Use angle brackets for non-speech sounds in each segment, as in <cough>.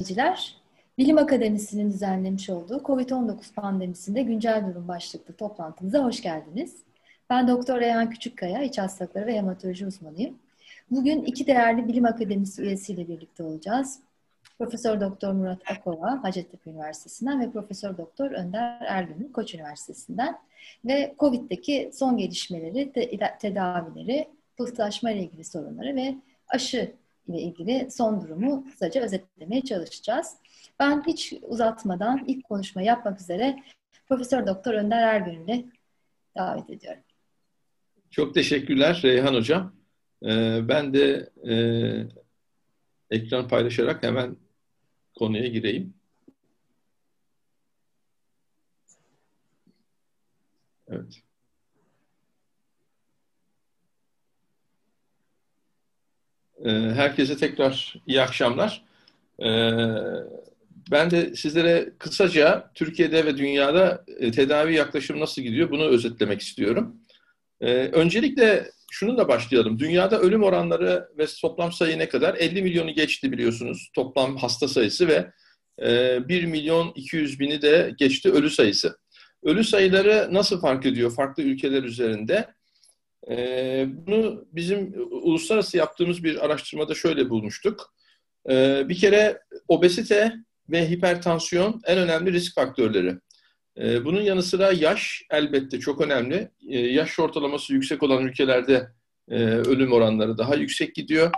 izleyiciler. Bilim Akademisi'nin düzenlemiş olduğu COVID-19 pandemisinde güncel durum başlıklı toplantımıza hoş geldiniz. Ben Doktor Reyhan Küçükkaya, İç Hastalıkları ve Hematoloji uzmanıyım. Bugün iki değerli Bilim Akademisi üyesiyle birlikte olacağız. Profesör Doktor Murat Akova, Hacettepe Üniversitesi'nden ve Profesör Doktor Önder Ergün'ün Koç Üniversitesi'nden ve COVID'deki son gelişmeleri, tedavileri, pıhtılaşma ile ilgili sorunları ve aşı ile ilgili son durumu kısaca özetlemeye çalışacağız. Ben hiç uzatmadan ilk konuşma yapmak üzere Profesör Doktor Önder Ergün'ü davet ediyorum. Çok teşekkürler Reyhan Hocam. Ee, ben de e, ekran paylaşarak hemen konuya gireyim. Evet. Herkese tekrar iyi akşamlar. Ee, ben de sizlere kısaca Türkiye'de ve dünyada e, tedavi yaklaşımı nasıl gidiyor bunu özetlemek istiyorum. Ee, öncelikle şununla başlayalım. Dünyada ölüm oranları ve toplam sayı ne kadar? 50 milyonu geçti biliyorsunuz toplam hasta sayısı ve 1 e, milyon 200 bini de geçti ölü sayısı. Ölü sayıları nasıl fark ediyor farklı ülkeler üzerinde? Ee, bunu bizim uluslararası yaptığımız bir araştırmada şöyle bulmuştuk. Ee, bir kere obezite ve hipertansiyon en önemli risk faktörleri. Ee, bunun yanı sıra yaş elbette çok önemli. yaş ortalaması yüksek olan ülkelerde e, ölüm oranları daha yüksek gidiyor.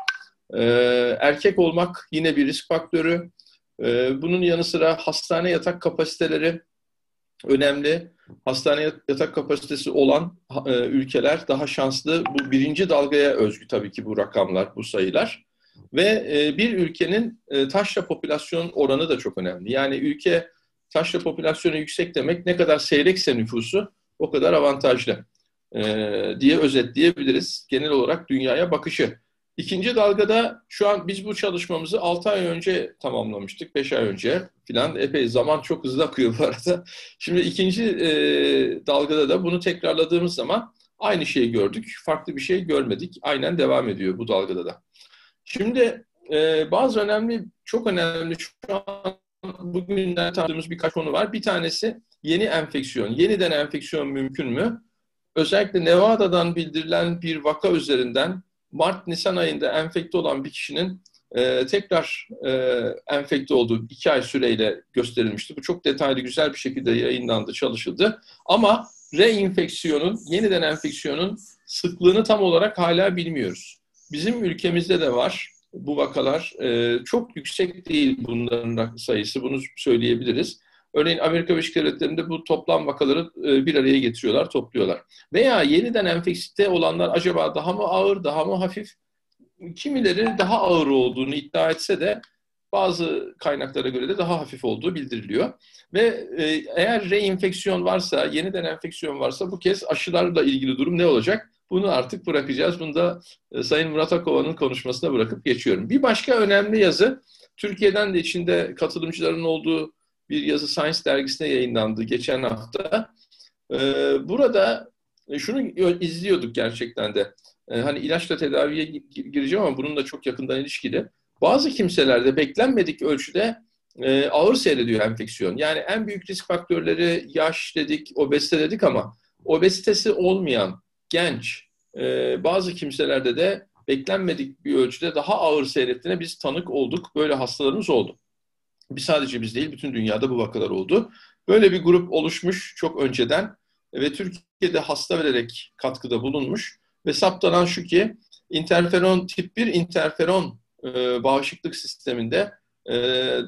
erkek olmak yine bir risk faktörü. bunun yanı sıra hastane yatak kapasiteleri önemli hastane yatak kapasitesi olan e, ülkeler daha şanslı. Bu birinci dalgaya özgü tabii ki bu rakamlar, bu sayılar. Ve e, bir ülkenin e, taşra popülasyon oranı da çok önemli. Yani ülke taşra popülasyonu yüksek demek ne kadar seyrekse nüfusu o kadar avantajlı e, diye özetleyebiliriz. Genel olarak dünyaya bakışı. İkinci dalgada şu an biz bu çalışmamızı 6 ay önce tamamlamıştık, 5 ay önce filan. Epey zaman çok hızlı akıyor bu arada. Şimdi ikinci e, dalgada da bunu tekrarladığımız zaman aynı şeyi gördük. Farklı bir şey görmedik. Aynen devam ediyor bu dalgada da. Şimdi e, bazı önemli, çok önemli şu an bugünden tanıdığımız birkaç konu var. Bir tanesi yeni enfeksiyon. Yeniden enfeksiyon mümkün mü? Özellikle Nevada'dan bildirilen bir vaka üzerinden Mart-Nisan ayında enfekte olan bir kişinin e, tekrar e, enfekte olduğu iki ay süreyle gösterilmişti. Bu çok detaylı, güzel bir şekilde yayınlandı, çalışıldı. Ama reinfeksiyonun, yeniden enfeksiyonun sıklığını tam olarak hala bilmiyoruz. Bizim ülkemizde de var bu vakalar. E, çok yüksek değil bunların sayısı, bunu söyleyebiliriz. Örneğin Amerika Birleşik Devletleri'nde bu toplam vakaları e, bir araya getiriyorlar, topluyorlar. Veya yeniden enfekte olanlar acaba daha mı ağır, daha mı hafif? Kimileri daha ağır olduğunu iddia etse de bazı kaynaklara göre de daha hafif olduğu bildiriliyor. Ve e, eğer reinfeksiyon varsa, yeniden enfeksiyon varsa bu kez aşılarla ilgili durum ne olacak? Bunu artık bırakacağız. Bunu da e, Sayın Murat Akova'nın konuşmasına bırakıp geçiyorum. Bir başka önemli yazı, Türkiye'den de içinde katılımcıların olduğu bir yazı Science dergisine yayınlandı geçen hafta. Ee, burada e, şunu izliyorduk gerçekten de. Ee, hani ilaçla tedaviye gireceğim ama bununla çok yakından ilişkili. Bazı kimselerde beklenmedik ölçüde e, ağır seyrediyor enfeksiyon. Yani en büyük risk faktörleri yaş dedik, obezite dedik ama obezitesi olmayan genç e, bazı kimselerde de beklenmedik bir ölçüde daha ağır seyrettiğine biz tanık olduk. Böyle hastalarımız oldu. Bir sadece biz değil, bütün dünyada bu vakalar oldu. Böyle bir grup oluşmuş çok önceden ve Türkiye'de hasta vererek katkıda bulunmuş ve saptanan şu ki interferon tip 1 interferon e, bağışıklık sisteminde e,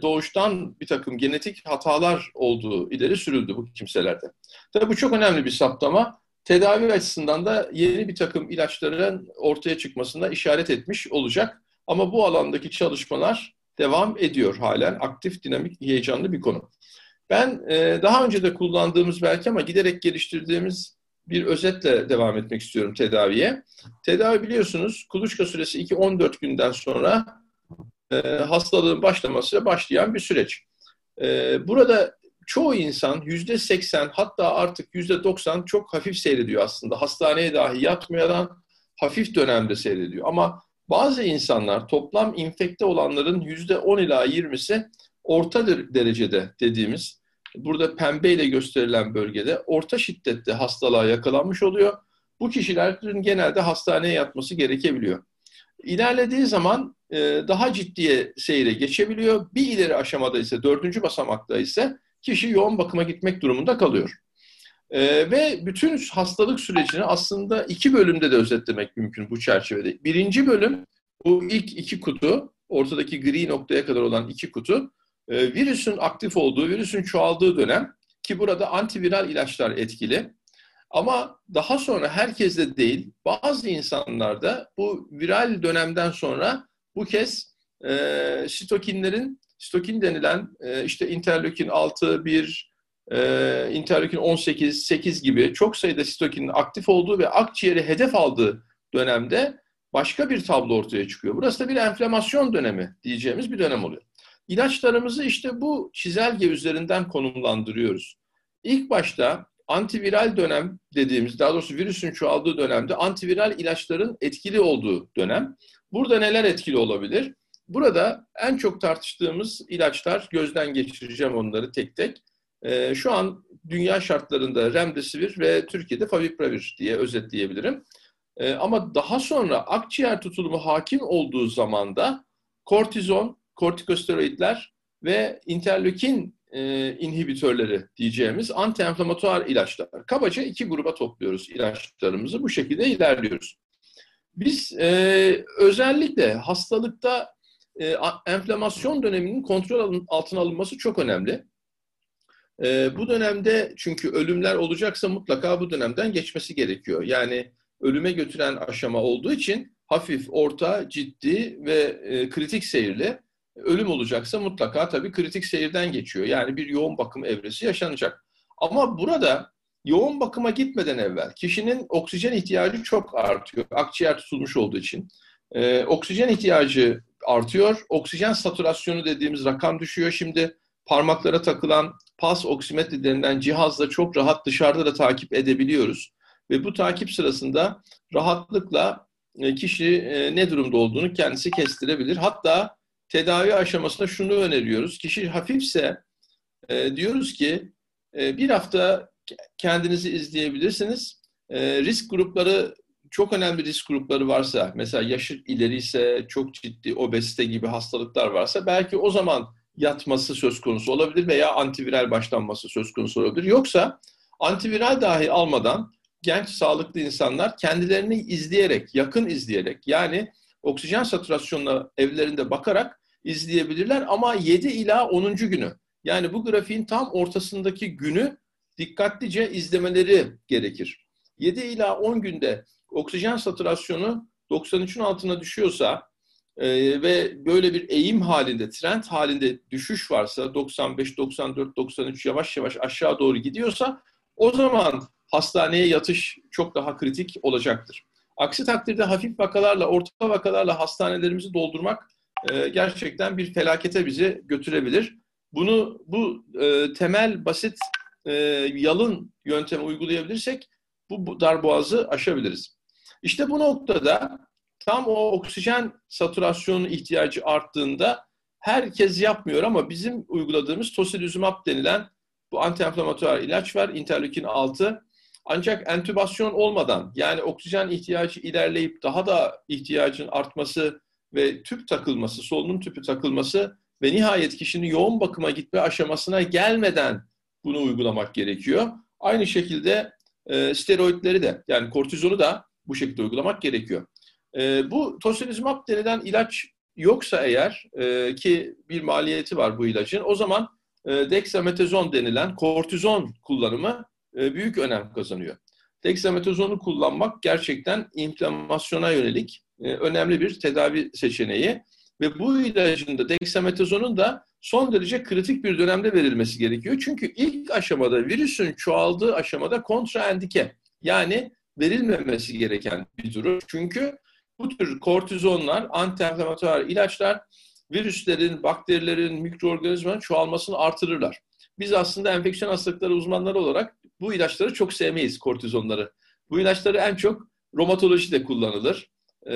doğuştan bir takım genetik hatalar olduğu ileri sürüldü bu kimselerde. Tabii bu çok önemli bir saptama. Tedavi açısından da yeni bir takım ilaçların ortaya çıkmasına işaret etmiş olacak. Ama bu alandaki çalışmalar devam ediyor halen. Aktif, dinamik, heyecanlı bir konu. Ben e, daha önce de kullandığımız belki ama giderek geliştirdiğimiz bir özetle devam etmek istiyorum tedaviye. Tedavi biliyorsunuz kuluçka süresi 2-14 günden sonra e, hastalığın başlamasıyla başlayan bir süreç. E, burada çoğu insan yüzde 80 hatta artık yüzde 90 çok hafif seyrediyor aslında. Hastaneye dahi yatmayan hafif dönemde seyrediyor. Ama bazı insanlar toplam infekte olanların %10 ila 20'si orta derecede dediğimiz burada pembe ile gösterilen bölgede orta şiddette hastalığa yakalanmış oluyor. Bu kişilerin genelde hastaneye yatması gerekebiliyor. İlerlediği zaman e, daha ciddiye seyre geçebiliyor. Bir ileri aşamada ise dördüncü basamakta ise kişi yoğun bakıma gitmek durumunda kalıyor. E, ve bütün hastalık sürecini aslında iki bölümde de özetlemek mümkün bu çerçevede. Birinci bölüm bu ilk iki kutu, ortadaki gri noktaya kadar olan iki kutu, e, virüsün aktif olduğu, virüsün çoğaldığı dönem ki burada antiviral ilaçlar etkili. Ama daha sonra herkeste değil, bazı insanlarda bu viral dönemden sonra bu kez e, sitokinlerin, sitokin denilen e, işte interleukin 6, 1, e, interleukin 18, 8 gibi çok sayıda sitokinin aktif olduğu ve akciğeri hedef aldığı dönemde başka bir tablo ortaya çıkıyor. Burası da bir enflamasyon dönemi diyeceğimiz bir dönem oluyor. İlaçlarımızı işte bu çizelge üzerinden konumlandırıyoruz. İlk başta antiviral dönem dediğimiz, daha doğrusu virüsün çoğaldığı dönemde antiviral ilaçların etkili olduğu dönem. Burada neler etkili olabilir? Burada en çok tartıştığımız ilaçlar, gözden geçireceğim onları tek tek. Ee, şu an dünya şartlarında Remdesivir ve Türkiye'de Favipravir diye özetleyebilirim. Ee, ama daha sonra akciğer tutulumu hakim olduğu zamanda kortizon, kortikosteroidler ve interleukin e, inhibitörleri diyeceğimiz anti-enflamatuar ilaçlar. Kabaca iki gruba topluyoruz ilaçlarımızı. Bu şekilde ilerliyoruz. Biz e, özellikle hastalıkta e, enflamasyon döneminin kontrol altına alınması çok önemli. E, bu dönemde çünkü ölümler olacaksa mutlaka bu dönemden geçmesi gerekiyor. Yani ölüme götüren aşama olduğu için hafif, orta, ciddi ve e, kritik seyirli ölüm olacaksa mutlaka tabii kritik seyirden geçiyor. Yani bir yoğun bakım evresi yaşanacak. Ama burada yoğun bakıma gitmeden evvel kişinin oksijen ihtiyacı çok artıyor. Akciğer tutulmuş olduğu için. Ee, oksijen ihtiyacı artıyor. Oksijen saturasyonu dediğimiz rakam düşüyor. Şimdi parmaklara takılan pas oksimetre denilen cihazla çok rahat dışarıda da takip edebiliyoruz. Ve bu takip sırasında rahatlıkla e, kişi e, ne durumda olduğunu kendisi kestirebilir. Hatta tedavi aşamasında şunu öneriyoruz. Kişi hafifse e, diyoruz ki bir hafta kendinizi izleyebilirsiniz. Risk grupları çok önemli risk grupları varsa, mesela yaşı ileri ise, çok ciddi obezite gibi hastalıklar varsa belki o zaman yatması söz konusu olabilir veya antiviral başlanması söz konusu olabilir. Yoksa antiviral dahi almadan genç sağlıklı insanlar kendilerini izleyerek, yakın izleyerek yani oksijen satürasyonuna evlerinde bakarak izleyebilirler ama 7 ila 10. günü yani bu grafiğin tam ortasındaki günü dikkatlice izlemeleri gerekir. 7 ila 10 günde oksijen satürasyonu 93'ün altına düşüyorsa e, ve böyle bir eğim halinde, trend halinde düşüş varsa 95, 94, 93 yavaş yavaş aşağı doğru gidiyorsa o zaman hastaneye yatış çok daha kritik olacaktır. Aksi takdirde hafif vakalarla, orta vakalarla hastanelerimizi doldurmak e, gerçekten bir felakete bizi götürebilir. Bunu bu e, temel basit e, yalın yöntemi uygulayabilirsek bu, bu darboğazı aşabiliriz. İşte bu noktada tam o oksijen satürasyonu ihtiyacı arttığında herkes yapmıyor ama bizim uyguladığımız tocilizumab denilen bu antiinflamatuar ilaç var, interleukin 6. Ancak entübasyon olmadan yani oksijen ihtiyacı ilerleyip daha da ihtiyacın artması ve tüp takılması, solunum tüpü takılması ve nihayet kişinin yoğun bakıma gitme aşamasına gelmeden bunu uygulamak gerekiyor. Aynı şekilde e, steroidleri de yani kortizonu da bu şekilde uygulamak gerekiyor. E, bu tocilizumab denilen ilaç yoksa eğer e, ki bir maliyeti var bu ilacın o zaman e, dexametazon denilen kortizon kullanımı e, büyük önem kazanıyor. Dexametazonu kullanmak gerçekten inflamasyona yönelik e, önemli bir tedavi seçeneği. Ve bu ilacın da dexametazonun da son derece kritik bir dönemde verilmesi gerekiyor. Çünkü ilk aşamada virüsün çoğaldığı aşamada kontraendike yani verilmemesi gereken bir durum. Çünkü bu tür kortizonlar, antiinflamatuar ilaçlar virüslerin, bakterilerin, mikroorganizmanın çoğalmasını artırırlar. Biz aslında enfeksiyon hastalıkları uzmanları olarak bu ilaçları çok sevmeyiz kortizonları. Bu ilaçları en çok romatolojide kullanılır. e,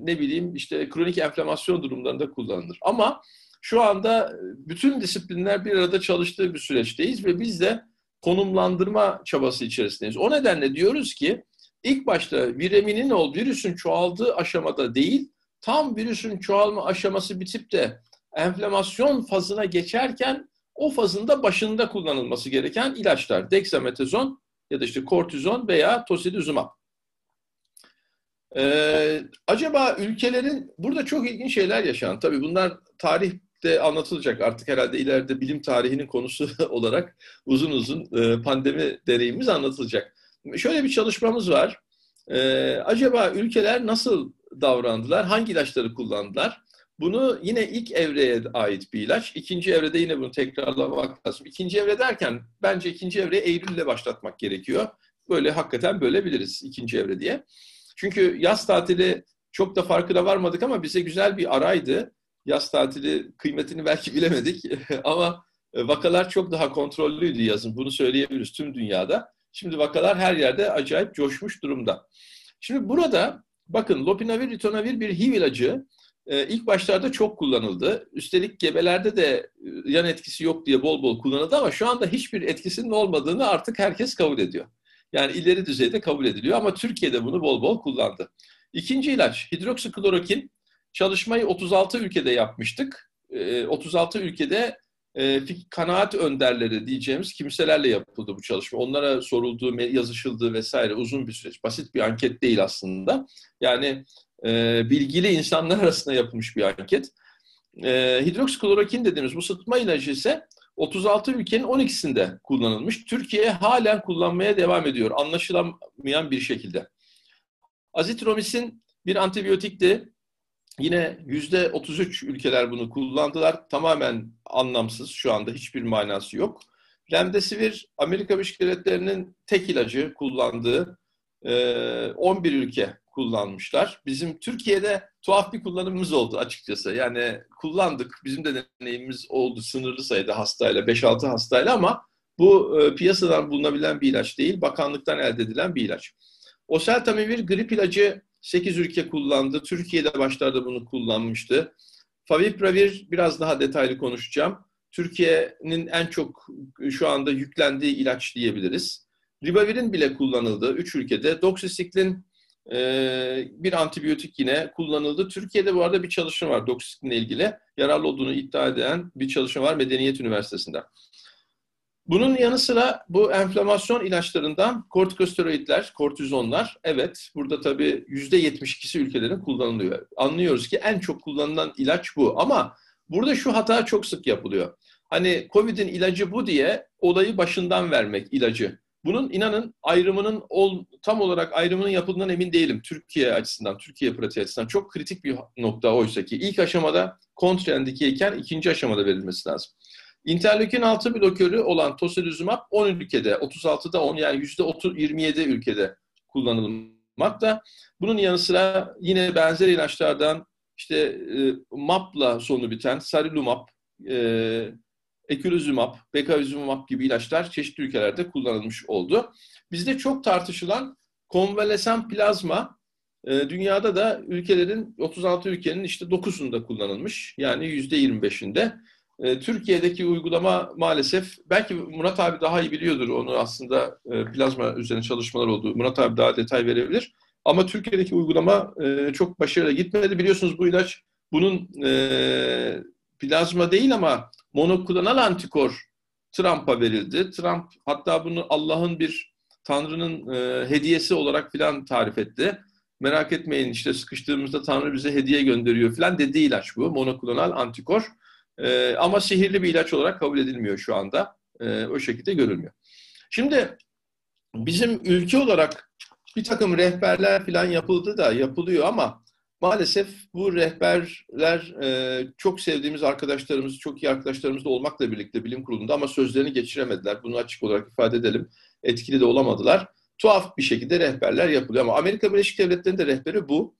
ne bileyim işte kronik enflamasyon durumlarında kullanılır. Ama şu anda bütün disiplinler bir arada çalıştığı bir süreçteyiz ve biz de konumlandırma çabası içerisindeyiz. O nedenle diyoruz ki ilk başta vireminin ol virüsün çoğaldığı aşamada değil, tam virüsün çoğalma aşaması bitip de enflamasyon fazına geçerken o fazında başında kullanılması gereken ilaçlar. Dexametazon ya da işte kortizon veya tocilizumab. Ee, acaba ülkelerin burada çok ilginç şeyler yaşanan. Tabii bunlar tarihte anlatılacak artık herhalde ileride bilim tarihinin konusu <laughs> olarak uzun uzun e, pandemi deneyimimiz anlatılacak. Şöyle bir çalışmamız var. Ee, acaba ülkeler nasıl davrandılar? Hangi ilaçları kullandılar? Bunu yine ilk evreye ait bir ilaç. İkinci evrede yine bunu tekrarlamak lazım. İkinci evre derken bence ikinci evreyi Eylül'le başlatmak gerekiyor. Böyle hakikaten bölebiliriz ikinci evre diye. Çünkü yaz tatili çok da farkına varmadık ama bize güzel bir araydı. Yaz tatili kıymetini belki <laughs> bilemedik ama vakalar çok daha kontrollüydü yazın. Bunu söyleyebiliriz tüm dünyada. Şimdi vakalar her yerde acayip coşmuş durumda. Şimdi burada bakın lopinavir, ritonavir bir HIV ilacı e, ilk başlarda çok kullanıldı. Üstelik gebelerde de e, yan etkisi yok diye bol bol kullanıldı ama şu anda hiçbir etkisinin olmadığını artık herkes kabul ediyor. Yani ileri düzeyde kabul ediliyor ama Türkiye'de bunu bol bol kullandı. İkinci ilaç hidroksiklorokin. Çalışmayı 36 ülkede yapmıştık. 36 e, kanaat önderleri diyeceğimiz kimselerle yapıldı bu çalışma. Onlara sorulduğu, yazışıldığı vesaire uzun bir süreç. Basit bir anket değil aslında. Yani e, bilgili insanlar <laughs> arasında yapılmış bir anket. E, hidroksiklorokin dediğimiz bu sıtma ilacı ise 36 ülkenin 12'sinde kullanılmış. Türkiye halen kullanmaya devam ediyor. Anlaşılamayan bir şekilde. Azitromisin bir antibiyotikti. Yine yüzde 33 ülkeler bunu kullandılar. Tamamen anlamsız. Şu anda hiçbir manası yok. Remdesivir Amerika Birleşik Devletleri'nin tek ilacı kullandığı 11 ülke kullanmışlar. Bizim Türkiye'de tuhaf bir kullanımımız oldu açıkçası. Yani kullandık. Bizim de deneyimimiz oldu sınırlı sayıda hastayla, 5-6 hastayla ama bu e, piyasadan bulunabilen bir ilaç değil. Bakanlıktan elde edilen bir ilaç. Oseltamivir grip ilacı 8 ülke kullandı. Türkiye'de başlarda bunu kullanmıştı. Favipravir biraz daha detaylı konuşacağım. Türkiye'nin en çok şu anda yüklendiği ilaç diyebiliriz. Ribavirin bile kullanıldığı 3 ülkede. Doksisiklin ee, bir antibiyotik yine kullanıldı. Türkiye'de bu arada bir çalışma var doksitinle ilgili. Yararlı olduğunu iddia eden bir çalışma var Medeniyet Üniversitesi'nde. Bunun yanı sıra bu enflamasyon ilaçlarından kortikosteroidler, kortizonlar, evet burada tabii yüzde 72'si ülkelerin kullanılıyor. Anlıyoruz ki en çok kullanılan ilaç bu ama burada şu hata çok sık yapılıyor. Hani Covid'in ilacı bu diye olayı başından vermek ilacı. Bunun inanın ayrımının ol, tam olarak ayrımının yapıldığından emin değilim. Türkiye açısından, Türkiye pratiği açısından çok kritik bir nokta oysa ki ilk aşamada kontraindikeyken ikinci aşamada verilmesi lazım. İnterleukin 6 blokörü olan tocilizumab 10 ülkede, 36'da 10 yani %27 ülkede kullanılmakta. Bunun yanı sıra yine benzer ilaçlardan işte e, MAP'la sonu biten sarilumab, e, ekulizumab, bekavizumab gibi ilaçlar çeşitli ülkelerde kullanılmış oldu. Bizde çok tartışılan konvalesan plazma e, dünyada da ülkelerin 36 ülkenin işte 9'unda kullanılmış. Yani %25'inde. E, Türkiye'deki uygulama maalesef belki Murat abi daha iyi biliyordur onu aslında e, plazma üzerine çalışmalar oldu. Murat abi daha detay verebilir. Ama Türkiye'deki uygulama e, çok başarılı gitmedi. Biliyorsunuz bu ilaç bunun plazma değil ama monoklonal antikor Trump'a verildi. Trump hatta bunu Allah'ın bir Tanrı'nın hediyesi olarak filan tarif etti. Merak etmeyin işte sıkıştığımızda Tanrı bize hediye gönderiyor filan dediği ilaç bu. Monoklonal antikor. E, ama sihirli bir ilaç olarak kabul edilmiyor şu anda. E, o şekilde görülmüyor. Şimdi bizim ülke olarak bir takım rehberler filan yapıldı da yapılıyor ama Maalesef bu rehberler e, çok sevdiğimiz arkadaşlarımız, çok iyi arkadaşlarımız da olmakla birlikte bilim kurulunda ama sözlerini geçiremediler. Bunu açık olarak ifade edelim. Etkili de olamadılar. Tuhaf bir şekilde rehberler yapılıyor ama Amerika Birleşik Devletleri'nin de rehberi bu.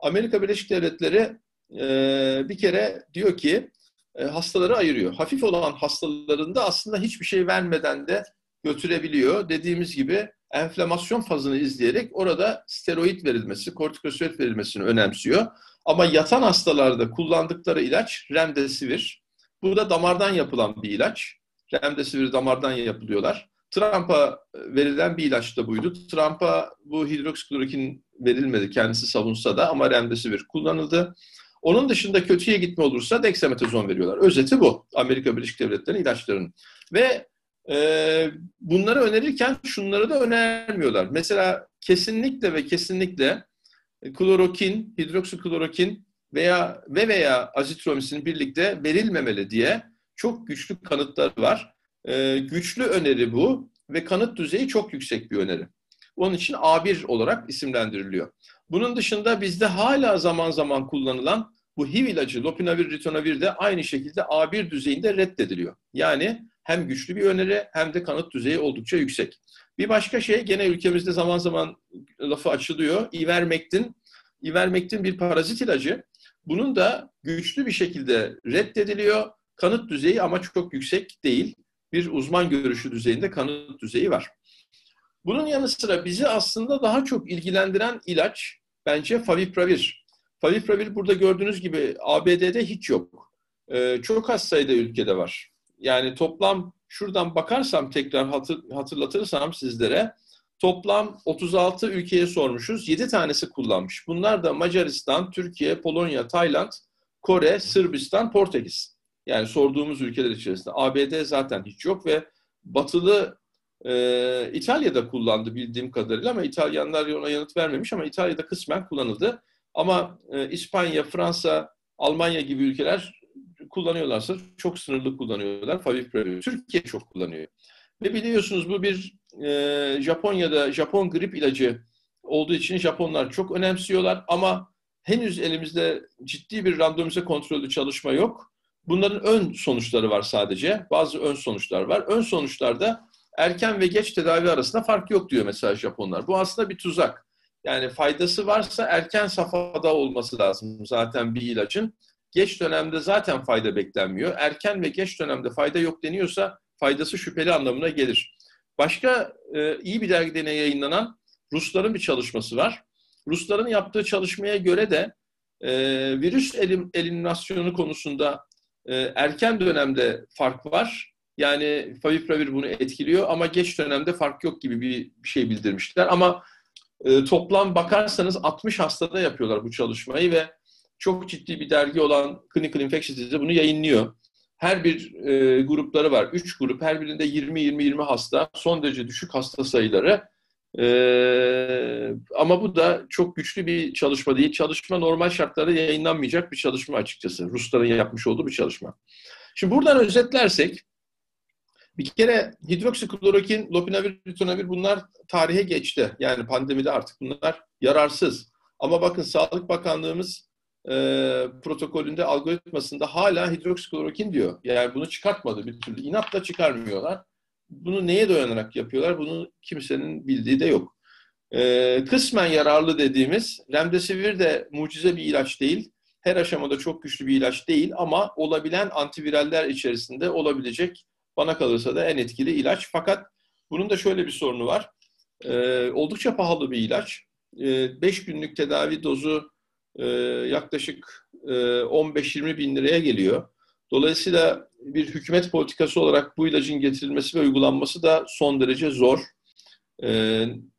Amerika Birleşik Devletleri e, bir kere diyor ki e, hastaları ayırıyor. Hafif olan hastalarında aslında hiçbir şey vermeden de götürebiliyor. Dediğimiz gibi enflamasyon fazını izleyerek orada steroid verilmesi, kortikosteroid verilmesini önemsiyor. Ama yatan hastalarda kullandıkları ilaç remdesivir. Bu da damardan yapılan bir ilaç. Remdesivir damardan yapılıyorlar. Trump'a verilen bir ilaç da buydu. Trump'a bu hidroksiklorokin verilmedi kendisi savunsa da ama remdesivir kullanıldı. Onun dışında kötüye gitme olursa dexametazon veriyorlar. Özeti bu. Amerika Birleşik Devletleri'nin ilaçlarının. Ve e, bunları önerirken şunları da önermiyorlar. Mesela kesinlikle ve kesinlikle klorokin, hidroksiklorokin veya ve veya azitromisin birlikte verilmemeli diye çok güçlü kanıtlar var. E, güçlü öneri bu ve kanıt düzeyi çok yüksek bir öneri. Onun için A1 olarak isimlendiriliyor. Bunun dışında bizde hala zaman zaman kullanılan bu HIV ilacı lopinavir, ritonavir de aynı şekilde A1 düzeyinde reddediliyor. Yani hem güçlü bir öneri hem de kanıt düzeyi oldukça yüksek. Bir başka şey gene ülkemizde zaman zaman lafı açılıyor. Ivermectin. Ivermectin bir parazit ilacı. Bunun da güçlü bir şekilde reddediliyor. Kanıt düzeyi ama çok yüksek değil. Bir uzman görüşü düzeyinde kanıt düzeyi var. Bunun yanı sıra bizi aslında daha çok ilgilendiren ilaç bence favipravir. Favipravir burada gördüğünüz gibi ABD'de hiç yok. Ee, çok az sayıda ülkede var. Yani toplam şuradan bakarsam tekrar hatır, hatırlatırsam sizlere toplam 36 ülkeye sormuşuz. 7 tanesi kullanmış. Bunlar da Macaristan, Türkiye, Polonya, Tayland, Kore, Sırbistan, Portekiz. Yani sorduğumuz ülkeler içerisinde. ABD zaten hiç yok ve batılı e, İtalya'da kullandı bildiğim kadarıyla ama İtalyanlar ona yanıt vermemiş ama İtalya'da kısmen kullanıldı. Ama e, İspanya, Fransa, Almanya gibi ülkeler kullanıyorlarsa çok sınırlı kullanıyorlar. Favipiravir. Türkiye çok kullanıyor. Ve biliyorsunuz bu bir e, Japonya'da Japon grip ilacı olduğu için Japonlar çok önemsiyorlar ama henüz elimizde ciddi bir randomize kontrollü çalışma yok. Bunların ön sonuçları var sadece. Bazı ön sonuçlar var. Ön sonuçlarda erken ve geç tedavi arasında fark yok diyor mesela Japonlar. Bu aslında bir tuzak. Yani faydası varsa erken safhada olması lazım zaten bir ilacın. Geç dönemde zaten fayda beklenmiyor. Erken ve geç dönemde fayda yok deniyorsa faydası şüpheli anlamına gelir. Başka e, iyi bir dergide yayınlanan Rusların bir çalışması var. Rusların yaptığı çalışmaya göre de e, virüs elim, eliminasyonu konusunda e, erken dönemde fark var. Yani favipravir bunu etkiliyor ama geç dönemde fark yok gibi bir, bir şey bildirmişler. Ama e, toplam bakarsanız 60 hastada yapıyorlar bu çalışmayı ve çok ciddi bir dergi olan Clinical Infectious Disease bunu yayınlıyor. Her bir e, grupları var. Üç grup. Her birinde 20-20-20 hasta. Son derece düşük hasta sayıları. E, ama bu da çok güçlü bir çalışma değil. Çalışma normal şartlarda yayınlanmayacak bir çalışma açıkçası. Rusların yapmış olduğu bir çalışma. Şimdi buradan özetlersek bir kere hidroksiklorokin, lopinavir, ritonavir bunlar tarihe geçti. Yani pandemide artık bunlar yararsız. Ama bakın Sağlık Bakanlığımız e, protokolünde, algoritmasında hala hidroksiklorokin diyor. Yani bunu çıkartmadı bir türlü. İnatla çıkarmıyorlar. Bunu neye dayanarak yapıyorlar? Bunu kimsenin bildiği de yok. E, kısmen yararlı dediğimiz remdesivir de mucize bir ilaç değil. Her aşamada çok güçlü bir ilaç değil ama olabilen antiviraller içerisinde olabilecek bana kalırsa da en etkili ilaç. Fakat bunun da şöyle bir sorunu var. E, oldukça pahalı bir ilaç. 5 e, günlük tedavi dozu e, yaklaşık e, 15-20 bin liraya geliyor. Dolayısıyla bir hükümet politikası olarak bu ilacın getirilmesi ve uygulanması da son derece zor. E,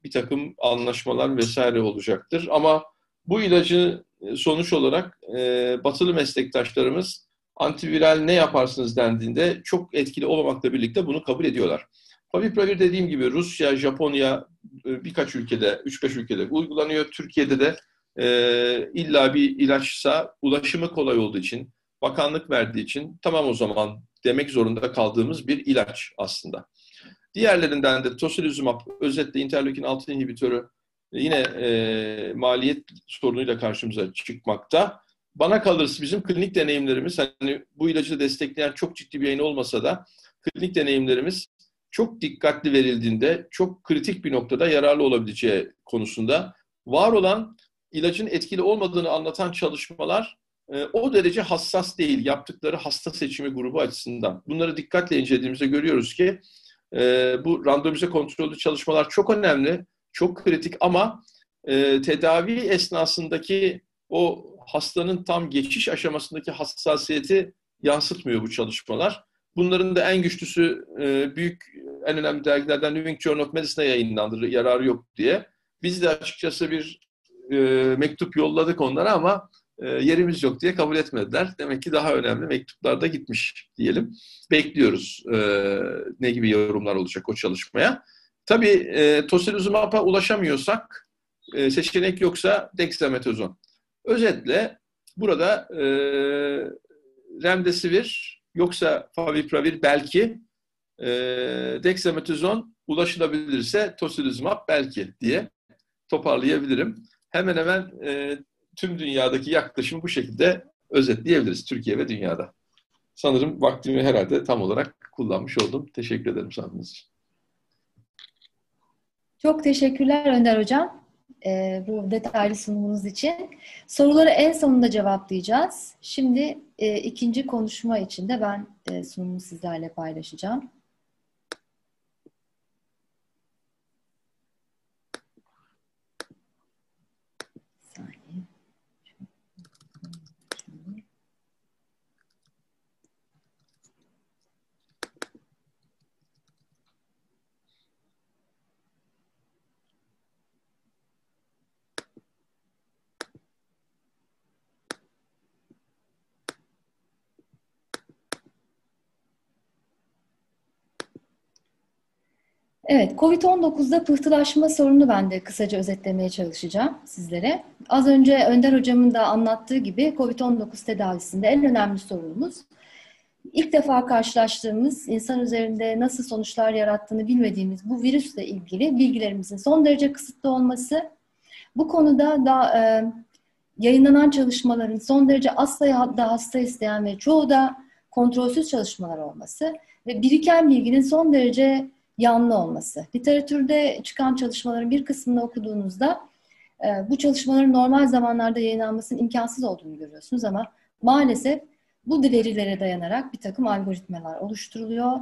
bir takım anlaşmalar vesaire olacaktır. Ama bu ilacı e, sonuç olarak e, batılı meslektaşlarımız antiviral ne yaparsınız dendiğinde çok etkili olmamakla birlikte bunu kabul ediyorlar. Favipravir dediğim gibi Rusya, Japonya e, birkaç ülkede, 3-5 ülkede uygulanıyor. Türkiye'de de e, illa bir ilaçsa ulaşımı kolay olduğu için, bakanlık verdiği için tamam o zaman demek zorunda kaldığımız bir ilaç aslında. Diğerlerinden de tocilizumab özetle interleukin 6 inhibitörü yine e, maliyet sorunuyla karşımıza çıkmakta. Bana kalırsa bizim klinik deneyimlerimiz hani bu ilacı destekleyen çok ciddi bir yayın olmasa da klinik deneyimlerimiz çok dikkatli verildiğinde çok kritik bir noktada yararlı olabileceği konusunda var olan ilacın etkili olmadığını anlatan çalışmalar e, o derece hassas değil yaptıkları hasta seçimi grubu açısından. Bunları dikkatle incelediğimizde görüyoruz ki e, bu randomize kontrollü çalışmalar çok önemli, çok kritik ama e, tedavi esnasındaki o hastanın tam geçiş aşamasındaki hassasiyeti yansıtmıyor bu çalışmalar. Bunların da en güçlüsü e, büyük, en önemli dergilerden New England Journal of Medicine'e yayınlandı, yararı yok diye. Biz de açıkçası bir e, mektup yolladık onlara ama e, yerimiz yok diye kabul etmediler. Demek ki daha önemli mektuplar da gitmiş diyelim. Bekliyoruz e, ne gibi yorumlar olacak o çalışmaya. Tabii e, tocilizumab'a ulaşamıyorsak, e, seçenek yoksa dexamethasone. Özetle burada e, remdesivir yoksa favipravir belki e, dexamethasone ulaşılabilirse tocilizumab belki diye toparlayabilirim. Hemen hemen e, tüm dünyadaki yaklaşımı bu şekilde özetleyebiliriz Türkiye ve dünyada. Sanırım vaktimi herhalde tam olarak kullanmış oldum. Teşekkür ederim sandığınız. Çok teşekkürler Önder Hocam e, bu detaylı sunumunuz için. Soruları en sonunda cevaplayacağız. Şimdi e, ikinci konuşma için de ben e, sunumumu sizlerle paylaşacağım. Evet, COVID-19'da pıhtılaşma sorunu ben de kısaca özetlemeye çalışacağım sizlere. Az önce Önder Hocam'ın da anlattığı gibi COVID-19 tedavisinde en önemli sorunumuz ilk defa karşılaştığımız insan üzerinde nasıl sonuçlar yarattığını bilmediğimiz bu virüsle ilgili bilgilerimizin son derece kısıtlı olması. Bu konuda da e, yayınlanan çalışmaların son derece az sayıda hasta isteyen ve çoğu da kontrolsüz çalışmalar olması ve biriken bilginin son derece yanlı olması. Literatürde çıkan çalışmaların bir kısmını okuduğunuzda e, bu çalışmaların normal zamanlarda yayınlanmasının imkansız olduğunu görüyorsunuz ama maalesef bu verilere dayanarak bir takım algoritmalar oluşturuluyor.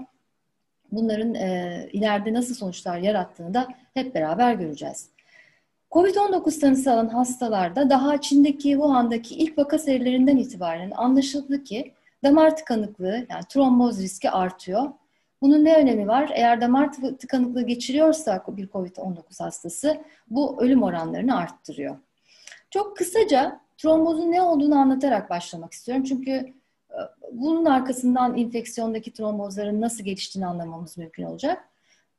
Bunların e, ileride nasıl sonuçlar yarattığını da hep beraber göreceğiz. Covid-19 tanısı alan hastalarda daha Çin'deki Wuhan'daki ilk vaka serilerinden itibaren anlaşıldı ki damar tıkanıklığı yani tromboz riski artıyor bunun ne önemi var? Eğer damar tıkanıklığı geçiriyorsak bir COVID-19 hastası bu ölüm oranlarını arttırıyor. Çok kısaca trombozun ne olduğunu anlatarak başlamak istiyorum. Çünkü e, bunun arkasından infeksiyondaki trombozların nasıl geliştiğini anlamamız mümkün olacak.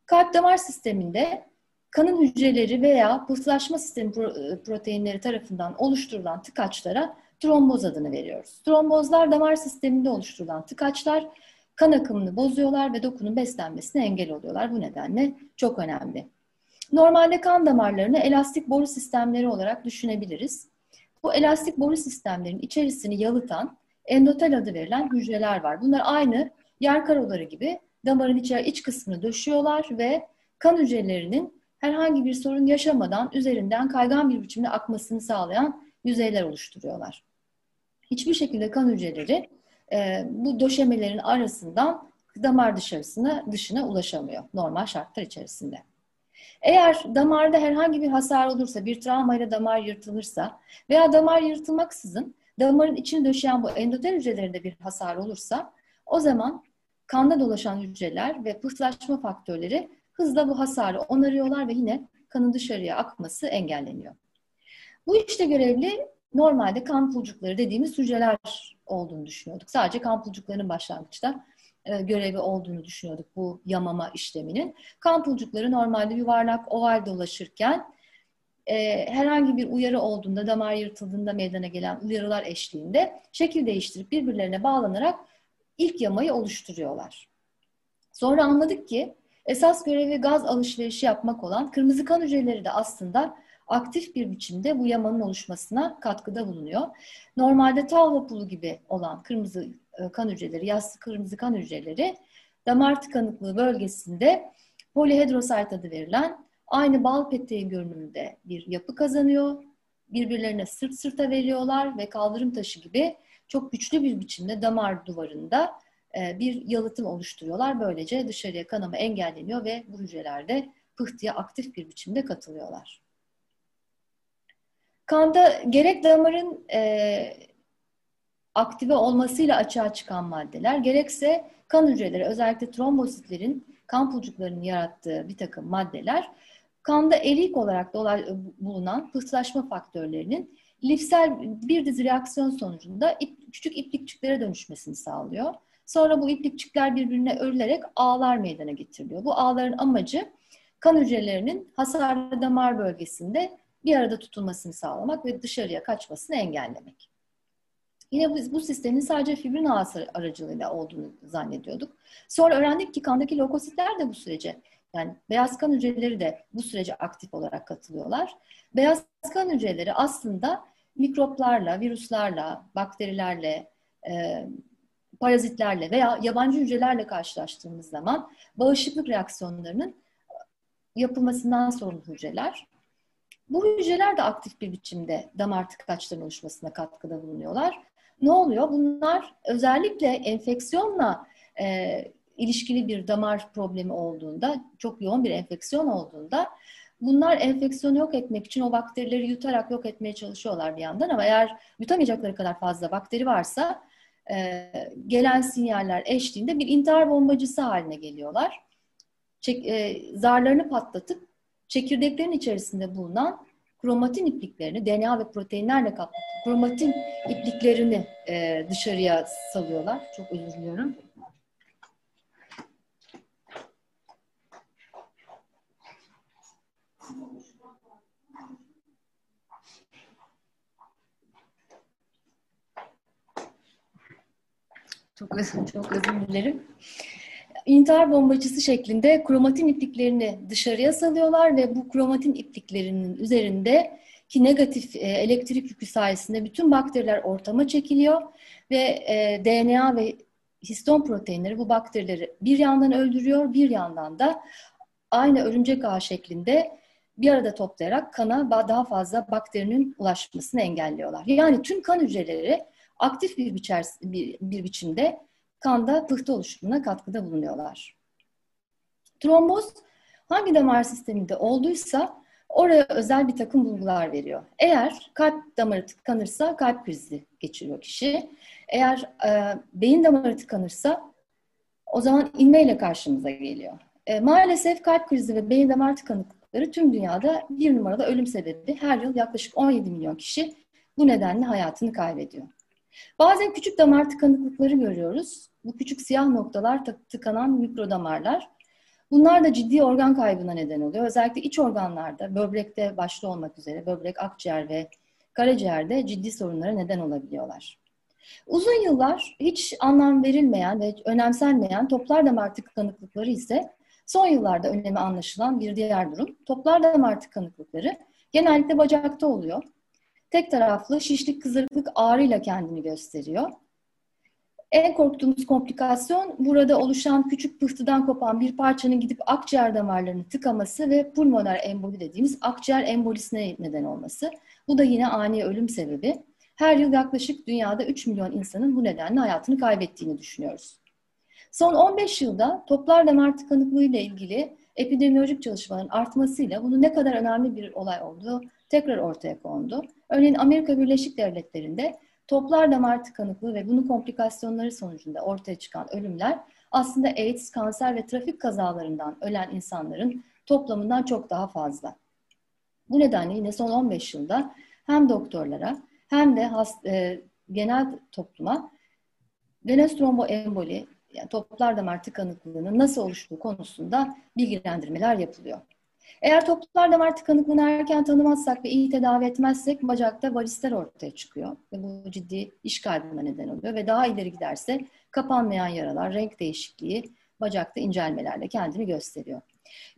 Kalp damar sisteminde kanın hücreleri veya pıhtılaşma sistemi e, proteinleri tarafından oluşturulan tıkaçlara tromboz adını veriyoruz. Trombozlar damar sisteminde oluşturulan tıkaçlar kan akımını bozuyorlar ve dokunun beslenmesine engel oluyorlar. Bu nedenle çok önemli. Normalde kan damarlarını elastik boru sistemleri olarak düşünebiliriz. Bu elastik boru sistemlerinin içerisini yalıtan endotel adı verilen hücreler var. Bunlar aynı yer karoları gibi damarın içeri iç kısmını döşüyorlar ve kan hücrelerinin herhangi bir sorun yaşamadan üzerinden kaygan bir biçimde akmasını sağlayan yüzeyler oluşturuyorlar. Hiçbir şekilde kan hücreleri e, bu döşemelerin arasından damar dışarısına dışına ulaşamıyor normal şartlar içerisinde. Eğer damarda herhangi bir hasar olursa, bir travmayla damar yırtılırsa veya damar yırtılmaksızın damarın içini döşeyen bu endotel hücrelerinde bir hasar olursa o zaman kanda dolaşan hücreler ve pıhtılaşma faktörleri hızla bu hasarı onarıyorlar ve yine kanın dışarıya akması engelleniyor. Bu işte görevli normalde kan pulcukları dediğimiz hücreler olduğunu düşünüyorduk. Sadece kan pulcuklarının başlangıçta e, görevi olduğunu düşünüyorduk bu yamama işleminin. Kan pulcukları normalde yuvarlak oval dolaşırken e, herhangi bir uyarı olduğunda, damar yırtıldığında meydana gelen uyarılar eşliğinde şekil değiştirip birbirlerine bağlanarak ilk yamayı oluşturuyorlar. Sonra anladık ki esas görevi gaz alışverişi yapmak olan kırmızı kan hücreleri de aslında aktif bir biçimde bu yamanın oluşmasına katkıda bulunuyor. Normalde tavla pulu gibi olan kırmızı e, kan hücreleri, yassı kırmızı kan hücreleri damar tıkanıklığı bölgesinde polihidrosayt adı verilen aynı bal peteği görünümünde bir yapı kazanıyor. Birbirlerine sırt sırta veriyorlar ve kaldırım taşı gibi çok güçlü bir biçimde damar duvarında e, bir yalıtım oluşturuyorlar. Böylece dışarıya kanama engelleniyor ve bu hücrelerde pıhtıya aktif bir biçimde katılıyorlar. Kanda gerek damarın e, aktive olmasıyla açığa çıkan maddeler, gerekse kan hücreleri, özellikle trombositlerin kan pulcuklarının yarattığı bir takım maddeler, kanda erik olarak bulunan pıhtılaşma faktörlerinin lifsel bir dizi reaksiyon sonucunda ip, küçük iplikçiklere dönüşmesini sağlıyor. Sonra bu iplikçikler birbirine örülerek ağlar meydana getiriliyor. Bu ağların amacı kan hücrelerinin hasarlı damar bölgesinde bir arada tutulmasını sağlamak ve dışarıya kaçmasını engellemek. Yine biz bu sistemin sadece fibrin ağası aracılığıyla olduğunu zannediyorduk. Sonra öğrendik ki kandaki lökositler de bu sürece yani beyaz kan hücreleri de bu sürece aktif olarak katılıyorlar. Beyaz kan hücreleri aslında mikroplarla, virüslerle, bakterilerle, e, parazitlerle veya yabancı hücrelerle karşılaştığımız zaman bağışıklık reaksiyonlarının yapılmasından sorumlu hücreler. Bu hücreler de aktif bir biçimde damar tıkaçlarının oluşmasına katkıda bulunuyorlar. Ne oluyor? Bunlar özellikle enfeksiyonla e, ilişkili bir damar problemi olduğunda, çok yoğun bir enfeksiyon olduğunda bunlar enfeksiyonu yok etmek için o bakterileri yutarak yok etmeye çalışıyorlar bir yandan ama eğer yutamayacakları kadar fazla bakteri varsa e, gelen sinyaller eşliğinde bir intihar bombacısı haline geliyorlar. Çek, e, zarlarını patlatıp çekirdeklerin içerisinde bulunan kromatin ipliklerini, DNA ve proteinlerle kaplı kromatin ipliklerini e, dışarıya salıyorlar. Çok özür diliyorum. Çok çok özür dilerim. İntihar bombacısı şeklinde kromatin ipliklerini dışarıya salıyorlar ve bu kromatin ipliklerinin üzerinde ki negatif e, elektrik yükü sayesinde bütün bakteriler ortama çekiliyor ve e, DNA ve histon proteinleri bu bakterileri bir yandan öldürüyor, bir yandan da aynı örümcek ağı şeklinde bir arada toplayarak kana daha fazla bakterinin ulaşmasını engelliyorlar. Yani tüm kan hücreleri aktif bir, biçer, bir, bir biçimde kanda pıhtı oluşumuna katkıda bulunuyorlar. Tromboz hangi damar sisteminde olduysa oraya özel bir takım bulgular veriyor. Eğer kalp damarı tıkanırsa kalp krizi geçiriyor kişi. Eğer e, beyin damarı tıkanırsa o zaman inmeyle karşımıza geliyor. E, maalesef kalp krizi ve beyin damar tıkanıklıkları tüm dünyada bir numarada ölüm sebebi. Her yıl yaklaşık 17 milyon kişi bu nedenle hayatını kaybediyor. Bazen küçük damar tıkanıklıkları görüyoruz. Bu küçük siyah noktalar tıkanan mikrodamarlar. Bunlar da ciddi organ kaybına neden oluyor. Özellikle iç organlarda, böbrekte başta olmak üzere, böbrek, akciğer ve karaciğerde ciddi sorunlara neden olabiliyorlar. Uzun yıllar hiç anlam verilmeyen ve önemsenmeyen toplar damar tıkanıklıkları ise son yıllarda önemi anlaşılan bir diğer durum. Toplar damar tıkanıklıkları genellikle bacakta oluyor. Tek taraflı şişlik, kızarıklık ağrıyla kendini gösteriyor. En korktuğumuz komplikasyon burada oluşan küçük pıhtıdan kopan bir parçanın gidip akciğer damarlarını tıkaması ve pulmoner emboli dediğimiz akciğer embolisine neden olması. Bu da yine ani ölüm sebebi. Her yıl yaklaşık dünyada 3 milyon insanın bu nedenle hayatını kaybettiğini düşünüyoruz. Son 15 yılda toplar damar tıkanıklığı ile ilgili epidemiolojik çalışmaların artmasıyla bunun ne kadar önemli bir olay olduğu tekrar ortaya kondu. Örneğin Amerika Birleşik Devletleri'nde toplar damar tıkanıklığı ve bunun komplikasyonları sonucunda ortaya çıkan ölümler aslında AIDS, kanser ve trafik kazalarından ölen insanların toplamından çok daha fazla. Bu nedenle yine son 15 yılda hem doktorlara hem de hast, e, genel topluma venöz tromboemboli yani toplar damar tıkanıklığının nasıl oluştuğu konusunda bilgilendirmeler yapılıyor. Eğer toplar damar tıkanıklığını erken tanımazsak ve iyi tedavi etmezsek bacakta varisler ortaya çıkıyor. Ve bu ciddi iş kaybına neden oluyor. Ve daha ileri giderse kapanmayan yaralar, renk değişikliği, bacakta incelmelerle kendini gösteriyor.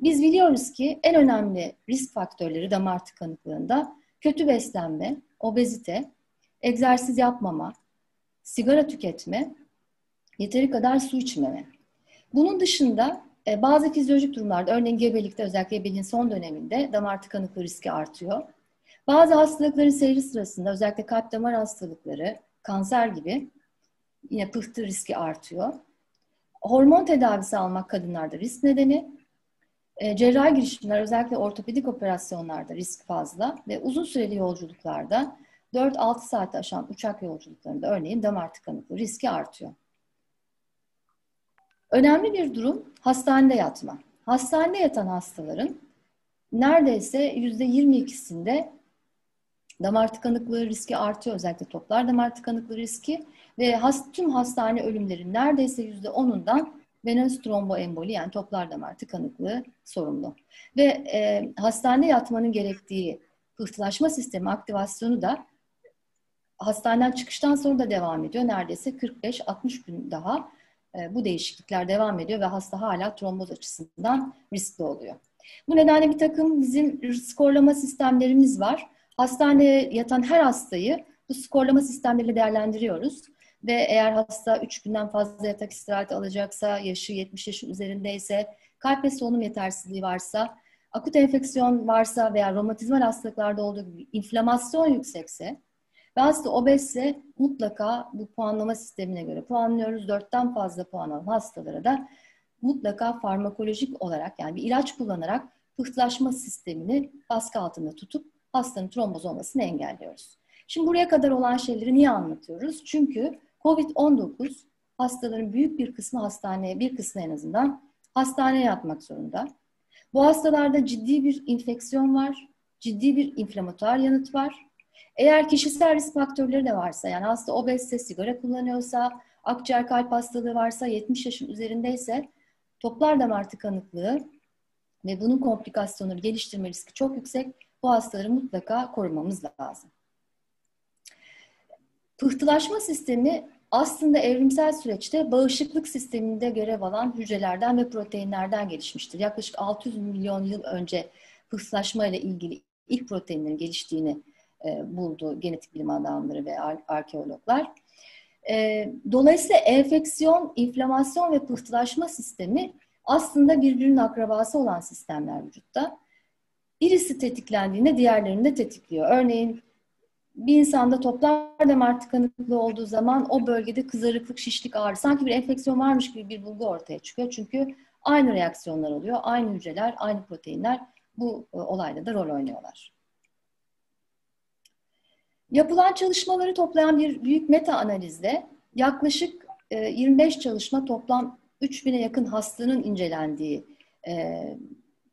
Biz biliyoruz ki en önemli risk faktörleri damar tıkanıklığında kötü beslenme, obezite, egzersiz yapmama, sigara tüketme, yeteri kadar su içmeme. Bunun dışında bazı fizyolojik durumlarda, örneğin gebelikte özellikle gebeliğin son döneminde damar tıkanıklığı riski artıyor. Bazı hastalıkların seyri sırasında özellikle kalp damar hastalıkları, kanser gibi yine pıhtı riski artıyor. Hormon tedavisi almak kadınlarda risk nedeni. E, cerrahi girişimler özellikle ortopedik operasyonlarda risk fazla ve uzun süreli yolculuklarda 4-6 saate aşan uçak yolculuklarında örneğin damar tıkanıklığı riski artıyor. Önemli bir durum hastanede yatma. Hastanede yatan hastaların neredeyse %22'sinde damar tıkanıklığı riski artıyor. Özellikle toplar damar tıkanıklığı riski ve has, tüm hastane ölümlerin neredeyse %10'undan venöz tromboemboli yani toplar damar tıkanıklığı sorumlu. Ve e, hastane yatmanın gerektiği pıhtılaşma sistemi aktivasyonu da hastaneden çıkıştan sonra da devam ediyor. Neredeyse 45-60 gün daha bu değişiklikler devam ediyor ve hasta hala tromboz açısından riskli oluyor. Bu nedenle bir takım bizim skorlama sistemlerimiz var. Hastaneye yatan her hastayı bu skorlama sistemleriyle değerlendiriyoruz. Ve eğer hasta 3 günden fazla yatak istirahati alacaksa, yaşı 70 yaşın üzerindeyse, kalp ve solunum yetersizliği varsa, akut enfeksiyon varsa veya romatizmal hastalıklarda olduğu gibi inflamasyon yüksekse ve hasta obezse mutlaka bu puanlama sistemine göre puanlıyoruz. Dörtten fazla puan alan hastalara da mutlaka farmakolojik olarak yani bir ilaç kullanarak pıhtılaşma sistemini baskı altında tutup hastanın tromboz olmasını engelliyoruz. Şimdi buraya kadar olan şeyleri niye anlatıyoruz? Çünkü COVID-19 hastaların büyük bir kısmı hastaneye, bir kısmı en azından hastaneye yatmak zorunda. Bu hastalarda ciddi bir infeksiyon var, ciddi bir inflamatuar yanıt var. Eğer kişisel risk faktörleri de varsa, yani hasta obezse, sigara kullanıyorsa, akciğer kalp hastalığı varsa, 70 yaşın üzerindeyse toplar damar tıkanıklığı ve bunun komplikasyonları geliştirme riski çok yüksek. Bu hastaları mutlaka korumamız lazım. Pıhtılaşma sistemi aslında evrimsel süreçte bağışıklık sisteminde görev alan hücrelerden ve proteinlerden gelişmiştir. Yaklaşık 600 milyon yıl önce pıhtılaşma ile ilgili ilk proteinlerin geliştiğini e, buldu genetik bilim adamları ve ar arkeologlar. E, dolayısıyla enfeksiyon, inflamasyon ve pıhtılaşma sistemi aslında birbirinin akrabası olan sistemler vücutta. Birisi tetiklendiğinde diğerlerini de tetikliyor. Örneğin bir insanda toplar damar tıkanıklığı olduğu zaman o bölgede kızarıklık, şişlik, ağrı sanki bir enfeksiyon varmış gibi bir bulgu ortaya çıkıyor. Çünkü aynı reaksiyonlar oluyor. Aynı hücreler, aynı proteinler bu e, olayda da rol oynuyorlar. Yapılan çalışmaları toplayan bir büyük meta analizde yaklaşık 25 e, çalışma toplam 3000'e yakın hastanın incelendiği e,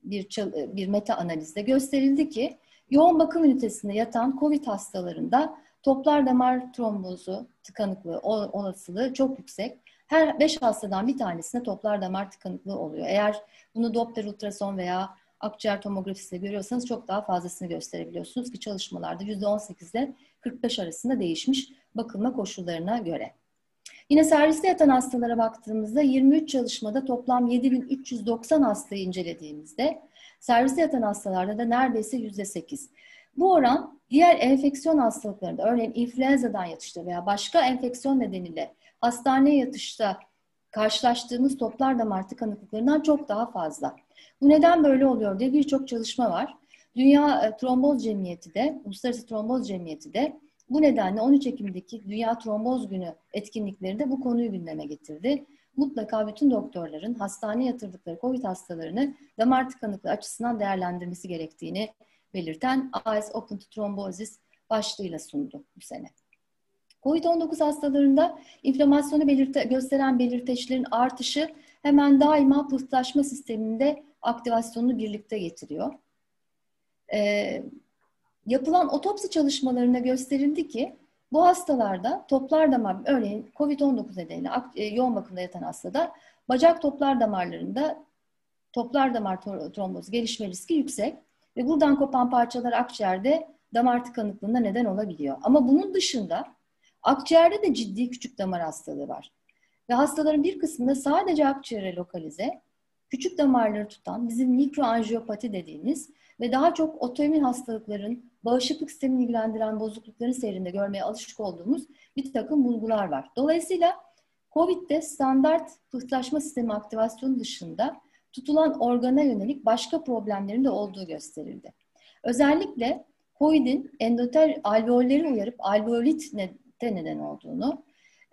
bir, bir meta analizde gösterildi ki yoğun bakım ünitesinde yatan COVID hastalarında toplar damar trombozu tıkanıklığı olasılığı çok yüksek. Her 5 hastadan bir tanesinde toplar damar tıkanıklığı oluyor. Eğer bunu Doppler ultrason veya akciğer tomografisiyle görüyorsanız çok daha fazlasını gösterebiliyorsunuz ki çalışmalarda %18 ile 45 arasında değişmiş bakılma koşullarına göre. Yine serviste yatan hastalara baktığımızda 23 çalışmada toplam 7390 hastayı incelediğimizde serviste yatan hastalarda da neredeyse %8. Bu oran diğer enfeksiyon hastalıklarında örneğin influenza'dan yatışta veya başka enfeksiyon nedeniyle hastaneye yatışta karşılaştığımız toplar damar tıkanıklıklarından çok daha fazla. Bu neden böyle oluyor diye birçok çalışma var. Dünya e, Tromboz Cemiyeti de, Uluslararası Tromboz Cemiyeti de bu nedenle 13 Ekim'deki Dünya Tromboz Günü etkinliklerinde bu konuyu gündeme getirdi. Mutlaka bütün doktorların hastaneye yatırdıkları COVID hastalarını damar tıkanıklığı açısından değerlendirmesi gerektiğini belirten Eyes Open to Thrombosis başlığıyla sundu bu sene. COVID-19 hastalarında inflamasyonu belirte, gösteren belirteçlerin artışı hemen daima pıhtılaşma sisteminde aktivasyonunu birlikte getiriyor. Ee, yapılan otopsi çalışmalarında gösterildi ki bu hastalarda toplar damar, örneğin COVID-19 nedeniyle e, yoğun bakımda yatan hastada bacak toplar damarlarında toplar damar trombozu gelişme riski yüksek ve buradan kopan parçalar akciğerde damar tıkanıklığına neden olabiliyor. Ama bunun dışında akciğerde de ciddi küçük damar hastalığı var. Ve hastaların bir kısmında sadece akciğere lokalize, küçük damarları tutan bizim mikroanjiyopati dediğimiz ve daha çok otoimmün hastalıkların bağışıklık sistemini ilgilendiren bozuklukların seyrinde görmeye alışık olduğumuz bir takım bulgular var. Dolayısıyla COVID'de standart pıhtılaşma sistemi aktivasyonu dışında tutulan organa yönelik başka problemlerin de olduğu gösterildi. Özellikle COVID'in endotel alveolleri uyarıp alveolit de neden olduğunu,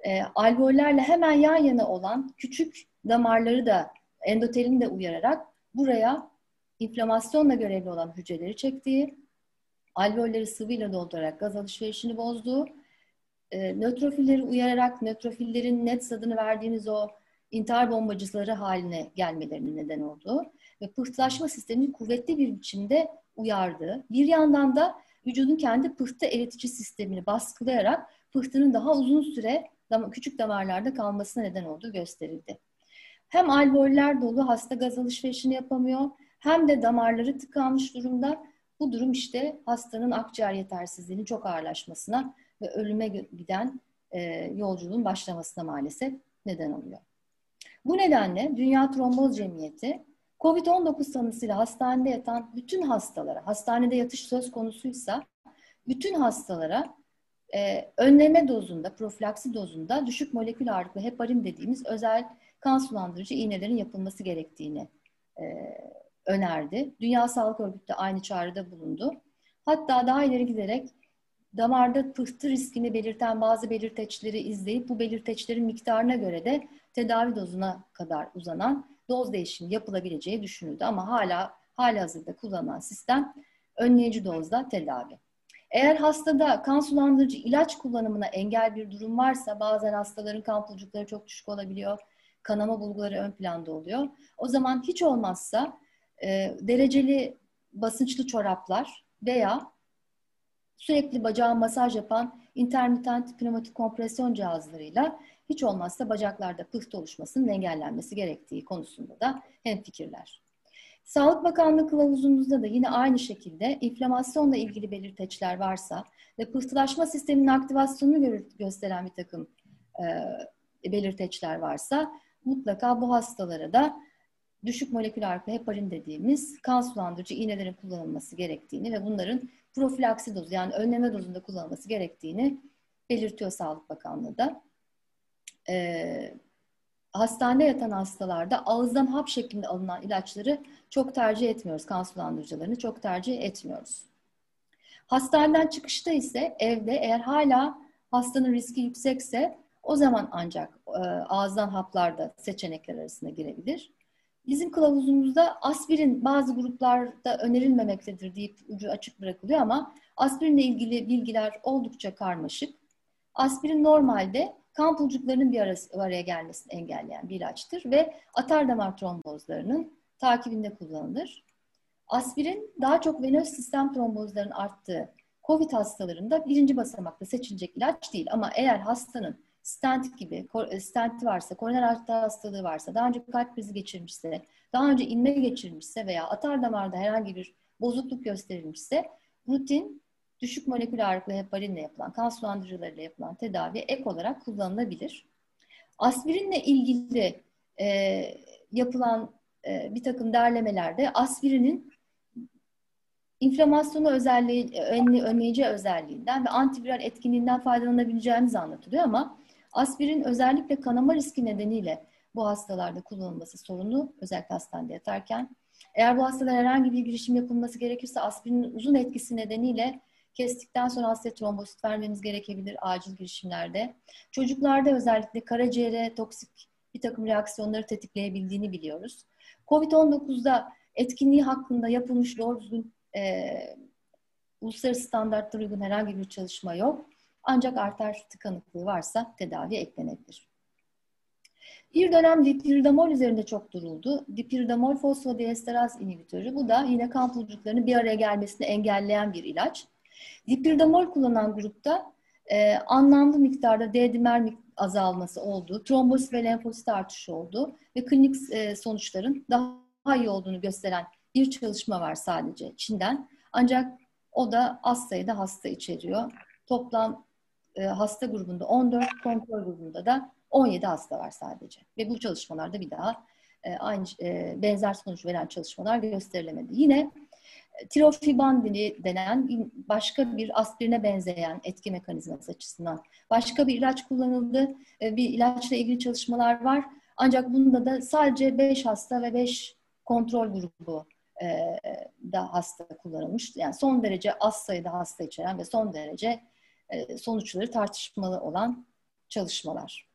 e, alveollerle hemen yan yana olan küçük damarları da endotelini de uyararak buraya inflamasyonla görevli olan hücreleri çektiği, alveolleri sıvıyla doldurarak gaz alışverişini bozduğu, e, nötrofilleri uyararak nötrofillerin net adını verdiğimiz o intihar bombacıları haline gelmelerinin neden olduğu ve pıhtılaşma sistemini kuvvetli bir biçimde uyardığı, bir yandan da vücudun kendi pıhtı eritici sistemini baskılayarak pıhtının daha uzun süre küçük damarlarda kalmasına neden olduğu gösterildi. Hem alveoller dolu hasta gaz alışverişini yapamıyor hem de damarları tıkanmış durumda. Bu durum işte hastanın akciğer yetersizliğinin çok ağırlaşmasına ve ölüme giden e, yolculuğun başlamasına maalesef neden oluyor. Bu nedenle Dünya Tromboz Cemiyeti COVID-19 tanısıyla hastanede yatan bütün hastalara, hastanede yatış söz konusuysa bütün hastalara e, önleme dozunda, profilaksi dozunda düşük molekül ağırlıklı heparin dediğimiz özel kan sulandırıcı iğnelerin yapılması gerektiğini e, önerdi. Dünya Sağlık Örgütü de aynı çağrıda bulundu. Hatta daha ileri giderek damarda pıhtı riskini belirten bazı belirteçleri izleyip bu belirteçlerin miktarına göre de tedavi dozuna kadar uzanan doz değişimi yapılabileceği düşünüldü. Ama hala hala hazırda kullanılan sistem önleyici dozda tedavi. Eğer hastada kan sulandırıcı ilaç kullanımına engel bir durum varsa bazen hastaların kan pulcukları çok düşük olabiliyor. Kanama bulguları ön planda oluyor. O zaman hiç olmazsa e, dereceli basınçlı çoraplar veya sürekli bacağı masaj yapan intermittent pneumatik kompresyon cihazlarıyla hiç olmazsa bacaklarda pıhtı oluşmasının engellenmesi gerektiği konusunda da hemfikirler. Sağlık Bakanlığı kılavuzumuzda da yine aynı şekilde inflamasyonla ilgili belirteçler varsa ve pıhtılaşma sisteminin aktivasyonunu gösteren bir takım e, belirteçler varsa mutlaka bu hastalara da düşük molekül arpa heparin dediğimiz kan sulandırıcı iğnelerin kullanılması gerektiğini ve bunların profilaksi dozu yani önleme dozunda kullanılması gerektiğini belirtiyor Sağlık Bakanlığı da. Ee, hastanede yatan hastalarda ağızdan hap şeklinde alınan ilaçları çok tercih etmiyoruz. Kan sulandırıcılarını çok tercih etmiyoruz. Hastaneden çıkışta ise evde eğer hala hastanın riski yüksekse o zaman ancak e, ağızdan haplar da seçenekler arasında girebilir. Bizim kılavuzumuzda aspirin bazı gruplarda önerilmemektedir deyip ucu açık bırakılıyor ama aspirinle ilgili bilgiler oldukça karmaşık. Aspirin normalde kan pulcuklarının bir araya gelmesini engelleyen bir ilaçtır ve atar damar trombozlarının takibinde kullanılır. Aspirin daha çok venöz sistem trombozlarının arttığı COVID hastalarında birinci basamakta seçilecek ilaç değil. Ama eğer hastanın stent gibi, e, stenti varsa, koroner arter hastalığı varsa, daha önce kalp krizi geçirmişse, daha önce inme geçirmişse veya atar damarda herhangi bir bozukluk gösterilmişse rutin düşük molekül ağırlıklı heparinle yapılan, kan sulandırıcılarıyla yapılan tedavi ek olarak kullanılabilir. Aspirinle ilgili e, yapılan e, bir takım derlemelerde aspirinin inflamasyonu özelliği, önleyici özelliğinden ve antiviral etkinliğinden faydalanabileceğimiz anlatılıyor ama aspirin özellikle kanama riski nedeniyle bu hastalarda kullanılması sorunlu, özellikle hastanede yatarken. Eğer bu hastalar herhangi bir girişim yapılması gerekirse aspirinin uzun etkisi nedeniyle kestikten sonra hastaya trombosit vermemiz gerekebilir acil girişimlerde. Çocuklarda özellikle karaciğere toksik bir takım reaksiyonları tetikleyebildiğini biliyoruz. Covid-19'da etkinliği hakkında yapılmış doğru düzgün e, uluslararası standartlara uygun herhangi bir çalışma yok. Ancak arter tıkanıklığı varsa tedavi eklenebilir. Bir dönem dipiridamol üzerinde çok duruldu. Dipiridamol fosfodiesteraz inhibitörü. Bu da yine kan pulcuklarının bir araya gelmesini engelleyen bir ilaç. Dipiridamol kullanan grupta e, anlamlı miktarda D-dimer azalması oldu. Trombosit ve lenfosit artışı oldu. Ve klinik e, sonuçların daha iyi olduğunu gösteren bir çalışma var sadece Çin'den. Ancak o da az sayıda hasta içeriyor. Toplam e, hasta grubunda 14, kontrol grubunda da 17 hasta var sadece. Ve bu çalışmalarda bir daha e, aynı e, benzer sonuç veren çalışmalar gösterilemedi. Yine tirofibandini denen başka bir aspirine benzeyen etki mekanizması açısından başka bir ilaç kullanıldı. E, bir ilaçla ilgili çalışmalar var. Ancak bunda da sadece 5 hasta ve 5 kontrol grubu e, da hasta kullanılmış. Yani son derece az sayıda hasta içeren ve son derece e, sonuçları tartışmalı olan çalışmalar.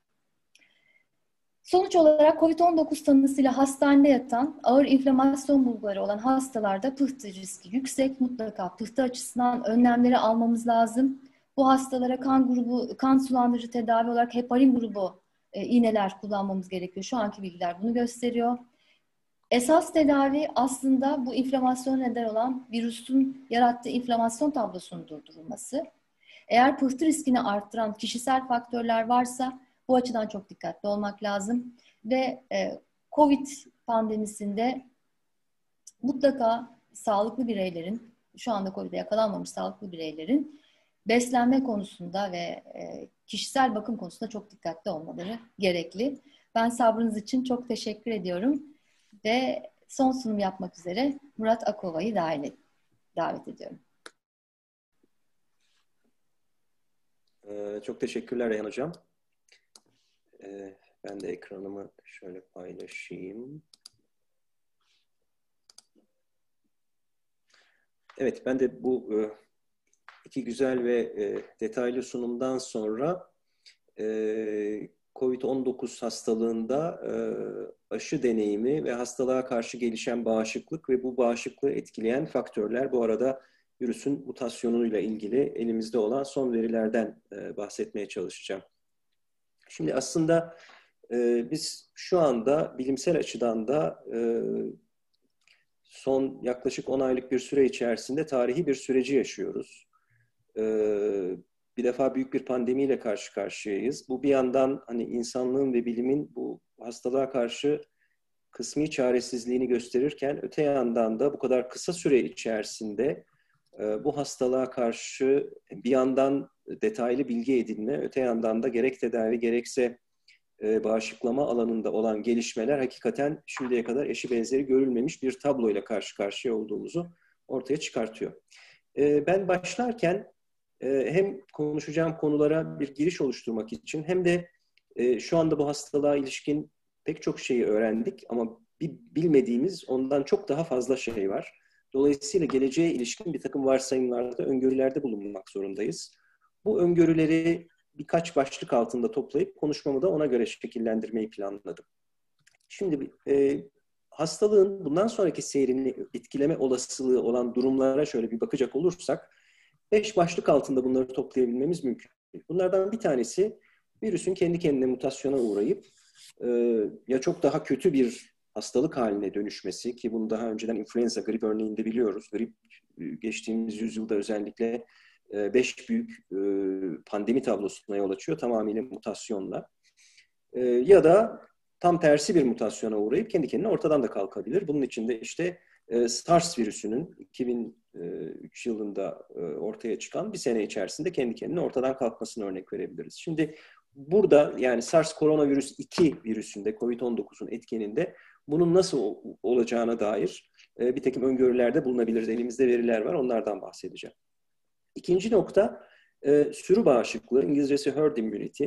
Sonuç olarak COVID-19 tanısıyla hastanede yatan, ağır inflamasyon bulguları olan hastalarda pıhtı riski yüksek. Mutlaka pıhtı açısından önlemleri almamız lazım. Bu hastalara kan grubu, kan sulandırıcı tedavi olarak heparin grubu e, iğneler kullanmamız gerekiyor. Şu anki bilgiler bunu gösteriyor. Esas tedavi aslında bu inflamasyon neden olan virüsün yarattığı inflamasyon tablosunun durdurulması. Eğer pıhtı riskini arttıran kişisel faktörler varsa bu açıdan çok dikkatli olmak lazım. Ve e, COVID pandemisinde mutlaka sağlıklı bireylerin, şu anda COVID'e yakalanmamış sağlıklı bireylerin beslenme konusunda ve e, kişisel bakım konusunda çok dikkatli olmaları gerekli. Ben sabrınız için çok teşekkür ediyorum ve son sunum yapmak üzere Murat Akova'yı davet ediyorum. Ee, çok teşekkürler Reyhan Hocam. Ee, ben de ekranımı şöyle paylaşayım. Evet, ben de bu e, iki güzel ve e, detaylı sunumdan sonra e, COVID-19 hastalığında aşı deneyimi ve hastalığa karşı gelişen bağışıklık ve bu bağışıklığı etkileyen faktörler bu arada virüsün mutasyonuyla ilgili elimizde olan son verilerden bahsetmeye çalışacağım. Şimdi aslında e, biz şu anda bilimsel açıdan da e, son yaklaşık 10 aylık bir süre içerisinde tarihi bir süreci yaşıyoruz. E, bir defa büyük bir pandemiyle karşı karşıyayız. Bu bir yandan hani insanlığın ve bilimin bu hastalığa karşı kısmi çaresizliğini gösterirken öte yandan da bu kadar kısa süre içerisinde e, bu hastalığa karşı bir yandan detaylı bilgi edinme, öte yandan da gerek tedavi gerekse e, bağışıklama alanında olan gelişmeler hakikaten şimdiye kadar eşi benzeri görülmemiş bir tabloyla karşı karşıya olduğumuzu ortaya çıkartıyor. E, ben başlarken e, hem konuşacağım konulara bir giriş oluşturmak için hem de e, şu anda bu hastalığa ilişkin pek çok şeyi öğrendik ama bir bilmediğimiz ondan çok daha fazla şey var. Dolayısıyla geleceğe ilişkin bir takım varsayımlarda, öngörülerde bulunmak zorundayız. Bu öngörüleri birkaç başlık altında toplayıp konuşmamı da ona göre şekillendirmeyi planladım. Şimdi e, hastalığın bundan sonraki seyrini etkileme olasılığı olan durumlara şöyle bir bakacak olursak, beş başlık altında bunları toplayabilmemiz mümkün. Bunlardan bir tanesi virüsün kendi kendine mutasyona uğrayıp e, ya çok daha kötü bir hastalık haline dönüşmesi ki bunu daha önceden influenza grip örneğinde biliyoruz. Grip e, geçtiğimiz yüzyılda özellikle beş büyük e, pandemi tablosuna yol açıyor tamamıyla mutasyonla. Ya da tam tersi bir mutasyona uğrayıp kendi kendine ortadan da kalkabilir. Bunun için de işte SARS virüsünün 2003 yılında ortaya çıkan bir sene içerisinde kendi kendine ortadan kalkmasını örnek verebiliriz. Şimdi burada yani SARS koronavirüs 2 virüsünde COVID-19'un etkeninde bunun nasıl olacağına dair e, bir takım öngörülerde bulunabiliriz. Elimizde veriler var, onlardan bahsedeceğim. İkinci nokta, e, sürü bağışıklığı, İngilizcesi herd immunity.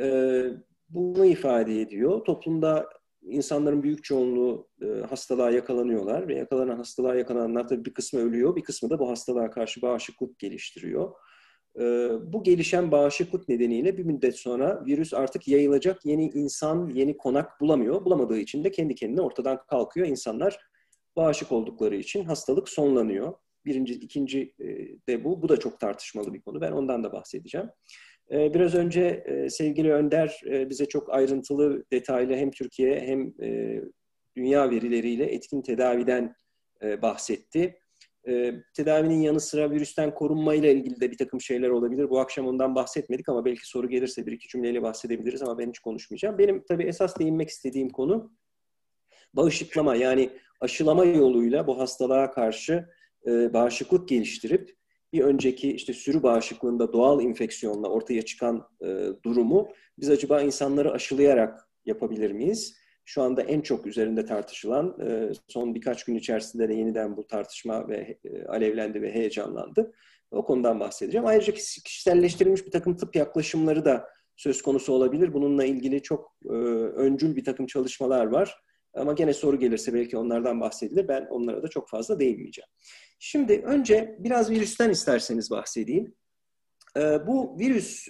E, bunu ifade ediyor. Toplumda insanların büyük çoğunluğu e, hastalığa yakalanıyorlar ve yakalanan hastalığa yakalananlar tabii bir kısmı ölüyor, bir kısmı da bu hastalığa karşı bağışıklık geliştiriyor. Ee, bu gelişen bağışıklık nedeniyle bir müddet sonra virüs artık yayılacak yeni insan, yeni konak bulamıyor. Bulamadığı için de kendi kendine ortadan kalkıyor. İnsanlar bağışık oldukları için hastalık sonlanıyor. Birinci, ikinci de bu. Bu da çok tartışmalı bir konu. Ben ondan da bahsedeceğim. Biraz önce sevgili Önder bize çok ayrıntılı, detaylı hem Türkiye hem dünya verileriyle etkin tedaviden bahsetti. Tedavinin yanı sıra virüsten korunmayla ilgili de bir takım şeyler olabilir. Bu akşam ondan bahsetmedik ama belki soru gelirse bir iki cümleyle bahsedebiliriz ama ben hiç konuşmayacağım. Benim tabii esas değinmek istediğim konu bağışıklama yani aşılama yoluyla bu hastalığa karşı e, bağışıklık geliştirip bir önceki işte sürü bağışıklığında doğal infeksiyonla ortaya çıkan e, durumu biz acaba insanları aşılayarak yapabilir miyiz? şu anda en çok üzerinde tartışılan e, son birkaç gün içerisinde de yeniden bu tartışma ve e, alevlendi ve heyecanlandı. O konudan bahsedeceğim. Ayrıca kişiselleştirilmiş bir takım tıp yaklaşımları da söz konusu olabilir. Bununla ilgili çok e, öncül bir takım çalışmalar var. Ama gene soru gelirse belki onlardan bahsedilir. Ben onlara da çok fazla değinmeyeceğim. Şimdi önce biraz virüsten isterseniz bahsedeyim. Bu virüs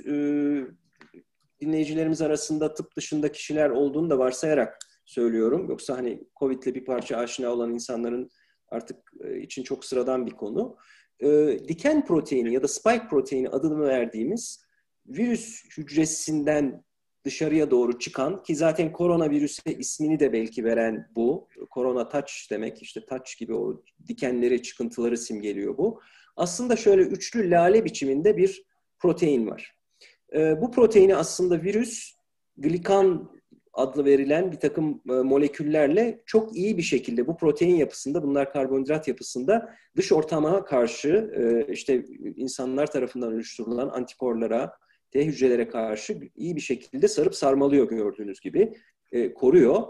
dinleyicilerimiz arasında tıp dışında kişiler olduğunu da varsayarak söylüyorum. Yoksa hani Covid'le bir parça aşina olan insanların artık e, için çok sıradan bir konu. E, diken proteini ya da spike proteini adını verdiğimiz virüs hücresinden dışarıya doğru çıkan ki zaten koronavirüse ismini de belki veren bu. Korona touch demek işte touch gibi o dikenleri, çıkıntıları simgeliyor bu. Aslında şöyle üçlü lale biçiminde bir protein var. E, bu proteini aslında virüs glikan adlı verilen bir takım e, moleküllerle çok iyi bir şekilde bu protein yapısında, bunlar karbonhidrat yapısında dış ortama karşı e, işte insanlar tarafından oluşturulan antikorlara, T hücrelere karşı iyi bir şekilde sarıp sarmalıyor gördüğünüz gibi, e, koruyor.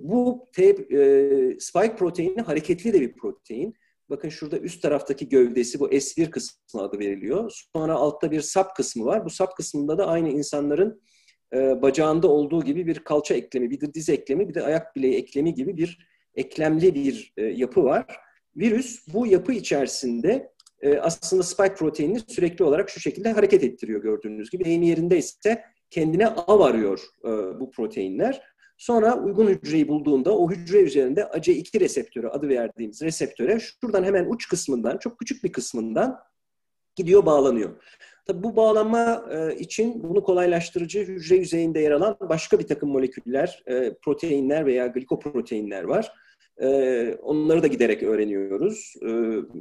Bu T, spike proteini hareketli de bir protein. Bakın şurada üst taraftaki gövdesi bu S1 kısmı adı veriliyor. Sonra altta bir sap kısmı var. Bu sap kısmında da aynı insanların e, bacağında olduğu gibi bir kalça eklemi, bir de diz eklemi, bir de ayak bileği eklemi gibi bir eklemli bir e, yapı var. Virüs bu yapı içerisinde e, aslında spike proteinini sürekli olarak şu şekilde hareket ettiriyor gördüğünüz gibi. Deyim yerinde ise kendine av arıyor e, bu proteinler. Sonra uygun hücreyi bulduğunda o hücre üzerinde AC2 reseptörü adı verdiğimiz reseptöre şuradan hemen uç kısmından, çok küçük bir kısmından gidiyor bağlanıyor. Tabi bu bağlanma e, için bunu kolaylaştırıcı hücre yüzeyinde yer alan başka bir takım moleküller, proteinler veya glikoproteinler var. E, onları da giderek öğreniyoruz.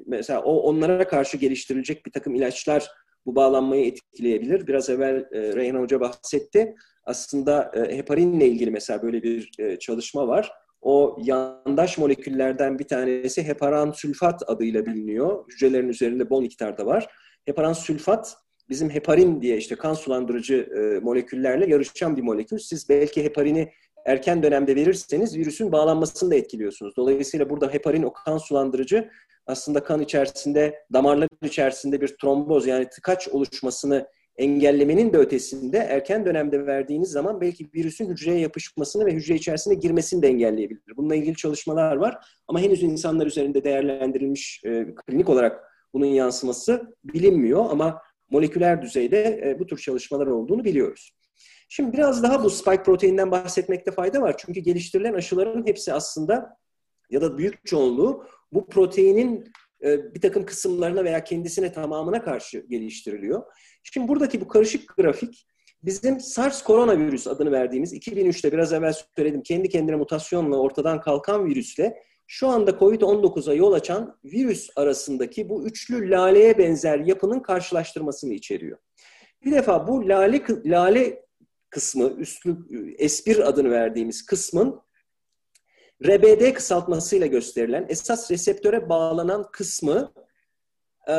Mesela o onlara karşı geliştirilecek bir takım ilaçlar bu bağlanmayı etkileyebilir. Biraz evvel Reyhan Hoca bahsetti. Aslında heparinle ilgili mesela böyle bir çalışma var. O yandaş moleküllerden bir tanesi heparan sülfat adıyla biliniyor. Hücrelerin üzerinde bol miktarda var. Heparan sülfat bizim heparin diye işte kan sulandırıcı e, moleküllerle yarışan bir molekül. Siz belki heparini erken dönemde verirseniz virüsün bağlanmasını da etkiliyorsunuz. Dolayısıyla burada heparin o kan sulandırıcı aslında kan içerisinde, damarlar içerisinde bir tromboz yani tıkaç oluşmasını engellemenin de ötesinde erken dönemde verdiğiniz zaman belki virüsün hücreye yapışmasını ve hücre içerisine girmesini de engelleyebilir. Bununla ilgili çalışmalar var ama henüz insanlar üzerinde değerlendirilmiş e, klinik olarak bunun yansıması bilinmiyor ama moleküler düzeyde e, bu tür çalışmalar olduğunu biliyoruz. Şimdi biraz daha bu spike proteininden bahsetmekte fayda var. Çünkü geliştirilen aşıların hepsi aslında ya da büyük çoğunluğu bu proteinin e, bir takım kısımlarına veya kendisine tamamına karşı geliştiriliyor. Şimdi buradaki bu karışık grafik bizim SARS koronavirüs adını verdiğimiz 2003'te biraz evvel söyledim kendi kendine mutasyonla ortadan kalkan virüsle şu anda COVID-19'a yol açan virüs arasındaki bu üçlü laleye benzer yapının karşılaştırmasını içeriyor. Bir defa bu lale, lale kısmı, üstlü S1 adını verdiğimiz kısmın RBD kısaltmasıyla gösterilen esas reseptöre bağlanan kısmı e,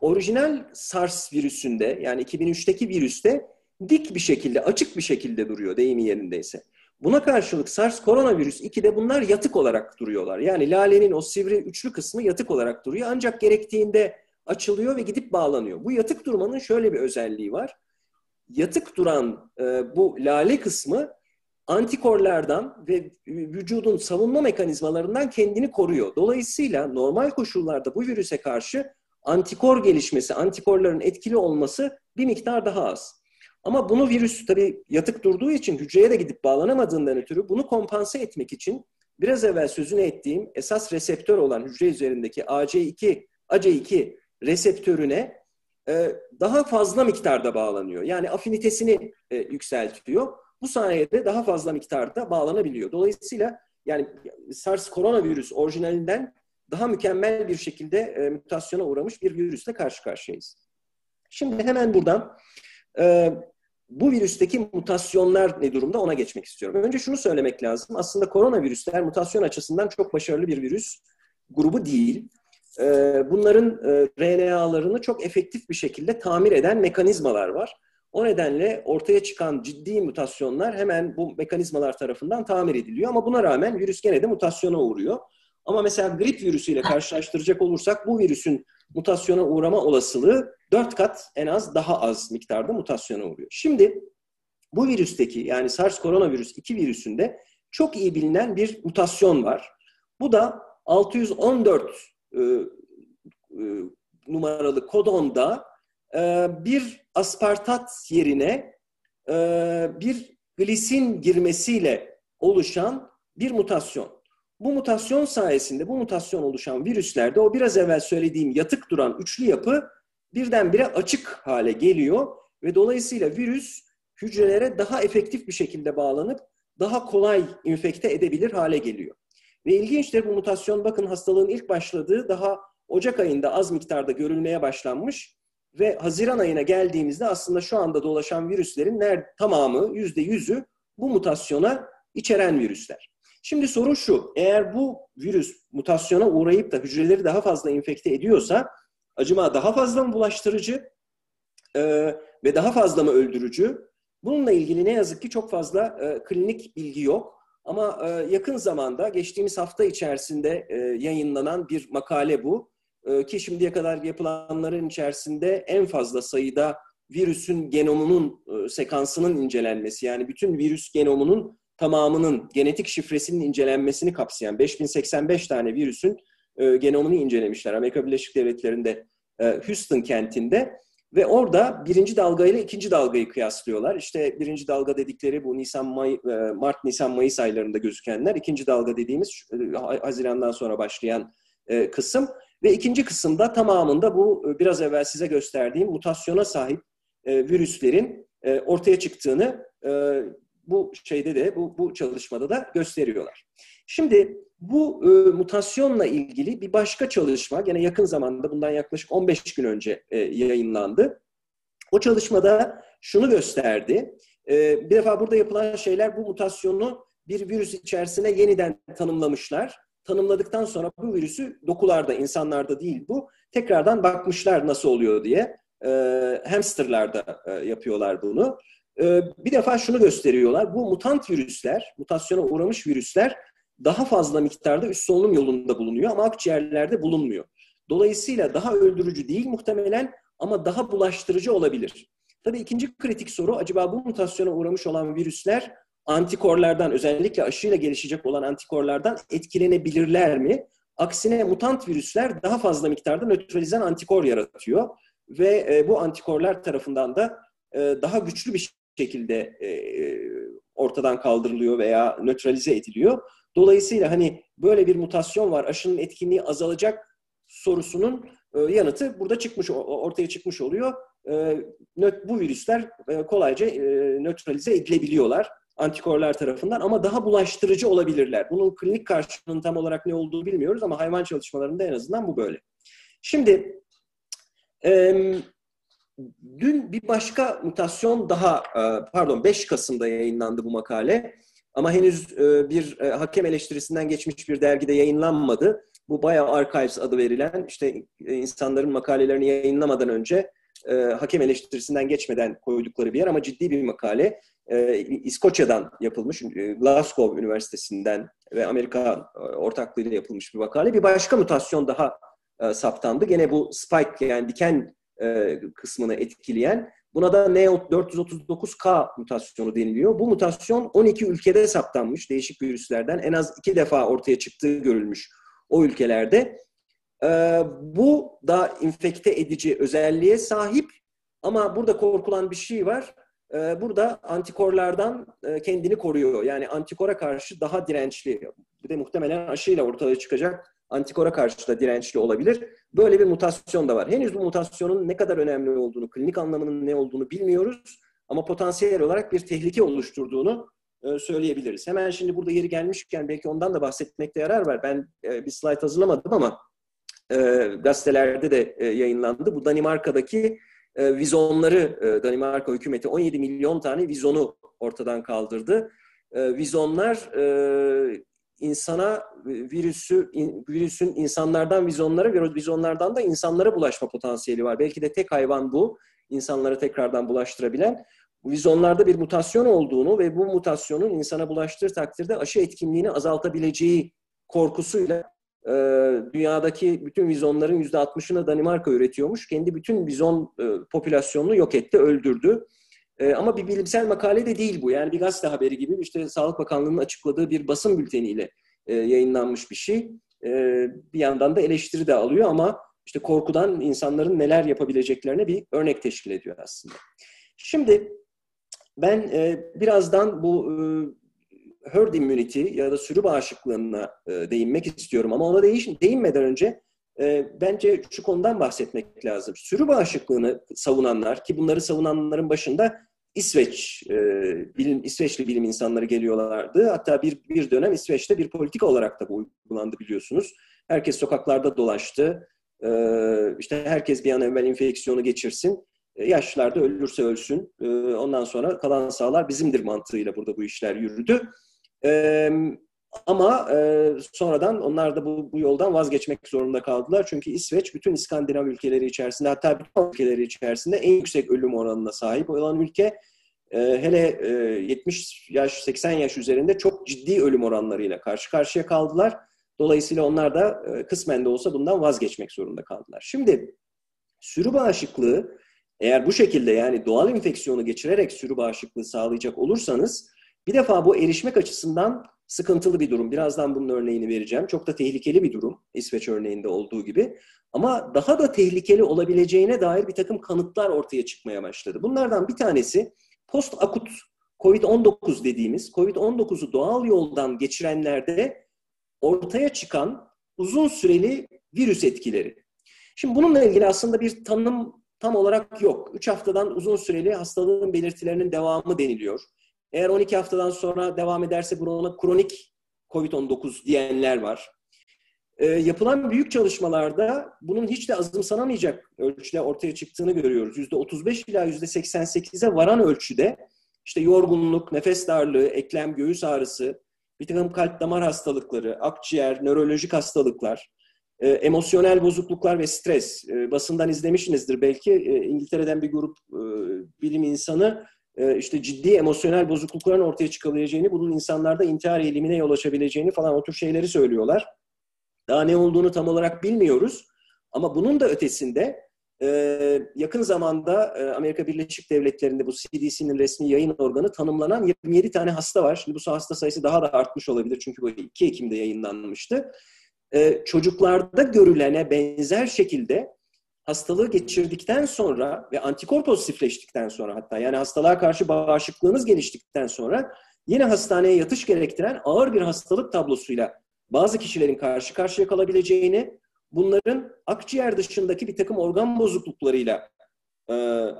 orijinal SARS virüsünde yani 2003'teki virüste dik bir şekilde, açık bir şekilde duruyor deyimi yerindeyse. Buna karşılık SARS koronavirüs 2'de bunlar yatık olarak duruyorlar. Yani lalenin o sivri üçlü kısmı yatık olarak duruyor. Ancak gerektiğinde açılıyor ve gidip bağlanıyor. Bu yatık durmanın şöyle bir özelliği var. Yatık duran e, bu lale kısmı antikorlardan ve vücudun savunma mekanizmalarından kendini koruyor. Dolayısıyla normal koşullarda bu virüse karşı antikor gelişmesi, antikorların etkili olması bir miktar daha az. Ama bunu virüs tabii yatık durduğu için hücreye de gidip bağlanamadığından ötürü bunu kompanse etmek için biraz evvel sözünü ettiğim esas reseptör olan hücre üzerindeki AC2 AC2 reseptörüne e, daha fazla miktarda bağlanıyor. Yani afinitesini e, yükseltiyor. Bu sayede daha fazla miktarda bağlanabiliyor. Dolayısıyla yani SARS koronavirüs orijinalinden daha mükemmel bir şekilde e, mutasyona uğramış bir virüsle karşı karşıyayız. Şimdi hemen buradan bu virüsteki mutasyonlar ne durumda ona geçmek istiyorum. Önce şunu söylemek lazım. Aslında koronavirüsler mutasyon açısından çok başarılı bir virüs grubu değil. Ee, bunların e, RNA'larını çok efektif bir şekilde tamir eden mekanizmalar var. O nedenle ortaya çıkan ciddi mutasyonlar hemen bu mekanizmalar tarafından tamir ediliyor. Ama buna rağmen virüs gene de mutasyona uğruyor. Ama mesela grip virüsüyle karşılaştıracak olursak bu virüsün mutasyona uğrama olasılığı 4 kat en az daha az miktarda mutasyona uğruyor. Şimdi bu virüsteki yani SARS koronavirüs 2 virüsünde çok iyi bilinen bir mutasyon var. Bu da 614 e, e, numaralı kodonda e, bir aspartat yerine bir glisin girmesiyle oluşan bir mutasyon. Bu mutasyon sayesinde bu mutasyon oluşan virüslerde o biraz evvel söylediğim yatık duran üçlü yapı birdenbire açık hale geliyor ve dolayısıyla virüs hücrelere daha efektif bir şekilde bağlanıp daha kolay infekte edebilir hale geliyor. Ve ilginçtir bu mutasyon bakın hastalığın ilk başladığı daha Ocak ayında az miktarda görülmeye başlanmış ve Haziran ayına geldiğimizde aslında şu anda dolaşan virüslerin ner tamamı yüzde yüzü bu mutasyona içeren virüsler. Şimdi soru şu, eğer bu virüs mutasyona uğrayıp da hücreleri daha fazla infekte ediyorsa acaba daha fazla mı bulaştırıcı e, ve daha fazla mı öldürücü? Bununla ilgili ne yazık ki çok fazla e, klinik bilgi yok. Ama e, yakın zamanda geçtiğimiz hafta içerisinde e, yayınlanan bir makale bu. E, ki şimdiye kadar yapılanların içerisinde en fazla sayıda virüsün genomunun sekansının incelenmesi yani bütün virüs genomunun tamamının genetik şifresinin incelenmesini kapsayan 5085 tane virüsün genomunu incelemişler. Amerika Birleşik Devletleri'nde Houston kentinde ve orada birinci dalga ile ikinci dalgayı kıyaslıyorlar. İşte birinci dalga dedikleri bu Nisan, May, e, Mart, Nisan, Mayıs aylarında gözükenler. İkinci dalga dediğimiz e, Haziran'dan sonra başlayan e, kısım. Ve ikinci kısımda tamamında bu biraz evvel size gösterdiğim mutasyona sahip virüslerin ortaya çıktığını bu şeyde de bu, bu çalışmada da gösteriyorlar. Şimdi bu e, mutasyonla ilgili bir başka çalışma gene yakın zamanda bundan yaklaşık 15 gün önce e, yayınlandı. O çalışmada şunu gösterdi. E, bir defa burada yapılan şeyler bu mutasyonu bir virüs içerisine yeniden tanımlamışlar. Tanımladıktan sonra bu virüsü dokularda, insanlarda değil bu, tekrardan bakmışlar nasıl oluyor diye. E, hamsterlarda e, yapıyorlar bunu. E, bir defa şunu gösteriyorlar. Bu mutant virüsler, mutasyona uğramış virüsler daha fazla miktarda üst solunum yolunda bulunuyor ama akciğerlerde bulunmuyor. Dolayısıyla daha öldürücü değil muhtemelen ama daha bulaştırıcı olabilir. Tabii ikinci kritik soru acaba bu mutasyona uğramış olan virüsler antikorlardan özellikle aşıyla gelişecek olan antikorlardan etkilenebilirler mi? Aksine mutant virüsler daha fazla miktarda nötralizan antikor yaratıyor ve e, bu antikorlar tarafından da e, daha güçlü bir şekilde e, ortadan kaldırılıyor veya nötralize ediliyor. Dolayısıyla hani böyle bir mutasyon var, aşının etkinliği azalacak sorusunun e, yanıtı burada çıkmış ortaya çıkmış oluyor. E, bu virüsler e, kolayca nötralize edilebiliyorlar antikorlar tarafından ama daha bulaştırıcı olabilirler. Bunun klinik karşılığının tam olarak ne olduğu bilmiyoruz ama hayvan çalışmalarında en azından bu böyle. Şimdi dün bir başka mutasyon daha pardon 5 Kasım'da yayınlandı bu makale. Ama henüz e, bir e, hakem eleştirisinden geçmiş bir dergide yayınlanmadı. Bu bayağı Archives adı verilen işte e, insanların makalelerini yayınlamadan önce hakem eleştirisinden geçmeden koydukları bir yer ama ciddi bir makale. İskoçya'dan yapılmış, Glasgow Üniversitesi'nden ve Amerika ortaklığıyla yapılmış bir makale. Bir başka mutasyon daha saptandı. Gene bu spike yani diken kısmını etkileyen Buna da N439K mutasyonu deniliyor. Bu mutasyon 12 ülkede saptanmış değişik virüslerden. En az iki defa ortaya çıktığı görülmüş o ülkelerde. Ee, bu da infekte edici özelliğe sahip ama burada korkulan bir şey var. Ee, burada antikorlardan e, kendini koruyor. Yani antikora karşı daha dirençli. Bir de muhtemelen aşıyla ortaya çıkacak antikora karşı da dirençli olabilir. Böyle bir mutasyon da var. Henüz bu mutasyonun ne kadar önemli olduğunu, klinik anlamının ne olduğunu bilmiyoruz. Ama potansiyel olarak bir tehlike oluşturduğunu e, söyleyebiliriz. Hemen şimdi burada yeri gelmişken belki ondan da bahsetmekte yarar var. Ben e, bir slide hazırlamadım ama e, gazetelerde de yayınlandı. Bu Danimarka'daki vizonları, Danimarka hükümeti 17 milyon tane vizonu ortadan kaldırdı. Vizonlar insana virüsü virüsün insanlardan vizonlara, vizonlardan da insanlara bulaşma potansiyeli var. Belki de tek hayvan bu, insanları tekrardan bulaştırabilen. Bu vizonlarda bir mutasyon olduğunu ve bu mutasyonun insana bulaştığı takdirde aşı etkinliğini azaltabileceği korkusuyla e, dünyadaki bütün vizonların yüzde 60'ını Danimarka üretiyormuş. Kendi bütün vizon e, popülasyonunu yok etti, öldürdü. E, ama bir bilimsel makale de değil bu. Yani bir gazete haberi gibi işte Sağlık Bakanlığı'nın açıkladığı bir basın bülteniyle e, yayınlanmış bir şey. E, bir yandan da eleştiri de alıyor ama işte korkudan insanların neler yapabileceklerine bir örnek teşkil ediyor aslında. Şimdi ben e, birazdan bu e, herd immunity ya da sürü bağışıklığına e, değinmek istiyorum ama ona değiş, değinmeden önce e, bence şu konudan bahsetmek lazım. Sürü bağışıklığını savunanlar ki bunları savunanların başında İsveç e, bilim İsveçli bilim insanları geliyorlardı. Hatta bir bir dönem İsveç'te bir politika olarak da bu uygulandı biliyorsunuz. Herkes sokaklarda dolaştı. E, işte herkes bir an evvel enfeksiyonu geçirsin. E, yaşlılarda ölürse ölsün. E, ondan sonra kalan sağlar bizimdir mantığıyla burada bu işler yürüdü. E, ama e, sonradan onlar da bu, bu yoldan vazgeçmek zorunda kaldılar. Çünkü İsveç bütün İskandinav ülkeleri içerisinde hatta bütün ülkeleri içerisinde en yüksek ölüm oranına sahip olan ülke. E, hele e, 70 yaş 80 yaş üzerinde çok ciddi ölüm oranlarıyla karşı karşıya kaldılar. Dolayısıyla onlar da e, kısmen de olsa bundan vazgeçmek zorunda kaldılar. Şimdi sürü bağışıklığı eğer bu şekilde yani doğal enfeksiyonu geçirerek sürü bağışıklığı sağlayacak olursanız bir defa bu erişmek açısından sıkıntılı bir durum. Birazdan bunun örneğini vereceğim. Çok da tehlikeli bir durum İsveç örneğinde olduğu gibi. Ama daha da tehlikeli olabileceğine dair bir takım kanıtlar ortaya çıkmaya başladı. Bunlardan bir tanesi post akut COVID-19 dediğimiz COVID-19'u doğal yoldan geçirenlerde ortaya çıkan uzun süreli virüs etkileri. Şimdi bununla ilgili aslında bir tanım tam olarak yok. 3 haftadan uzun süreli hastalığın belirtilerinin devamı deniliyor. Eğer 12 haftadan sonra devam ederse buna kronik COVID-19 diyenler var. E, yapılan büyük çalışmalarda bunun hiç de azımsanamayacak ölçüde ortaya çıktığını görüyoruz. %35 ila %88'e varan ölçüde işte yorgunluk, nefes darlığı, eklem, göğüs ağrısı, bir takım kalp damar hastalıkları, akciğer, nörolojik hastalıklar, e, emosyonel bozukluklar ve stres. E, basından izlemişsinizdir belki. E, İngiltere'den bir grup e, bilim insanı işte ciddi emosyonel bozuklukların ortaya çıkabileceğini, bunun insanlarda intihar eğilimine yol açabileceğini falan o tür şeyleri söylüyorlar. Daha ne olduğunu tam olarak bilmiyoruz. Ama bunun da ötesinde e, yakın zamanda e, Amerika Birleşik Devletleri'nde bu CDC'nin resmi yayın organı tanımlanan 27 tane hasta var. Şimdi bu hasta sayısı daha da artmış olabilir çünkü bu 2 Ekim'de yayınlanmıştı. Çocuklarda görülene benzer şekilde hastalığı geçirdikten sonra ve antikor pozitifleştikten sonra hatta yani hastalığa karşı bağışıklığınız geliştikten sonra yine hastaneye yatış gerektiren ağır bir hastalık tablosuyla bazı kişilerin karşı karşıya kalabileceğini, bunların akciğer dışındaki bir takım organ bozukluklarıyla e,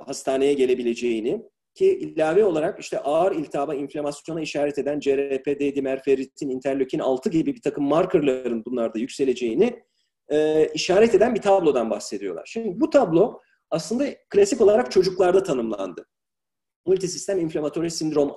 hastaneye gelebileceğini ki ilave olarak işte ağır iltihaba, inflamasyona işaret eden CRP, D-dimer, ferritin, interleukin 6 gibi bir takım markerların bunlarda yükseleceğini e, işaret eden bir tablodan bahsediyorlar. Şimdi bu tablo aslında klasik olarak çocuklarda tanımlandı. Multisistem inflammatory sindrom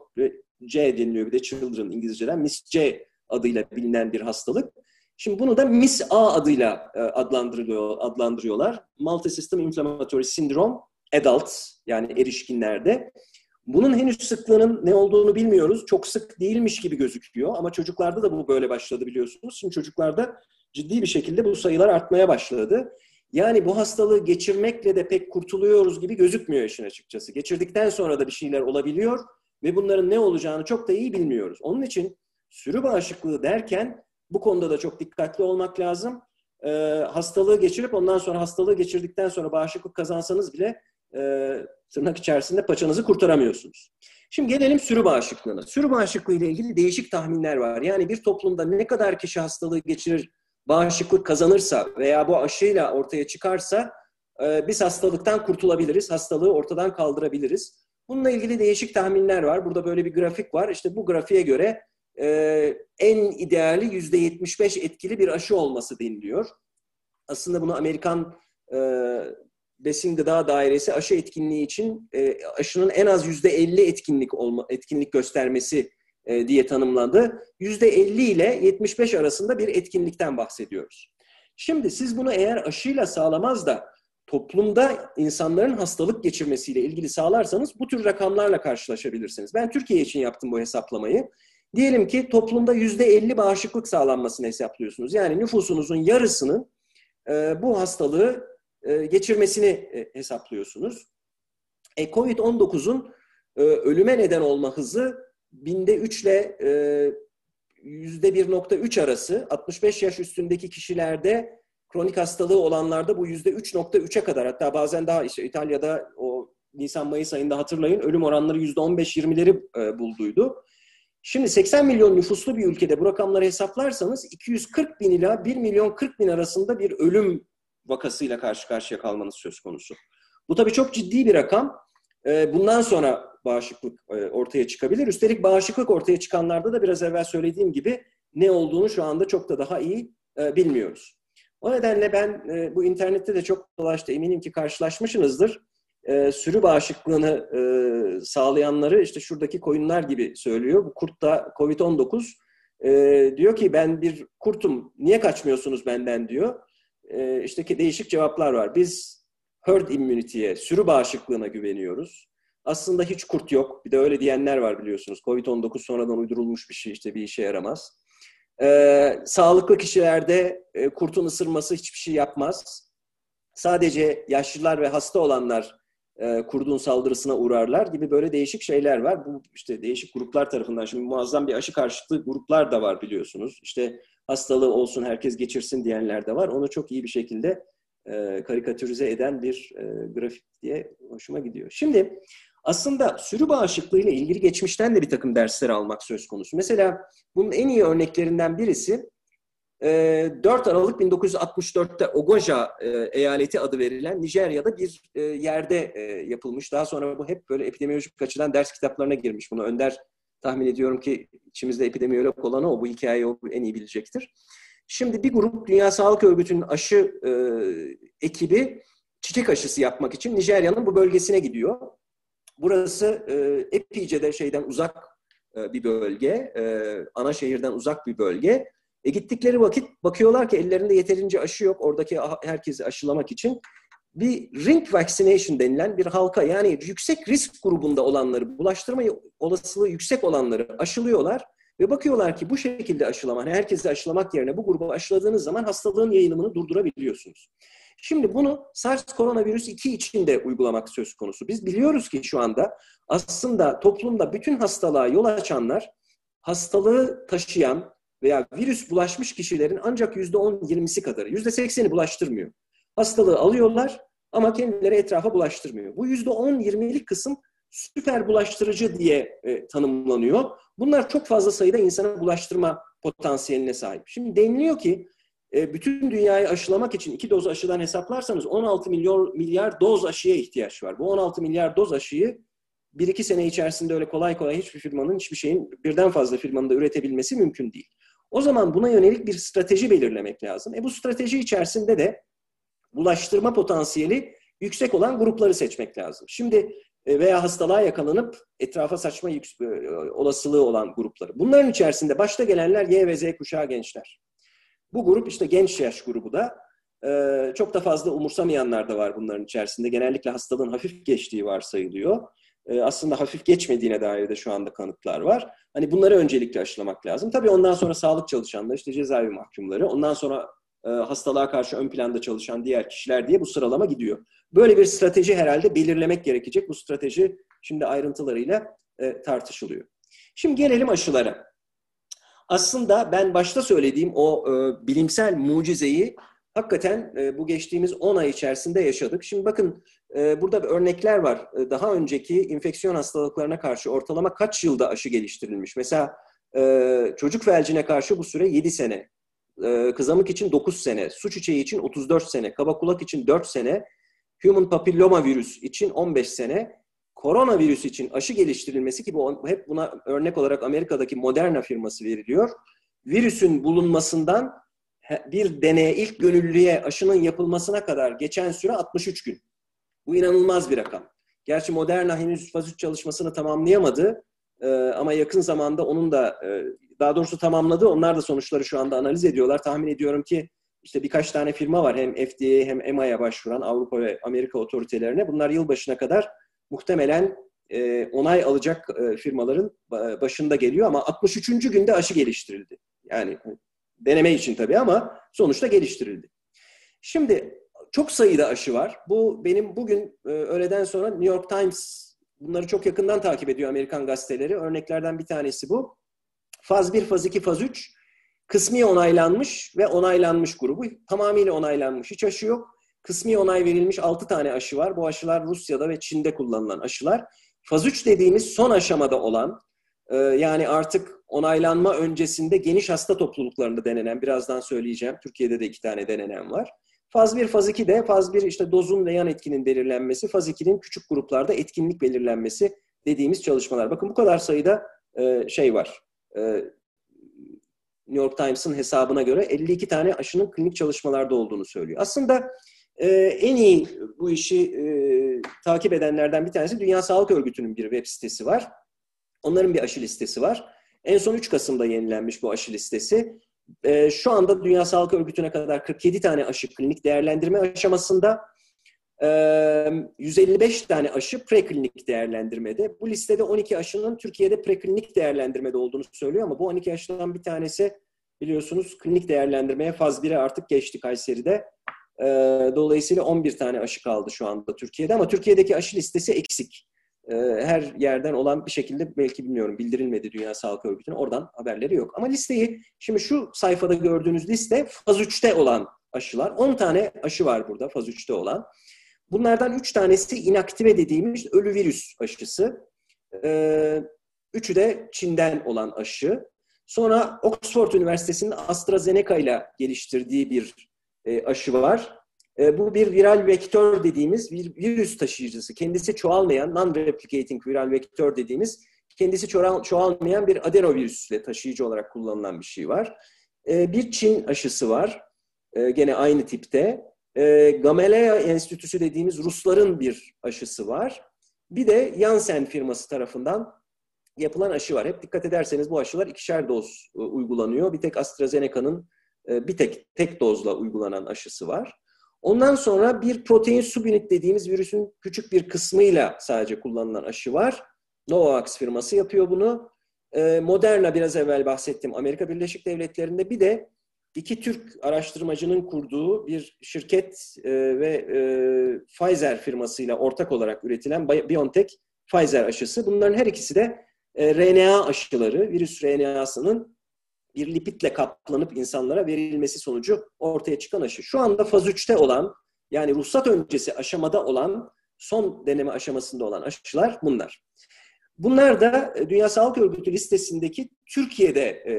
C deniliyor bir de children İngilizceden MIS-C adıyla bilinen bir hastalık. Şimdi bunu da MIS-A adıyla e, adlandırılıyor, adlandırıyorlar. Multisystem Inflammatory Syndrome Adults yani erişkinlerde. Bunun henüz sıklığının ne olduğunu bilmiyoruz. Çok sık değilmiş gibi gözüküyor ama çocuklarda da bu böyle başladı biliyorsunuz. Şimdi çocuklarda ciddi bir şekilde bu sayılar artmaya başladı. Yani bu hastalığı geçirmekle de pek kurtuluyoruz gibi gözükmüyor işin açıkçası. Geçirdikten sonra da bir şeyler olabiliyor ve bunların ne olacağını çok da iyi bilmiyoruz. Onun için sürü bağışıklığı derken bu konuda da çok dikkatli olmak lazım. Ee, hastalığı geçirip ondan sonra hastalığı geçirdikten sonra bağışıklık kazansanız bile e, tırnak içerisinde paçanızı kurtaramıyorsunuz. Şimdi gelelim sürü bağışıklığına. Sürü bağışıklığı ile ilgili değişik tahminler var. Yani bir toplumda ne kadar kişi hastalığı geçirir bağışıklık kazanırsa veya bu aşıyla ortaya çıkarsa e, biz hastalıktan kurtulabiliriz, hastalığı ortadan kaldırabiliriz. Bununla ilgili değişik tahminler var. Burada böyle bir grafik var. İşte bu grafiğe göre e, en ideali yüzde 75 etkili bir aşı olması deniliyor. Aslında bunu Amerikan e, Besin Gıda Dairesi aşı etkinliği için e, aşının en az yüzde 50 etkinlik olma, etkinlik göstermesi e, diye tanımlandı. %50 ile 75 arasında bir etkinlikten bahsediyoruz. Şimdi siz bunu eğer aşıyla sağlamaz da toplumda insanların hastalık geçirmesiyle ilgili sağlarsanız bu tür rakamlarla karşılaşabilirsiniz. Ben Türkiye için yaptım bu hesaplamayı. Diyelim ki toplumda %50 bağışıklık sağlanmasını hesaplıyorsunuz. Yani nüfusunuzun yarısının e, bu hastalığı e, geçirmesini e, hesaplıyorsunuz. E, Covid-19'un e, ölüme neden olma hızı binde 3 ile yüzde 1.3 arası 65 yaş üstündeki kişilerde kronik hastalığı olanlarda bu yüzde 3.3'e kadar hatta bazen daha işte İtalya'da o Nisan-Mayıs ayında hatırlayın ölüm oranları yüzde 15-20'leri e, bulduydu. Şimdi 80 milyon nüfuslu bir ülkede bu rakamları hesaplarsanız 240 bin ila 1 milyon 40 bin arasında bir ölüm vakasıyla karşı karşıya kalmanız söz konusu. Bu tabii çok ciddi bir rakam. E, bundan sonra bağışıklık e, ortaya çıkabilir. Üstelik bağışıklık ortaya çıkanlarda da biraz evvel söylediğim gibi ne olduğunu şu anda çok da daha iyi bilmiyoruz. O nedenle ben bu internette de çok dolaştı. Eminim ki karşılaşmışsınızdır e, sürü bağışıklığını e, sağlayanları işte şuradaki koyunlar gibi söylüyor. Bu kurt da COVID-19 e, diyor ki ben bir kurtum niye kaçmıyorsunuz benden diyor. E, işte ki değişik cevaplar var. Biz herd immunity'ye, sürü bağışıklığına güveniyoruz. Aslında hiç kurt yok. Bir de öyle diyenler var biliyorsunuz. Covid-19 sonradan uydurulmuş bir şey işte bir işe yaramaz. Ee, sağlıklı kişilerde e, kurtun ısırması hiçbir şey yapmaz. Sadece yaşlılar ve hasta olanlar e, kurduğun saldırısına uğrarlar gibi böyle değişik şeyler var. Bu işte değişik gruplar tarafından şimdi muazzam bir aşı karşıtı gruplar da var biliyorsunuz. İşte hastalığı olsun herkes geçirsin diyenler de var. Onu çok iyi bir şekilde e, karikatürize eden bir e, grafik diye hoşuma gidiyor. Şimdi aslında sürü bağışıklığı ile ilgili geçmişten de bir takım dersler almak söz konusu. Mesela bunun en iyi örneklerinden birisi 4 ee, Aralık 1964'te Ogoja e, eyaleti adı verilen Nijerya'da bir e, yerde e, yapılmış. Daha sonra bu hep böyle epidemiyolojik açıdan ders kitaplarına girmiş. Bunu Önder tahmin ediyorum ki içimizde epidemiyolog olan o bu hikayeyi o en iyi bilecektir. Şimdi bir grup Dünya Sağlık Örgütü'nün aşı e, ekibi çiçek aşısı yapmak için Nijerya'nın bu bölgesine gidiyor. Burası e, epeyce de şeyden uzak e, bir bölge, e, ana şehirden uzak bir bölge. E gittikleri vakit bakıyorlar ki ellerinde yeterince aşı yok oradaki herkesi aşılamak için. Bir ring vaccination denilen bir halka yani yüksek risk grubunda olanları, bulaştırma olasılığı yüksek olanları aşılıyorlar. Ve bakıyorlar ki bu şekilde aşılama, hani herkesi aşılamak yerine bu grubu aşıladığınız zaman hastalığın yayılımını durdurabiliyorsunuz. Şimdi bunu SARS koronavirüs 2 için de uygulamak söz konusu. Biz biliyoruz ki şu anda aslında toplumda bütün hastalığa yol açanlar hastalığı taşıyan, veya virüs bulaşmış kişilerin ancak yüzde 10-20'si kadarı. Yüzde 80'i bulaştırmıyor. Hastalığı alıyorlar ama kendileri etrafa bulaştırmıyor. Bu yüzde 10-20'lik kısım süper bulaştırıcı diye e, tanımlanıyor. Bunlar çok fazla sayıda insana bulaştırma potansiyeline sahip. Şimdi deniliyor ki e, bütün dünyayı aşılamak için iki doz aşıdan hesaplarsanız 16 milyon milyar doz aşıya ihtiyaç var. Bu 16 milyar doz aşıyı bir iki sene içerisinde öyle kolay kolay hiçbir firmanın, hiçbir şeyin birden fazla firmanın da üretebilmesi mümkün değil. O zaman buna yönelik bir strateji belirlemek lazım. E bu strateji içerisinde de bulaştırma potansiyeli yüksek olan grupları seçmek lazım. Şimdi e, veya hastalığa yakalanıp etrafa saçma e, olasılığı olan grupları. Bunların içerisinde başta gelenler Y ve Z kuşağı gençler. Bu grup işte genç yaş grubu da e, çok da fazla umursamayanlar da var bunların içerisinde. Genellikle hastalığın hafif geçtiği varsayılıyor. E, aslında hafif geçmediğine dair de şu anda kanıtlar var. Hani bunları öncelikle aşılamak lazım. Tabii ondan sonra sağlık çalışanları, işte cezaevi mahkumları, ondan sonra e, hastalığa karşı ön planda çalışan diğer kişiler diye bu sıralama gidiyor. Böyle bir strateji herhalde belirlemek gerekecek. Bu strateji şimdi ayrıntılarıyla e, tartışılıyor. Şimdi gelelim aşılara. Aslında ben başta söylediğim o e, bilimsel mucizeyi hakikaten e, bu geçtiğimiz 10 ay içerisinde yaşadık. Şimdi bakın e, burada örnekler var. E, daha önceki infeksiyon hastalıklarına karşı ortalama kaç yılda aşı geliştirilmiş? Mesela e, çocuk felcine karşı bu süre 7 sene, e, kızamık için 9 sene, su çiçeği için 34 sene, kaba kulak için 4 sene, human papilloma virüs için 15 sene, koronavirüs için aşı geliştirilmesi ki bu hep buna örnek olarak Amerika'daki Moderna firması veriliyor. Virüsün bulunmasından bir deneye ilk gönüllüye aşının yapılmasına kadar geçen süre 63 gün. Bu inanılmaz bir rakam. Gerçi Moderna henüz faz 3 çalışmasını tamamlayamadı. Ee, ama yakın zamanda onun da e, daha doğrusu tamamladı. Onlar da sonuçları şu anda analiz ediyorlar. Tahmin ediyorum ki işte birkaç tane firma var hem FDA hem EMA'ya başvuran Avrupa ve Amerika otoritelerine. Bunlar yılbaşına kadar muhtemelen e, onay alacak e, firmaların başında geliyor ama 63. günde aşı geliştirildi. Yani Deneme için tabii ama sonuçta geliştirildi. Şimdi çok sayıda aşı var. Bu benim bugün e, öğleden sonra New York Times bunları çok yakından takip ediyor Amerikan gazeteleri. Örneklerden bir tanesi bu. Faz 1, faz 2, faz 3 kısmi onaylanmış ve onaylanmış grubu. Tamamıyla onaylanmış hiç aşı yok. Kısmi onay verilmiş 6 tane aşı var. Bu aşılar Rusya'da ve Çin'de kullanılan aşılar. Faz 3 dediğimiz son aşamada olan e, yani artık onaylanma öncesinde geniş hasta topluluklarında denenen, birazdan söyleyeceğim, Türkiye'de de iki tane denenen var. Faz 1, faz 2 de faz 1 işte dozun ve yan etkinin belirlenmesi, faz 2'nin küçük gruplarda etkinlik belirlenmesi dediğimiz çalışmalar. Bakın bu kadar sayıda e, şey var. E, New York Times'ın hesabına göre 52 tane aşının klinik çalışmalarda olduğunu söylüyor. Aslında e, en iyi bu işi e, takip edenlerden bir tanesi Dünya Sağlık Örgütü'nün bir web sitesi var. Onların bir aşı listesi var. En son 3 Kasım'da yenilenmiş bu aşı listesi. E, şu anda Dünya Sağlık Örgütü'ne kadar 47 tane aşı klinik değerlendirme aşamasında. E, 155 tane aşı preklinik değerlendirmede. Bu listede 12 aşının Türkiye'de preklinik değerlendirmede olduğunu söylüyor ama bu 12 aşıdan bir tanesi biliyorsunuz klinik değerlendirmeye faz 1'e artık geçti Kayseri'de. E, dolayısıyla 11 tane aşı kaldı şu anda Türkiye'de ama Türkiye'deki aşı listesi eksik. E, her yerden olan bir şekilde belki bilmiyorum bildirilmedi Dünya Sağlık Örgütü'ne. Oradan haberleri yok. Ama listeyi şimdi şu sayfada gördüğünüz liste faz 3'te olan aşılar. 10 tane aşı var burada faz 3'te olan. Bunlardan 3 tanesi inaktive dediğimiz ölü virüs aşısı. E, üçü de Çin'den olan aşı. Sonra Oxford Üniversitesi'nin AstraZeneca ile geliştirdiği bir e, aşı var. E, bu bir viral vektör dediğimiz bir virüs taşıyıcısı. Kendisi çoğalmayan, non-replicating viral vektör dediğimiz kendisi çoğalmayan bir adenovirüsle taşıyıcı olarak kullanılan bir şey var. E, bir Çin aşısı var. Gene aynı tipte. Gamaleya Enstitüsü dediğimiz Rusların bir aşısı var. Bir de Janssen firması tarafından yapılan aşı var. Hep dikkat ederseniz bu aşılar ikişer doz uygulanıyor. Bir tek AstraZeneca'nın e, bir tek tek dozla uygulanan aşısı var. Ondan sonra bir protein subunit dediğimiz virüsün küçük bir kısmıyla sadece kullanılan aşı var. Novavax firması yapıyor bunu. E, Moderna biraz evvel bahsettim Amerika Birleşik Devletleri'nde bir de iki Türk araştırmacının kurduğu bir şirket e, ve Pfizer firmasıyla ortak olarak üretilen BioNTech Pfizer aşısı. Bunların her ikisi de RNA aşıları, virüs RNA'sının bir lipidle kaplanıp insanlara verilmesi sonucu ortaya çıkan aşı. Şu anda faz 3'te olan yani ruhsat öncesi aşamada olan son deneme aşamasında olan aşılar bunlar. Bunlar da e, Dünya Sağlık Örgütü listesindeki Türkiye'de e,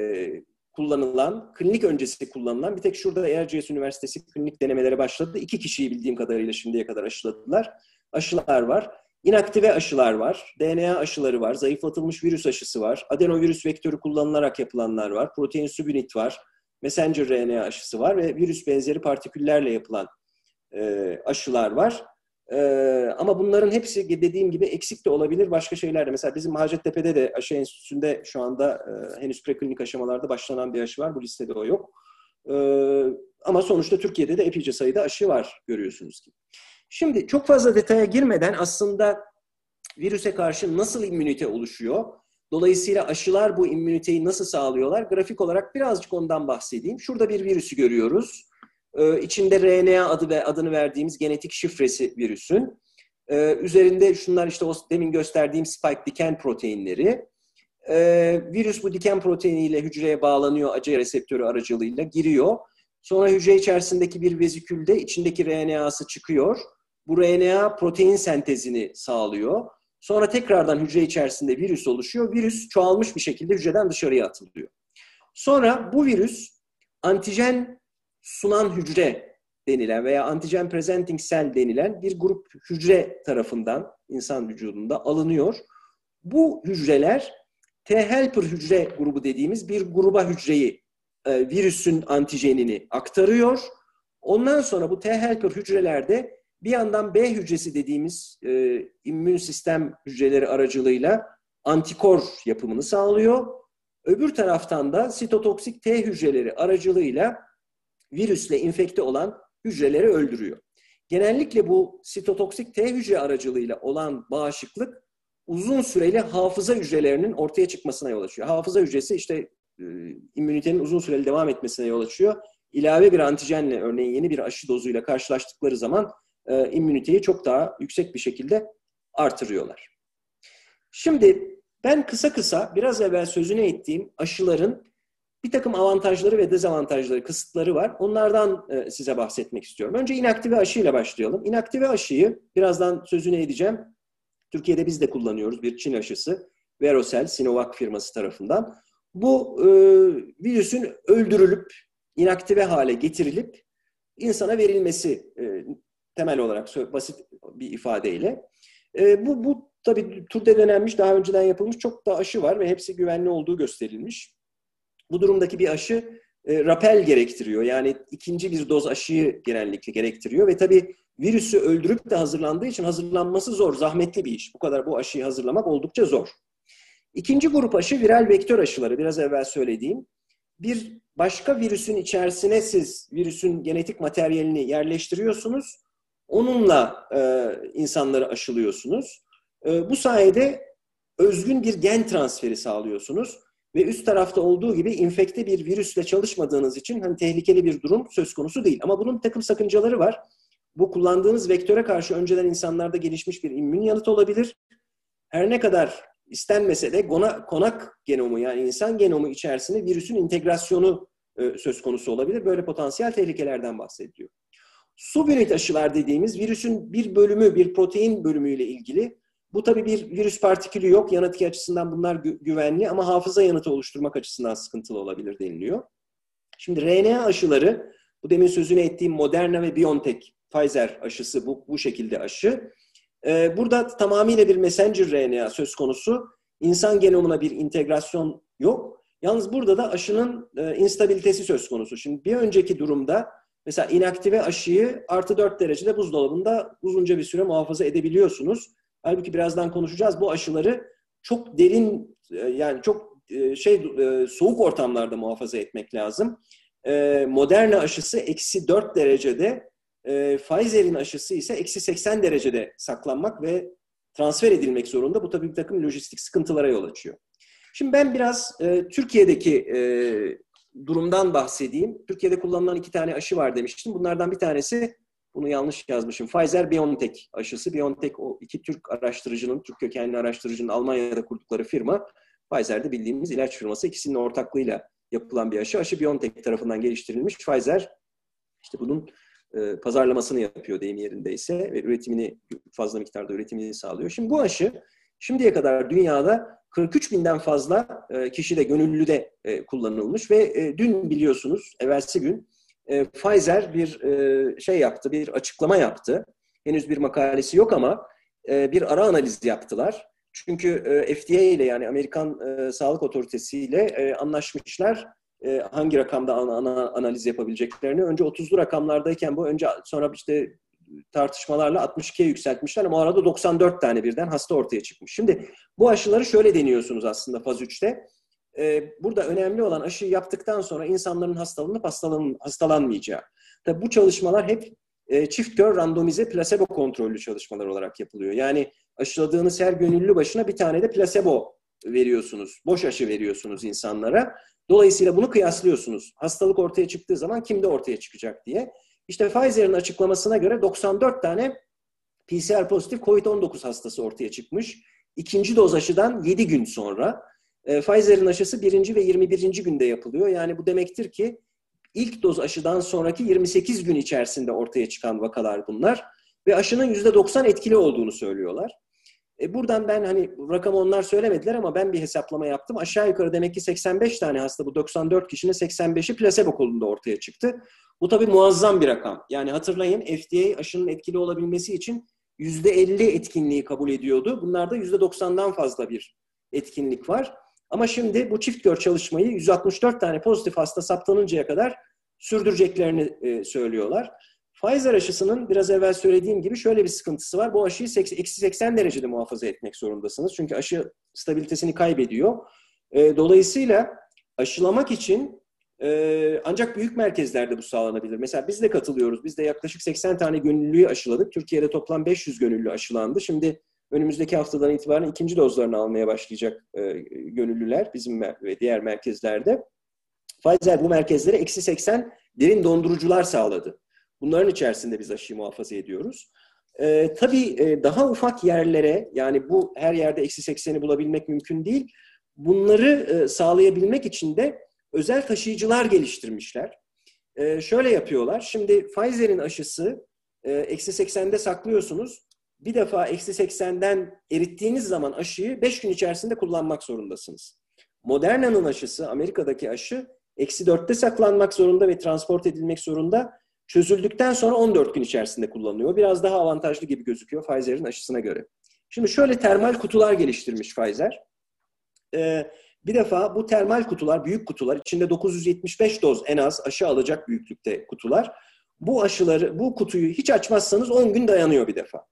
kullanılan, klinik öncesi kullanılan bir tek şurada Erciyes Üniversitesi klinik denemeleri başladı. İki kişiyi bildiğim kadarıyla şimdiye kadar aşıladılar. Aşılar var. İnaktive aşılar var, DNA aşıları var, zayıflatılmış virüs aşısı var, adenovirüs vektörü kullanılarak yapılanlar var, protein subunit var, messenger RNA aşısı var ve virüs benzeri partiküllerle yapılan e, aşılar var. E, ama bunların hepsi dediğim gibi eksik de olabilir başka şeyler de. Mesela bizim Hacettepe'de de aşı enstitüsünde şu anda e, henüz preklinik aşamalarda başlanan bir aşı var. Bu listede o yok. E, ama sonuçta Türkiye'de de epeyce sayıda aşı var görüyorsunuz ki. Şimdi çok fazla detaya girmeden aslında virüse karşı nasıl immünite oluşuyor? Dolayısıyla aşılar bu immüniteyi nasıl sağlıyorlar? Grafik olarak birazcık ondan bahsedeyim. Şurada bir virüsü görüyoruz. Ee, içinde RNA adı ve adını verdiğimiz genetik şifresi virüsün. Ee, üzerinde şunlar işte o demin gösterdiğim spike diken proteinleri. Ee, virüs bu diken proteiniyle hücreye bağlanıyor acı reseptörü aracılığıyla giriyor. Sonra hücre içerisindeki bir vezikülde içindeki RNA'sı çıkıyor. Bu RNA protein sentezini sağlıyor. Sonra tekrardan hücre içerisinde virüs oluşuyor. Virüs çoğalmış bir şekilde hücreden dışarıya atılıyor. Sonra bu virüs antijen sunan hücre denilen veya antijen presenting cell denilen bir grup hücre tarafından insan vücudunda alınıyor. Bu hücreler T-helper hücre grubu dediğimiz bir gruba hücreyi e, virüsün antijenini aktarıyor. Ondan sonra bu T-helper hücrelerde bir yandan B hücresi dediğimiz e, immün sistem hücreleri aracılığıyla antikor yapımını sağlıyor. Öbür taraftan da sitotoksik T hücreleri aracılığıyla virüsle infekte olan hücreleri öldürüyor. Genellikle bu sitotoksik T hücre aracılığıyla olan bağışıklık uzun süreli hafıza hücrelerinin ortaya çıkmasına yol açıyor. Hafıza hücresi işte e, immünitenin uzun süreli devam etmesine yol açıyor. İlave bir antijenle örneğin yeni bir aşı dozuyla karşılaştıkları zaman e, immüniteyi çok daha yüksek bir şekilde artırıyorlar. Şimdi ben kısa kısa biraz evvel sözüne ettiğim aşıların bir takım avantajları ve dezavantajları, kısıtları var. Onlardan e, size bahsetmek istiyorum. Önce inaktive aşıyla başlayalım. İnaktive aşıyı birazdan sözünü edeceğim. Türkiye'de biz de kullanıyoruz bir Çin aşısı. Verocell, Sinovac firması tarafından. Bu e, virüsün öldürülüp, inaktive hale getirilip insana verilmesi e, temel olarak basit bir ifadeyle. E, bu, bu tabii turda denenmiş, daha önceden yapılmış çok da aşı var ve hepsi güvenli olduğu gösterilmiş. Bu durumdaki bir aşı e, rapel gerektiriyor. Yani ikinci bir doz aşıyı genellikle gerektiriyor ve tabii virüsü öldürüp de hazırlandığı için hazırlanması zor, zahmetli bir iş. Bu kadar bu aşıyı hazırlamak oldukça zor. İkinci grup aşı viral vektör aşıları. Biraz evvel söylediğim. Bir başka virüsün içerisine siz virüsün genetik materyalini yerleştiriyorsunuz. Onunla e, insanları aşılıyorsunuz. E, bu sayede özgün bir gen transferi sağlıyorsunuz. Ve üst tarafta olduğu gibi infekte bir virüsle çalışmadığınız için hani tehlikeli bir durum söz konusu değil. Ama bunun takım sakıncaları var. Bu kullandığınız vektöre karşı önceden insanlarda gelişmiş bir immün yanıt olabilir. Her ne kadar istenmese de konak genomu yani insan genomu içerisinde virüsün integrasyonu e, söz konusu olabilir. Böyle potansiyel tehlikelerden bahsediliyor. Subunit aşılar dediğimiz virüsün bir bölümü, bir protein bölümüyle ilgili. Bu tabii bir virüs partikülü yok. Yanıt açısından bunlar gü- güvenli ama hafıza yanıtı oluşturmak açısından sıkıntılı olabilir deniliyor. Şimdi RNA aşıları, bu demin sözünü ettiğim Moderna ve BioNTech, Pfizer aşısı bu, bu şekilde aşı. Ee, burada tamamıyla bir messenger RNA söz konusu. İnsan genomuna bir integrasyon yok. Yalnız burada da aşının e, instabilitesi söz konusu. Şimdi bir önceki durumda mesela inaktive aşıyı artı 4 derecede buzdolabında uzunca bir süre muhafaza edebiliyorsunuz. Halbuki birazdan konuşacağız. Bu aşıları çok derin e, yani çok e, şey e, soğuk ortamlarda muhafaza etmek lazım. Moderna aşısı eksi 4 derecede, Pfizer'in aşısı ise eksi 80 derecede saklanmak ve transfer edilmek zorunda. Bu tabii bir takım lojistik sıkıntılara yol açıyor. Şimdi ben biraz Türkiye'deki durumdan bahsedeyim. Türkiye'de kullanılan iki tane aşı var demiştim. Bunlardan bir tanesi bunu yanlış yazmışım. Pfizer-BioNTech aşısı. BioNTech o iki Türk araştırıcının, Türk kökenli araştırıcının Almanya'da kurdukları firma. Pfizer'de bildiğimiz ilaç firması. ikisinin ortaklığıyla yapılan bir aşı. Aşı BioNTech tarafından geliştirilmiş. Pfizer işte bunun e, pazarlamasını yapıyor deyim yerindeyse ve üretimini fazla miktarda üretimini sağlıyor. Şimdi bu aşı şimdiye kadar dünyada 43 binden fazla e, kişi de gönüllüde e, kullanılmış ve e, dün biliyorsunuz evvelsi gün Pfizer bir şey yaptı, bir açıklama yaptı. Henüz bir makalesi yok ama bir ara analiz yaptılar. Çünkü FDA ile yani Amerikan Sağlık Otoritesi ile anlaşmışlar hangi rakamda ana, ana analiz yapabileceklerini. Önce 30'lu rakamlardayken bu önce sonra işte tartışmalarla 62'ye yükseltmişler ama arada 94 tane birden hasta ortaya çıkmış. Şimdi bu aşıları şöyle deniyorsunuz aslında faz 3'te e, burada önemli olan aşıyı yaptıktan sonra insanların hastalanıp hastalan, hastalanmayacağı. Tabii bu çalışmalar hep e, çift kör randomize plasebo kontrollü çalışmalar olarak yapılıyor. Yani aşıladığınız her gönüllü başına bir tane de plasebo veriyorsunuz. Boş aşı veriyorsunuz insanlara. Dolayısıyla bunu kıyaslıyorsunuz. Hastalık ortaya çıktığı zaman kimde ortaya çıkacak diye. İşte Pfizer'in açıklamasına göre 94 tane PCR pozitif COVID-19 hastası ortaya çıkmış. İkinci doz aşıdan 7 gün sonra. E, Pfizer'in aşısı birinci ve 21. günde yapılıyor. Yani bu demektir ki ilk doz aşıdan sonraki 28 gün içerisinde ortaya çıkan vakalar bunlar. Ve aşının %90 etkili olduğunu söylüyorlar. E buradan ben hani rakamı onlar söylemediler ama ben bir hesaplama yaptım. Aşağı yukarı demek ki 85 tane hasta bu 94 kişinin 85'i plasebo kolunda ortaya çıktı. Bu tabii muazzam bir rakam. Yani hatırlayın FDA aşının etkili olabilmesi için %50 etkinliği kabul ediyordu. Bunlarda %90'dan fazla bir etkinlik var. Ama şimdi bu çift gör çalışmayı 164 tane pozitif hasta saptanıncaya kadar sürdüreceklerini e, söylüyorlar. Pfizer aşısının biraz evvel söylediğim gibi şöyle bir sıkıntısı var. Bu aşıyı eksi 80 derecede muhafaza etmek zorundasınız. Çünkü aşı stabilitesini kaybediyor. E, dolayısıyla aşılamak için e, ancak büyük merkezlerde bu sağlanabilir. Mesela biz de katılıyoruz. Biz de yaklaşık 80 tane gönüllüyü aşıladık. Türkiye'de toplam 500 gönüllü aşılandı. Şimdi önümüzdeki haftadan itibaren ikinci dozlarını almaya başlayacak e, gönüllüler bizim ve diğer merkezlerde. Pfizer bu merkezlere eksi 80 derin dondurucular sağladı. Bunların içerisinde biz aşıyı muhafaza ediyoruz. E, tabii e, daha ufak yerlere yani bu her yerde eksi 80'i bulabilmek mümkün değil. Bunları e, sağlayabilmek için de özel taşıyıcılar geliştirmişler. E, şöyle yapıyorlar. Şimdi Pfizer'in aşısı e, eksi 80'de saklıyorsunuz. Bir defa eksi 80'den erittiğiniz zaman aşıyı 5 gün içerisinde kullanmak zorundasınız. Moderna'nın aşısı, Amerika'daki aşı eksi 4'te saklanmak zorunda ve transport edilmek zorunda. Çözüldükten sonra 14 gün içerisinde kullanılıyor. Biraz daha avantajlı gibi gözüküyor Pfizer'in aşısına göre. Şimdi şöyle termal kutular geliştirmiş Pfizer. Ee, bir defa bu termal kutular, büyük kutular, içinde 975 doz en az aşı alacak büyüklükte kutular. Bu aşıları, bu kutuyu hiç açmazsanız 10 gün dayanıyor bir defa.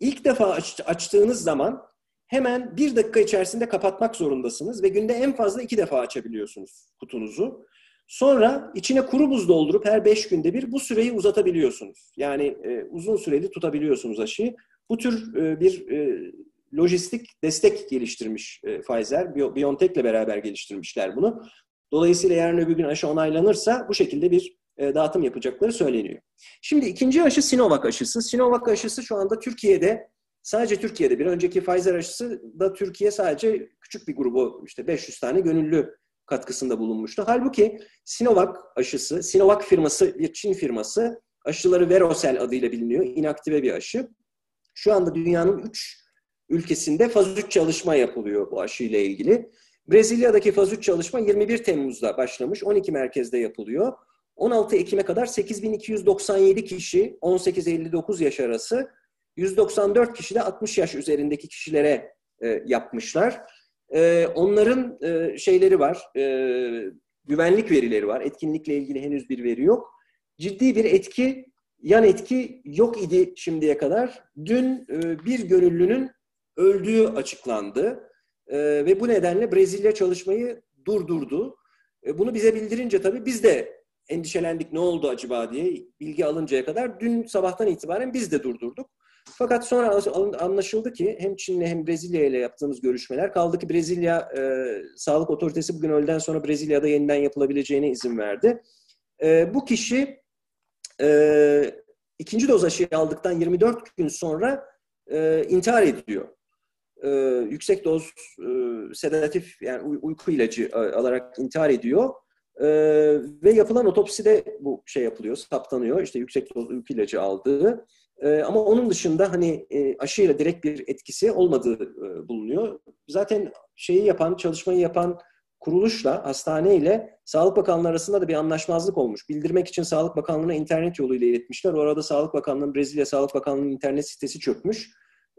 İlk defa aç, açtığınız zaman hemen bir dakika içerisinde kapatmak zorundasınız ve günde en fazla iki defa açabiliyorsunuz kutunuzu. Sonra içine kuru buz doldurup her beş günde bir bu süreyi uzatabiliyorsunuz. Yani e, uzun süreli tutabiliyorsunuz aşıyı. Bu tür e, bir e, lojistik destek geliştirmiş e, Pfizer. BioNTech ile beraber geliştirmişler bunu. Dolayısıyla yarın öbür gün aşı onaylanırsa bu şekilde bir e, dağıtım yapacakları söyleniyor. Şimdi ikinci aşı Sinovac aşısı. Sinovac aşısı şu anda Türkiye'de sadece Türkiye'de bir önceki Pfizer aşısı da Türkiye sadece küçük bir grubu işte 500 tane gönüllü katkısında bulunmuştu. Halbuki Sinovac aşısı, Sinovac firması bir Çin firması aşıları Verocell adıyla biliniyor. inaktive bir aşı. Şu anda dünyanın 3 ülkesinde faz 3 çalışma yapılıyor bu aşıyla ilgili. Brezilya'daki faz 3 çalışma 21 Temmuz'da başlamış. 12 merkezde yapılıyor. 16 Ekim'e kadar 8297 kişi 18-59 yaş arası 194 kişi de 60 yaş üzerindeki kişilere e, yapmışlar. E, onların e, şeyleri var, e, güvenlik verileri var. Etkinlikle ilgili henüz bir veri yok. Ciddi bir etki, yan etki yok idi şimdiye kadar. Dün e, bir gönüllünün öldüğü açıklandı. E, ve bu nedenle Brezilya çalışmayı durdurdu. E, bunu bize bildirince tabii biz de endişelendik ne oldu acaba diye bilgi alıncaya kadar dün sabahtan itibaren biz de durdurduk. Fakat sonra anlaşıldı ki hem Çin'le hem Brezilya ile yaptığımız görüşmeler kaldı ki Brezilya e, Sağlık Otoritesi bugün öğleden sonra Brezilya'da yeniden yapılabileceğine izin verdi. E, bu kişi e, ikinci doz aşıyı aldıktan 24 gün sonra e, intihar ediyor. E, yüksek doz e, sedatif yani uy- uyku ilacı e, alarak intihar ediyor. Ee, ve yapılan otopside bu şey yapılıyor, saptanıyor. İşte yüksek doz uyku ilacı aldığı. Ee, ama onun dışında hani e, aşıyla direkt bir etkisi olmadığı e, bulunuyor. Zaten şeyi yapan, çalışmayı yapan kuruluşla, hastaneyle Sağlık Bakanlığı arasında da bir anlaşmazlık olmuş. Bildirmek için Sağlık Bakanlığı'na internet yoluyla iletmişler. Orada Sağlık Bakanlığı'nın, Brezilya Sağlık Bakanlığı'nın internet sitesi çökmüş.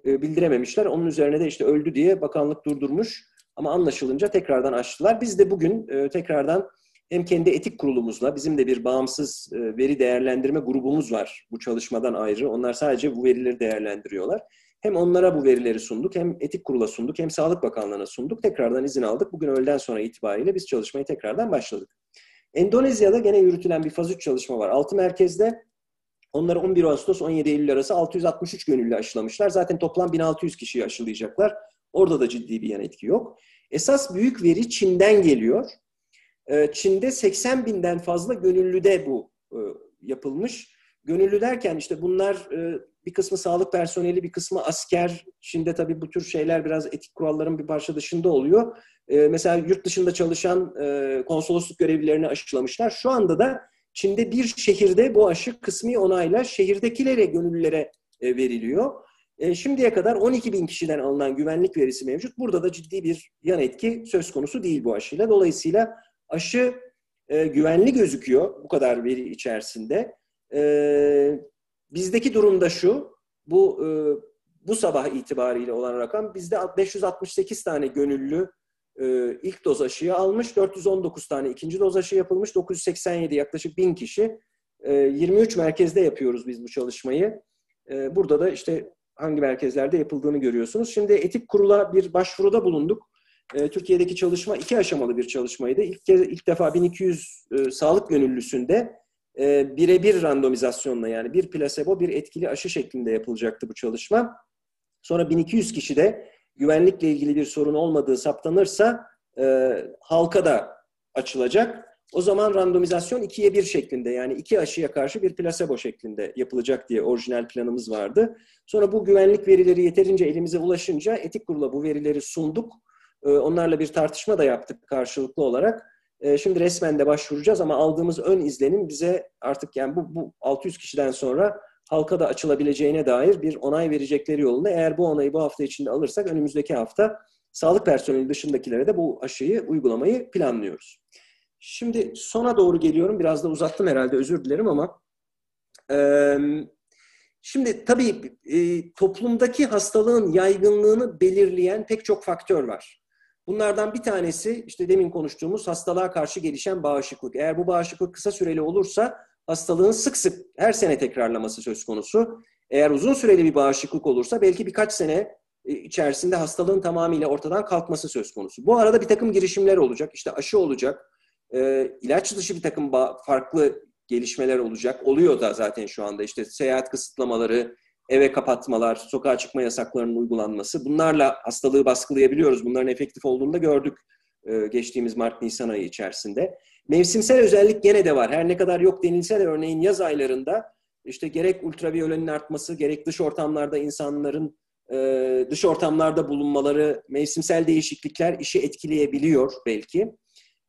E, bildirememişler. Onun üzerine de işte öldü diye bakanlık durdurmuş. Ama anlaşılınca tekrardan açtılar. Biz de bugün e, tekrardan hem kendi etik kurulumuzla, bizim de bir bağımsız e, veri değerlendirme grubumuz var bu çalışmadan ayrı. Onlar sadece bu verileri değerlendiriyorlar. Hem onlara bu verileri sunduk, hem etik kurula sunduk, hem Sağlık Bakanlığı'na sunduk. Tekrardan izin aldık. Bugün öğleden sonra itibariyle biz çalışmayı tekrardan başladık. Endonezya'da gene yürütülen bir faz 3 çalışma var. 6 merkezde onları 11 Ağustos 17 Eylül arası 663 gönüllü aşılamışlar. Zaten toplam 1600 kişiyi aşılayacaklar. Orada da ciddi bir yan etki yok. Esas büyük veri Çin'den geliyor. Ee, Çin'de 80 binden fazla gönüllüde bu e, yapılmış. Gönüllü derken işte bunlar e, bir kısmı sağlık personeli, bir kısmı asker. Çin'de tabii bu tür şeyler biraz etik kuralların bir parça dışında oluyor. Ee, mesela yurt dışında çalışan e, konsolosluk görevlilerini aşılamışlar. Şu anda da Çin'de bir şehirde bu aşı kısmi onayla şehirdekilere, gönüllülere veriliyor. Şimdiye kadar 12 bin kişiden alınan güvenlik verisi mevcut. Burada da ciddi bir yan etki söz konusu değil bu aşıyla. Dolayısıyla aşı e, güvenli gözüküyor bu kadar veri içerisinde. E, bizdeki durumda şu, bu e, bu sabah itibariyle olan rakam bizde 568 tane gönüllü e, ilk doz aşıyı almış, 419 tane ikinci doz aşı yapılmış, 987 yaklaşık 1000 kişi. E, 23 merkezde yapıyoruz biz bu çalışmayı. E, burada da işte hangi merkezlerde yapıldığını görüyorsunuz. Şimdi etik kurula bir başvuruda bulunduk e, Türkiye'deki çalışma iki aşamalı bir çalışmaydı. İlk, kez, ilk defa 1200 e, sağlık gönüllüsünde e, birebir randomizasyonla yani bir plasebo bir etkili aşı şeklinde yapılacaktı bu çalışma. Sonra 1200 kişide güvenlikle ilgili bir sorun olmadığı saptanırsa e, halka da açılacak. O zaman randomizasyon ikiye bir şeklinde yani iki aşıya karşı bir plasebo şeklinde yapılacak diye orijinal planımız vardı. Sonra bu güvenlik verileri yeterince elimize ulaşınca etik kurula bu verileri sunduk. Ee, onlarla bir tartışma da yaptık karşılıklı olarak. E, şimdi resmen de başvuracağız ama aldığımız ön izlenim bize artık yani bu, bu 600 kişiden sonra halka da açılabileceğine dair bir onay verecekleri yolunda. Eğer bu onayı bu hafta içinde alırsak önümüzdeki hafta sağlık personeli dışındakilere de bu aşıyı uygulamayı planlıyoruz. Şimdi sona doğru geliyorum. Biraz da uzattım herhalde özür dilerim ama şimdi tabii toplumdaki hastalığın yaygınlığını belirleyen pek çok faktör var. Bunlardan bir tanesi işte demin konuştuğumuz hastalığa karşı gelişen bağışıklık. Eğer bu bağışıklık kısa süreli olursa hastalığın sık sık her sene tekrarlaması söz konusu. Eğer uzun süreli bir bağışıklık olursa belki birkaç sene e, içerisinde hastalığın tamamıyla ortadan kalkması söz konusu. Bu arada bir takım girişimler olacak. İşte aşı olacak. E, ilaç dışı bir takım farklı gelişmeler olacak. Oluyor da zaten şu anda. İşte seyahat kısıtlamaları, eve kapatmalar, sokağa çıkma yasaklarının uygulanması. Bunlarla hastalığı baskılayabiliyoruz. Bunların efektif olduğunu da gördük e, geçtiğimiz Mart-Nisan ayı içerisinde. Mevsimsel özellik gene de var. Her ne kadar yok denilse de örneğin yaz aylarında işte gerek ultraviyolenin artması, gerek dış ortamlarda insanların e, dış ortamlarda bulunmaları, mevsimsel değişiklikler işi etkileyebiliyor belki.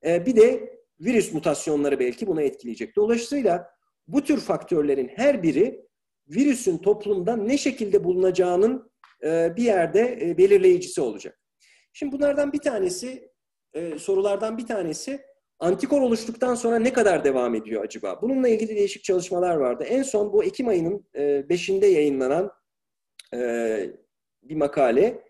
E, bir de virüs mutasyonları belki bunu etkileyecek. Dolayısıyla bu tür faktörlerin her biri virüsün toplumda ne şekilde bulunacağının e, bir yerde e, belirleyicisi olacak. Şimdi bunlardan bir tanesi, e, sorulardan bir tanesi antikor oluştuktan sonra ne kadar devam ediyor acaba? Bununla ilgili değişik çalışmalar vardı. En son bu Ekim ayının 5'inde yayınlanan bir makale.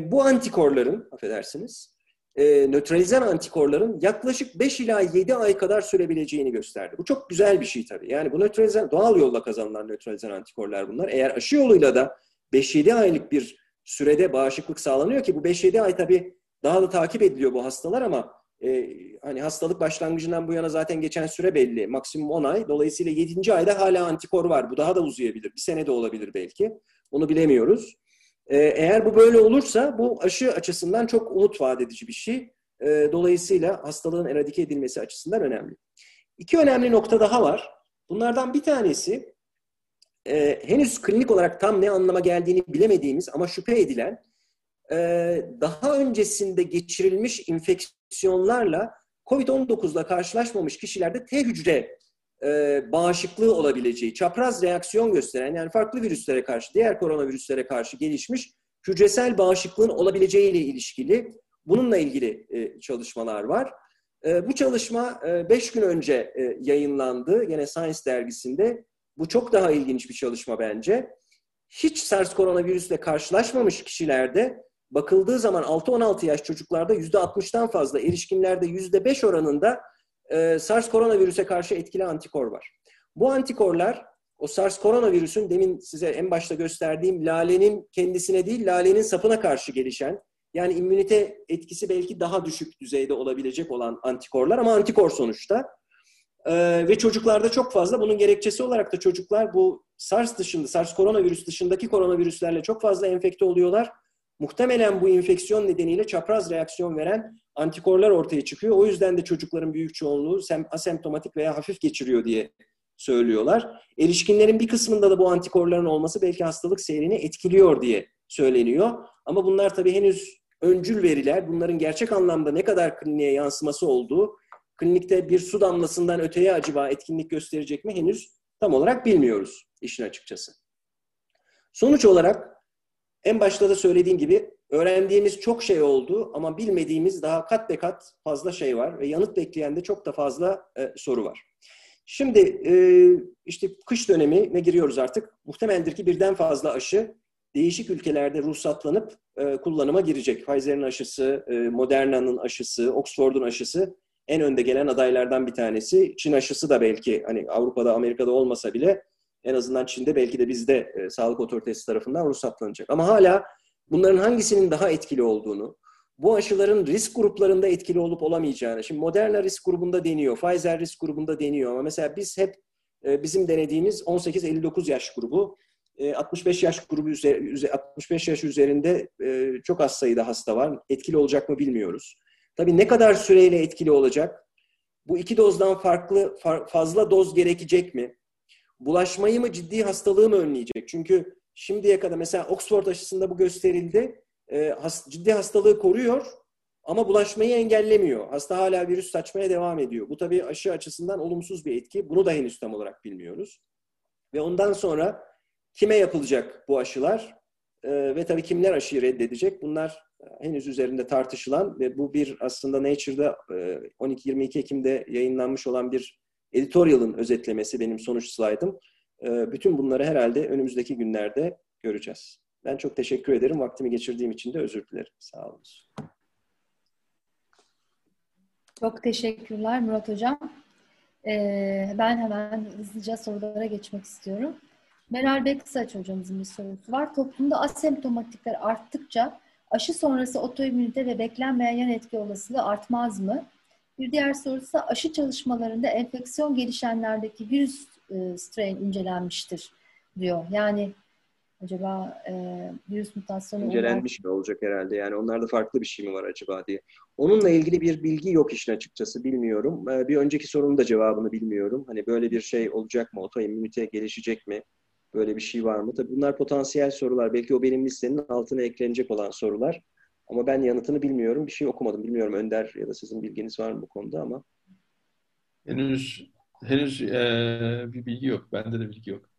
Bu antikorların, affedersiniz, e, nötralizen antikorların yaklaşık 5 ila 7 ay kadar sürebileceğini gösterdi. Bu çok güzel bir şey tabii. Yani bu nötralizen, doğal yolla kazanılan nötralizen antikorlar bunlar. Eğer aşı yoluyla da 5-7 aylık bir sürede bağışıklık sağlanıyor ki bu 5-7 ay tabii daha da takip ediliyor bu hastalar ama e, hani hastalık başlangıcından bu yana zaten geçen süre belli. Maksimum 10 ay. Dolayısıyla 7. ayda hala antikor var. Bu daha da uzayabilir. Bir sene de olabilir belki. Onu bilemiyoruz. Ee, eğer bu böyle olursa bu aşı açısından çok umut vaat edici bir şey. Ee, dolayısıyla hastalığın eradike edilmesi açısından önemli. İki önemli nokta daha var. Bunlardan bir tanesi e, henüz klinik olarak tam ne anlama geldiğini bilemediğimiz ama şüphe edilen e, daha öncesinde geçirilmiş infeksiyonlarla COVID-19'la karşılaşmamış kişilerde T hücre e, bağışıklığı olabileceği, çapraz reaksiyon gösteren yani farklı virüslere karşı, diğer koronavirüslere karşı gelişmiş hücresel bağışıklığın olabileceği ile ilişkili bununla ilgili e, çalışmalar var. E, bu çalışma 5 e, gün önce e, yayınlandı yine Science dergisinde. Bu çok daha ilginç bir çalışma bence. Hiç SARS koronavirüsle karşılaşmamış kişilerde bakıldığı zaman 6-16 yaş çocuklarda %60'tan fazla, erişkinlerde %5 oranında e, SARS koronavirüse karşı etkili antikor var. Bu antikorlar o SARS koronavirüsün demin size en başta gösterdiğim lalenin kendisine değil lalenin sapına karşı gelişen yani immünite etkisi belki daha düşük düzeyde olabilecek olan antikorlar ama antikor sonuçta. Ee, ve çocuklarda çok fazla bunun gerekçesi olarak da çocuklar bu SARS dışında, SARS koronavirüs dışındaki koronavirüslerle çok fazla enfekte oluyorlar. Muhtemelen bu infeksiyon nedeniyle çapraz reaksiyon veren antikorlar ortaya çıkıyor. O yüzden de çocukların büyük çoğunluğu asemptomatik veya hafif geçiriyor diye söylüyorlar. Erişkinlerin bir kısmında da bu antikorların olması belki hastalık seyrini etkiliyor diye söyleniyor. Ama bunlar tabii henüz öncül veriler. Bunların gerçek anlamda ne kadar kliniğe yansıması olduğu, klinikte bir su damlasından öteye acaba etkinlik gösterecek mi henüz tam olarak bilmiyoruz işin açıkçası. Sonuç olarak en başta da söylediğim gibi öğrendiğimiz çok şey oldu ama bilmediğimiz daha kat be kat fazla şey var ve yanıt bekleyen de çok da fazla e, soru var. Şimdi e, işte kış dönemine giriyoruz artık. Muhtemeldir ki birden fazla aşı değişik ülkelerde ruhsatlanıp e, kullanıma girecek. Pfizer'in aşısı, e, Moderna'nın aşısı, Oxford'un aşısı en önde gelen adaylardan bir tanesi. Çin aşısı da belki hani Avrupa'da, Amerika'da olmasa bile en azından Çin'de belki de bizde e, sağlık otoritesi tarafından ruhsatlanacak. Ama hala bunların hangisinin daha etkili olduğunu, bu aşıların risk gruplarında etkili olup olamayacağını, şimdi Moderna risk grubunda deniyor, Pfizer risk grubunda deniyor ama mesela biz hep e, bizim denediğimiz 18-59 yaş grubu, 65 e, yaş grubu 65 yaş üzerinde e, çok az sayıda hasta var. Etkili olacak mı bilmiyoruz. Tabii ne kadar süreyle etkili olacak? Bu iki dozdan farklı fazla doz gerekecek mi? Bulaşmayı mı ciddi hastalığı mı önleyecek? Çünkü şimdiye kadar mesela Oxford aşısında bu gösterildi. E, has, ciddi hastalığı koruyor Ama bulaşmayı engellemiyor. Hasta hala virüs saçmaya devam ediyor. Bu tabii aşı açısından olumsuz bir etki. Bunu da henüz tam olarak bilmiyoruz. Ve ondan sonra kime yapılacak bu aşılar? Ee, ve tabii kimler aşıyı reddedecek? Bunlar henüz üzerinde tartışılan ve bu bir aslında Nature'da 12-22 Ekim'de yayınlanmış olan bir editorial'ın özetlemesi benim sonuç slaydım. Ee, bütün bunları herhalde önümüzdeki günlerde göreceğiz. Ben çok teşekkür ederim. Vaktimi geçirdiğim için de özür dilerim. Sağ olun. Çok teşekkürler Murat Hocam. Ee, ben hemen hızlıca sorulara geçmek istiyorum. Meral Beksaç hocamızın bir sorusu var. Toplumda asemptomatikler arttıkça aşı sonrası otoimmünite ve beklenmeyen yan etki olasılığı artmaz mı? Bir diğer sorusu aşı çalışmalarında enfeksiyon gelişenlerdeki virüs e, strain incelenmiştir diyor. Yani acaba e, virüs mutasyonu incelenmiş mi olacak herhalde? Yani onlarda farklı bir şey mi var acaba diye. Onunla ilgili bir bilgi yok işin açıkçası bilmiyorum. E, bir önceki sorunun da cevabını bilmiyorum. Hani böyle bir şey olacak mı? Otoimmünite gelişecek mi? Böyle bir şey var mı? Tabii bunlar potansiyel sorular. Belki o benim listenin altına eklenecek olan sorular. Ama ben yanıtını bilmiyorum. Bir şey okumadım. Bilmiyorum Önder ya da sizin bilginiz var mı bu konuda ama. Henüz henüz e, bir bilgi yok. Bende de bilgi yok.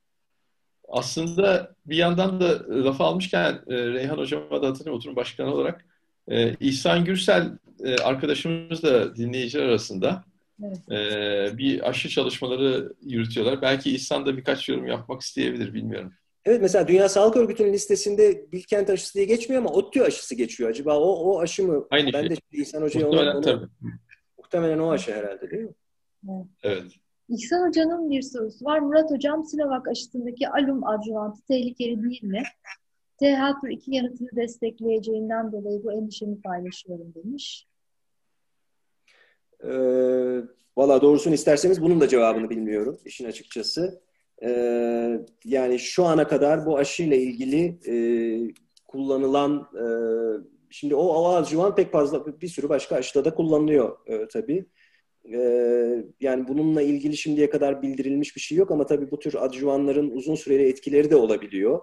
Aslında bir yandan da lafı almışken e, Reyhan Hocam'a da hatırlıyorum oturum başkanı olarak e, İhsan Gürsel e, arkadaşımız da dinleyiciler arasında evet. e, bir aşı çalışmaları yürütüyorlar. Belki İhsan da birkaç yorum yapmak isteyebilir bilmiyorum. Evet mesela Dünya Sağlık Örgütü'nün listesinde Bilkent aşısı diye geçmiyor ama ODTÜ aşısı geçiyor. Acaba o, o aşı mı? Aynı ben şey. de İhsan Hoca'ya muhtemelen, onu, tabii. muhtemelen o aşı herhalde değil mi? Evet. evet. İhsan Hoca'nın bir sorusu var. Murat Hocam Sinovac aşısındaki alum adjuvantı tehlikeli değil mi? TH2 yanıtını destekleyeceğinden dolayı bu endişemi paylaşıyorum demiş. Ee, Valla doğrusunu isterseniz bunun da cevabını bilmiyorum işin açıkçası. Ee, yani şu ana kadar bu aşıyla ilgili e, kullanılan e, şimdi o, adjuvan pek fazla bir sürü başka aşıda da kullanılıyor e, tabii. E, yani bununla ilgili şimdiye kadar bildirilmiş bir şey yok ama tabii bu tür adjuvanların uzun süreli etkileri de olabiliyor.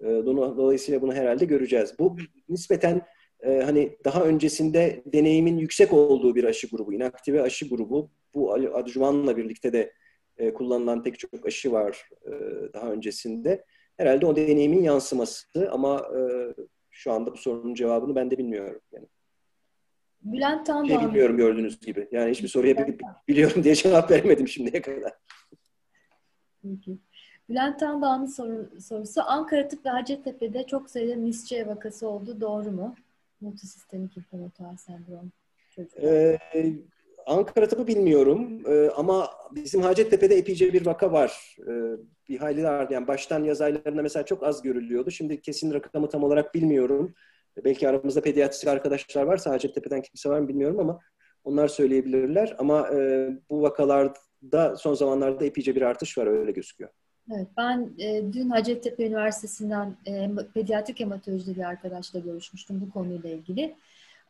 E, dolayısıyla bunu herhalde göreceğiz. Bu nispeten e, hani daha öncesinde deneyimin yüksek olduğu bir aşı grubu, inaktive aşı grubu. Bu adjuvanla birlikte de e, kullanılan pek çok aşı var e, daha öncesinde. Herhalde o deneyimin yansıması ama e, şu anda bu sorunun cevabını ben de bilmiyorum. Yani. Bülent Tandoğan. Şey bilmiyorum gördüğünüz gibi. Yani hiçbir soruya biliyorum diye cevap veremedim şimdiye kadar. Peki. Bülent Tandoğan'ın soru, sorusu Ankara Tıp ve Hacettepe'de çok sayıda misçe vakası oldu. Doğru mu? Multisistemik inflamatuar sendrom. Ee, Ankara tıpı bilmiyorum ee, ama bizim Hacettepe'de epeyce bir vaka var. Ee, bir hayli vardı. Yani baştan yaz aylarında mesela çok az görülüyordu. Şimdi kesin rakamı tam olarak bilmiyorum. Belki aramızda pediatristik arkadaşlar varsa Hacettepe'den kimse var mı bilmiyorum ama onlar söyleyebilirler. Ama e, bu vakalarda son zamanlarda epeyce bir artış var öyle gözüküyor. Evet, ben e, dün Hacettepe Üniversitesi'nden e, pediatrik hematolojide bir arkadaşla görüşmüştüm bu konuyla ilgili.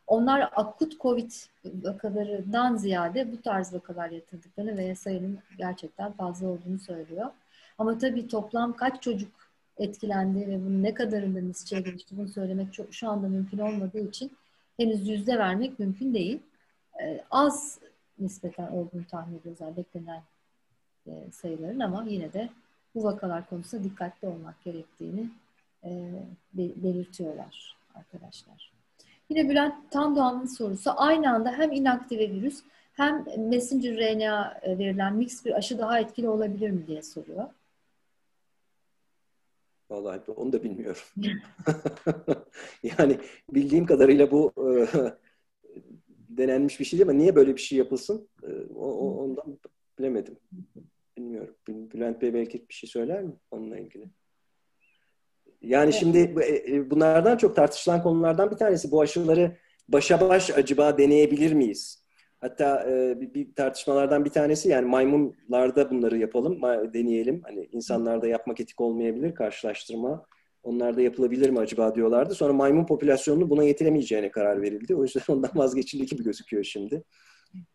Onlar akut COVID vakalarından ziyade bu tarz vakalar yatırdıklarını ve sayının gerçekten fazla olduğunu söylüyor. Ama tabii toplam kaç çocuk etkilendi ve bunun ne kadarında misçeye gelişti bunu söylemek çok, şu anda mümkün olmadığı için henüz yüzde vermek mümkün değil. Ee, az nispeten olduğunu tahmin ediyoruz yani beklenen e, sayıların ama yine de bu vakalar konusunda dikkatli olmak gerektiğini e, belirtiyorlar arkadaşlar. Yine Bülent Tandoğan'ın sorusu aynı anda hem inaktive virüs hem messenger RNA verilen mix bir aşı daha etkili olabilir mi diye soruyor. Vallahi onu da bilmiyorum. <laughs> <laughs> yani bildiğim kadarıyla bu e, denenmiş bir şey değil ama niye böyle bir şey yapılsın? E, o, ondan bilemedim. Bilmiyorum. Bülent Bey belki bir şey söyler mi onunla ilgili? Yani evet. şimdi e, e, bunlardan çok tartışılan konulardan bir tanesi bu aşıları başa baş acaba deneyebilir miyiz? Hatta e, bir, bir tartışmalardan bir tanesi yani maymunlarda bunları yapalım, deneyelim. Hani insanlarda yapmak etik olmayabilir karşılaştırma. Onlarda yapılabilir mi acaba diyorlardı. Sonra maymun popülasyonunu buna yetiremeyeceğine karar verildi. O yüzden <laughs> ondan vazgeçildi gibi gözüküyor şimdi.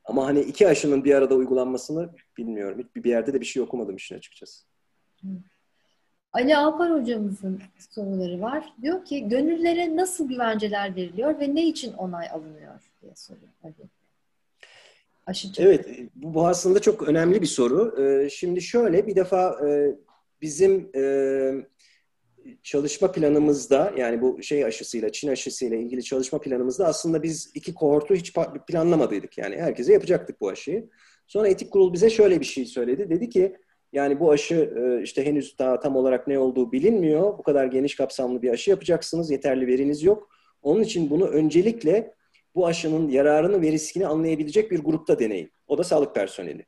Ama hani iki aşının bir arada uygulanmasını bilmiyorum. Hiçbir bir yerde de bir şey okumadım işin açıkçası. Ali Alpar hocamızın soruları var. Diyor ki gönüllere nasıl güvenceler veriliyor ve ne için onay alınıyor diye soruyor. Aşı evet, bu, bu aslında çok önemli bir soru. Ee, şimdi şöyle, bir defa e, bizim e, çalışma planımızda, yani bu şey aşısıyla, Çin aşısıyla ilgili çalışma planımızda aslında biz iki kohortu hiç planlamadıydık. Yani herkese yapacaktık bu aşıyı. Sonra etik kurul bize şöyle bir şey söyledi. Dedi ki, yani bu aşı e, işte henüz daha tam olarak ne olduğu bilinmiyor. Bu kadar geniş kapsamlı bir aşı yapacaksınız. Yeterli veriniz yok. Onun için bunu öncelikle bu aşının yararını ve riskini anlayabilecek bir grupta deneyin. O da sağlık personeli.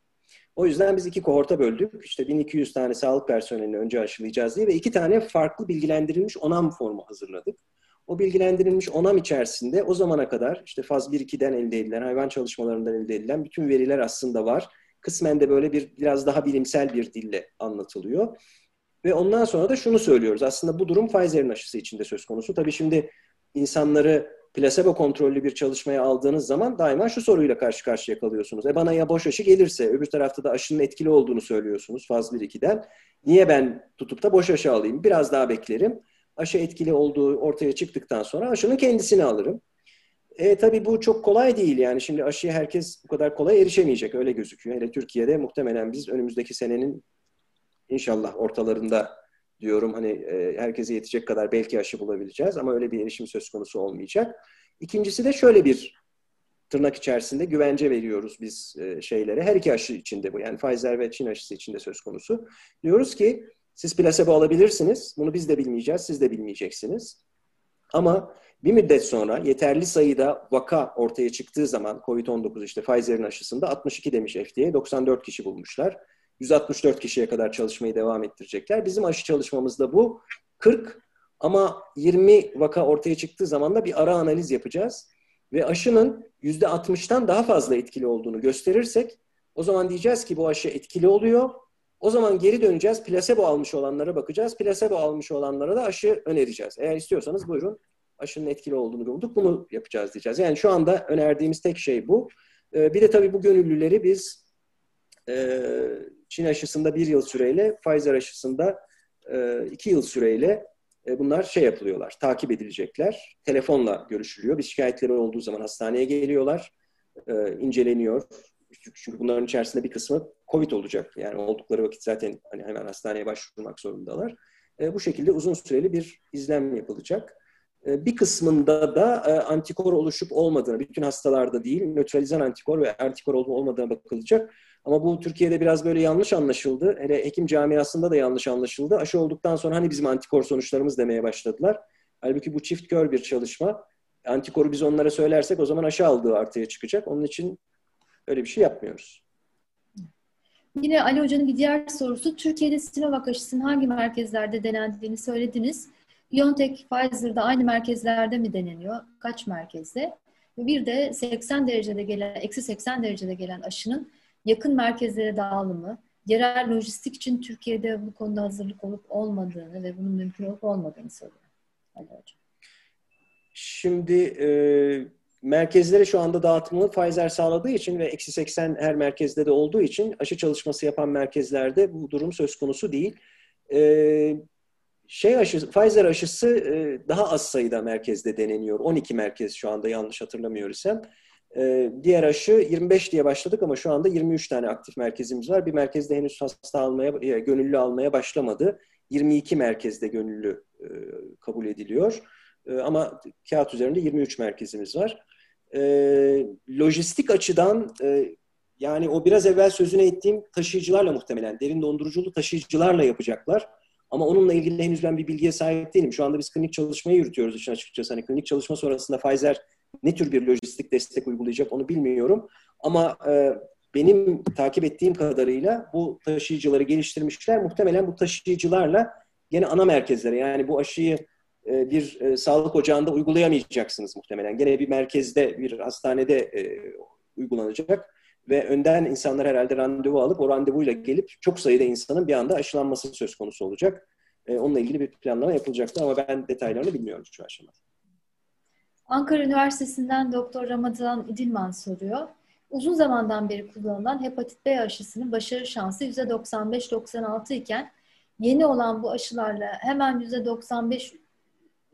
O yüzden biz iki kohorta böldük. İşte 1200 tane sağlık personelini önce aşılayacağız diye ve iki tane farklı bilgilendirilmiş onam formu hazırladık. O bilgilendirilmiş onam içerisinde o zamana kadar işte faz 1-2'den elde edilen, hayvan çalışmalarından elde edilen bütün veriler aslında var. Kısmen de böyle bir biraz daha bilimsel bir dille anlatılıyor. Ve ondan sonra da şunu söylüyoruz. Aslında bu durum Pfizer'in aşısı içinde söz konusu. Tabii şimdi insanları plasebo kontrollü bir çalışmaya aldığınız zaman daima şu soruyla karşı karşıya kalıyorsunuz. E bana ya boş aşı gelirse öbür tarafta da aşının etkili olduğunu söylüyorsunuz faz 1-2'den. Niye ben tutup da boş aşı alayım? Biraz daha beklerim. Aşı etkili olduğu ortaya çıktıktan sonra aşının kendisini alırım. E, tabii bu çok kolay değil yani. Şimdi aşıya herkes bu kadar kolay erişemeyecek öyle gözüküyor. Hele Türkiye'de muhtemelen biz önümüzdeki senenin inşallah ortalarında diyorum hani e, herkese yetecek kadar belki aşı bulabileceğiz ama öyle bir erişim söz konusu olmayacak. İkincisi de şöyle bir tırnak içerisinde güvence veriyoruz biz e, şeylere. Her iki aşı içinde bu. Yani Pfizer ve Çin aşısı içinde söz konusu. Diyoruz ki siz plasebo alabilirsiniz. Bunu biz de bilmeyeceğiz, siz de bilmeyeceksiniz. Ama bir müddet sonra yeterli sayıda vaka ortaya çıktığı zaman COVID-19 işte Pfizer'in aşısında 62 demiş FDA, 94 kişi bulmuşlar. 164 kişiye kadar çalışmayı devam ettirecekler. Bizim aşı çalışmamızda bu 40 ama 20 vaka ortaya çıktığı zaman da bir ara analiz yapacağız. Ve aşının %60'tan daha fazla etkili olduğunu gösterirsek o zaman diyeceğiz ki bu aşı etkili oluyor. O zaman geri döneceğiz. Plasebo almış olanlara bakacağız. Plasebo almış olanlara da aşı önereceğiz. Eğer istiyorsanız buyurun aşının etkili olduğunu bulduk. Bunu yapacağız diyeceğiz. Yani şu anda önerdiğimiz tek şey bu. Ee, bir de tabii bu gönüllüleri biz e, Çin aşısında bir yıl süreyle, Pfizer aşısında e, iki yıl süreyle e, bunlar şey yapılıyorlar, takip edilecekler. Telefonla görüşülüyor. Bir şikayetleri olduğu zaman hastaneye geliyorlar, inceleniyor. Çünkü bunların içerisinde bir kısmı COVID olacak. Yani oldukları vakit zaten hani hemen hastaneye başvurmak zorundalar. Bu şekilde uzun süreli bir izlem yapılacak. Ee, bir kısmında da e, antikor oluşup olmadığını, bütün hastalarda değil, nötralizan antikor ve antikor olup olmadığına bakılacak. Ama bu Türkiye'de biraz böyle yanlış anlaşıldı. Hele hekim camiasında da yanlış anlaşıldı. Aşı olduktan sonra hani bizim antikor sonuçlarımız demeye başladılar. Halbuki bu çift kör bir çalışma. Antikoru biz onlara söylersek o zaman aşı aldığı ortaya çıkacak. Onun için öyle bir şey yapmıyoruz. Yine Ali Hoca'nın bir diğer sorusu, Türkiye'de Sinovac aşısının hangi merkezlerde denendiğini söylediniz. BioNTech, Pfizer'da aynı merkezlerde mi deneniyor? Kaç merkezde? Bir de 80 derecede gelen, eksi 80 derecede gelen aşının yakın merkezlere dağılımı, yerel lojistik için Türkiye'de bu konuda hazırlık olup olmadığını ve bunun mümkün olup olmadığını soruyor Ali Hocam. Şimdi e, merkezlere şu anda dağıtımını Pfizer sağladığı için ve eksi 80 her merkezde de olduğu için aşı çalışması yapan merkezlerde bu durum söz konusu değil. E, şey aşısı, Pfizer aşısı e, daha az sayıda merkezde deneniyor. 12 merkez şu anda yanlış hatırlamıyor isem. E, diğer aşı 25 diye başladık ama şu anda 23 tane aktif merkezimiz var. Bir merkezde henüz hasta almaya, e, gönüllü almaya başlamadı. 22 merkezde gönüllü kabul ediliyor. Ama kağıt üzerinde 23 merkezimiz var. Lojistik açıdan yani o biraz evvel sözüne ettiğim taşıyıcılarla muhtemelen derin donduruculu taşıyıcılarla yapacaklar. Ama onunla ilgili henüz ben bir bilgiye sahip değilim. Şu anda biz klinik çalışmayı yürütüyoruz işin açıkçası. Hani klinik çalışma sonrasında Pfizer ne tür bir lojistik destek uygulayacak onu bilmiyorum. Ama e, benim takip ettiğim kadarıyla bu taşıyıcıları geliştirmişler. Muhtemelen bu taşıyıcılarla gene ana merkezlere yani bu aşıyı e, bir e, sağlık ocağında uygulayamayacaksınız muhtemelen. Gene bir merkezde, bir hastanede e, uygulanacak ve önden insanlar herhalde randevu alıp o randevuyla gelip çok sayıda insanın bir anda aşılanması söz konusu olacak. E, onunla ilgili bir planlama yapılacaktı ama ben detaylarını bilmiyorum şu aşamada. Ankara Üniversitesi'nden Doktor Ramazan İdilman soruyor. Uzun zamandan beri kullanılan hepatit B aşısının başarı şansı %95-96 iken yeni olan bu aşılarla hemen %95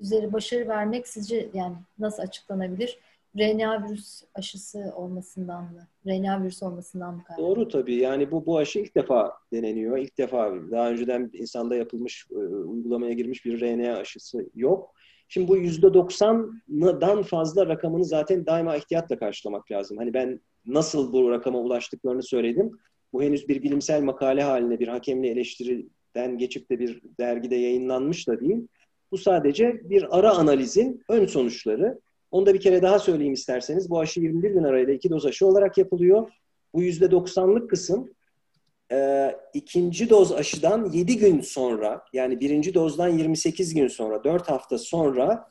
üzeri başarı vermek sizce yani nasıl açıklanabilir? RNA virüs aşısı olmasından mı? RNA virüs olmasından mı kaynaklı? Doğru tabii. Yani bu bu aşı ilk defa deneniyor. İlk defa daha önceden insanda yapılmış, e, uygulamaya girmiş bir RNA aşısı yok. Şimdi bu yüzde doksandan fazla rakamını zaten daima ihtiyatla karşılamak lazım. Hani ben nasıl bu rakama ulaştıklarını söyledim. Bu henüz bir bilimsel makale haline bir hakemli eleştiriden geçip de bir dergide yayınlanmış da değil. Bu sadece bir ara analizin ön sonuçları. Onu da bir kere daha söyleyeyim isterseniz. Bu aşı 21 gün arayla iki doz aşı olarak yapılıyor. Bu %90'lık kısım e, ikinci doz aşıdan 7 gün sonra yani birinci dozdan 28 gün sonra 4 hafta sonra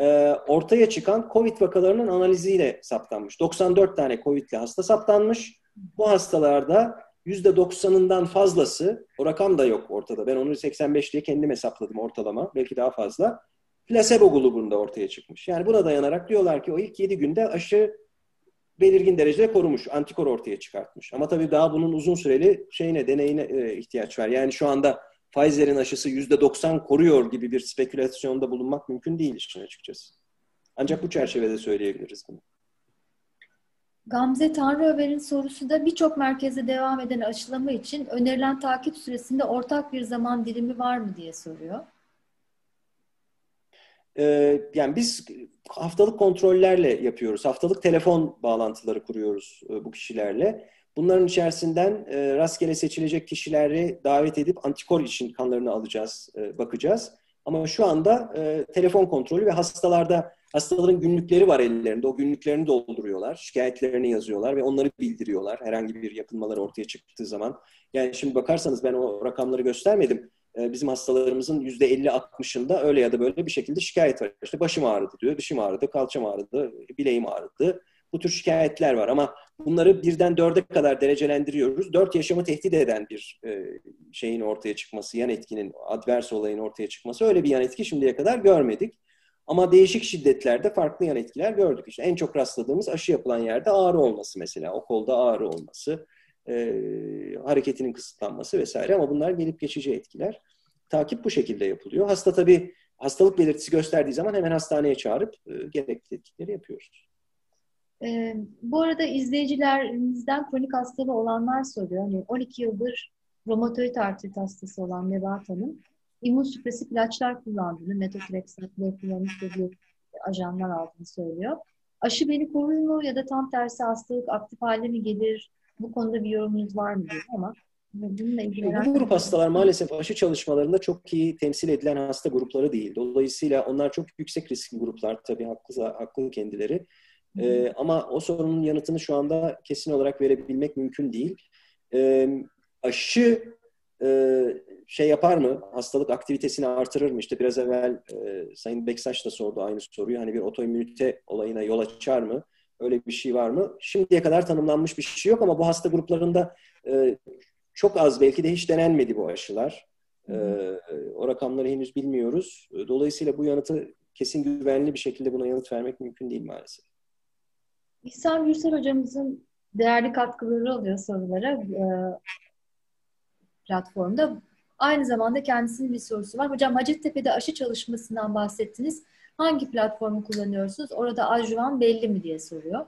e, ortaya çıkan COVID vakalarının analiziyle saptanmış. 94 tane COVID'li hasta saptanmış. Bu hastalarda %90'ından fazlası, o rakam da yok ortada. Ben onu 85 diye kendim hesapladım ortalama. Belki daha fazla. Plasebo grubunda ortaya çıkmış. Yani buna dayanarak diyorlar ki o ilk 7 günde aşı belirgin derecede korumuş, antikor ortaya çıkartmış. Ama tabii daha bunun uzun süreli şeyine, deneyine e, ihtiyaç var. Yani şu anda Pfizer'in aşısı %90 koruyor gibi bir spekülasyonda bulunmak mümkün değil işin açıkçası. Ancak bu çerçevede söyleyebiliriz bunu. Gamze Tanrıöver'in sorusu da birçok merkezde devam eden aşılama için önerilen takip süresinde ortak bir zaman dilimi var mı diye soruyor. Ee, yani biz haftalık kontrollerle yapıyoruz. Haftalık telefon bağlantıları kuruyoruz e, bu kişilerle. Bunların içerisinden e, rastgele seçilecek kişileri davet edip antikor için kanlarını alacağız, e, bakacağız. Ama şu anda telefon kontrolü ve hastalarda hastaların günlükleri var ellerinde. O günlüklerini dolduruyorlar, şikayetlerini yazıyorlar ve onları bildiriyorlar herhangi bir yakınmalar ortaya çıktığı zaman. Yani şimdi bakarsanız ben o rakamları göstermedim. E, bizim hastalarımızın yüzde 50-60'ında öyle ya da böyle bir şekilde şikayet var. İşte başım ağrıdı diyor, dişim ağrıdı, kalçam ağrıdı, bileğim ağrıdı. Bu tür şikayetler var ama bunları birden dörde kadar derecelendiriyoruz. Dört yaşamı tehdit eden bir e, şeyin ortaya çıkması, yan etkinin, advers olayın ortaya çıkması öyle bir yan etki şimdiye kadar görmedik. Ama değişik şiddetlerde farklı yan etkiler gördük. İşte en çok rastladığımız aşı yapılan yerde ağrı olması mesela, o kolda ağrı olması, e, hareketinin kısıtlanması vesaire ama bunlar gelip geçici etkiler. Takip bu şekilde yapılıyor. Hasta tabii hastalık belirtisi gösterdiği zaman hemen hastaneye çağırıp e, gerekli tetkikleri yapıyoruz. E, bu arada izleyicilerimizden kronik hastalığı olanlar soruyor. Hani 12 yıldır romatoid artrit hastası olan Nebahat Hanım immünsüpresif ilaçlar kullandığını, metotrexat, leflunomid gibi ajanlar aldığını söylüyor. Aşı beni korur mu ya da tam tersi hastalık aktif hale mi gelir? Bu konuda bir yorumunuz var mı ama bununla ilgili Bu grup hastalar maalesef aşı çalışmalarında çok iyi temsil edilen hasta grupları değil. Dolayısıyla onlar çok yüksek riskli gruplar tabii haklı, haklı kendileri. Ee, ama o sorunun yanıtını şu anda kesin olarak verebilmek mümkün değil. Ee, aşı e, şey yapar mı? Hastalık aktivitesini artırır mı? İşte biraz evvel e, Sayın Beksaç da sordu aynı soruyu. Hani bir otoimmünite olayına yol açar mı? Öyle bir şey var mı? Şimdiye kadar tanımlanmış bir şey yok ama bu hasta gruplarında e, çok az belki de hiç denenmedi bu aşılar. E, o rakamları henüz bilmiyoruz. Dolayısıyla bu yanıtı kesin güvenli bir şekilde buna yanıt vermek mümkün değil maalesef. İhsan Gürsel hocamızın değerli katkıları oluyor sorulara e, platformda. Aynı zamanda kendisinin bir sorusu var. Hocam Hacettepe'de aşı çalışmasından bahsettiniz. Hangi platformu kullanıyorsunuz? Orada ajuvan belli mi diye soruyor.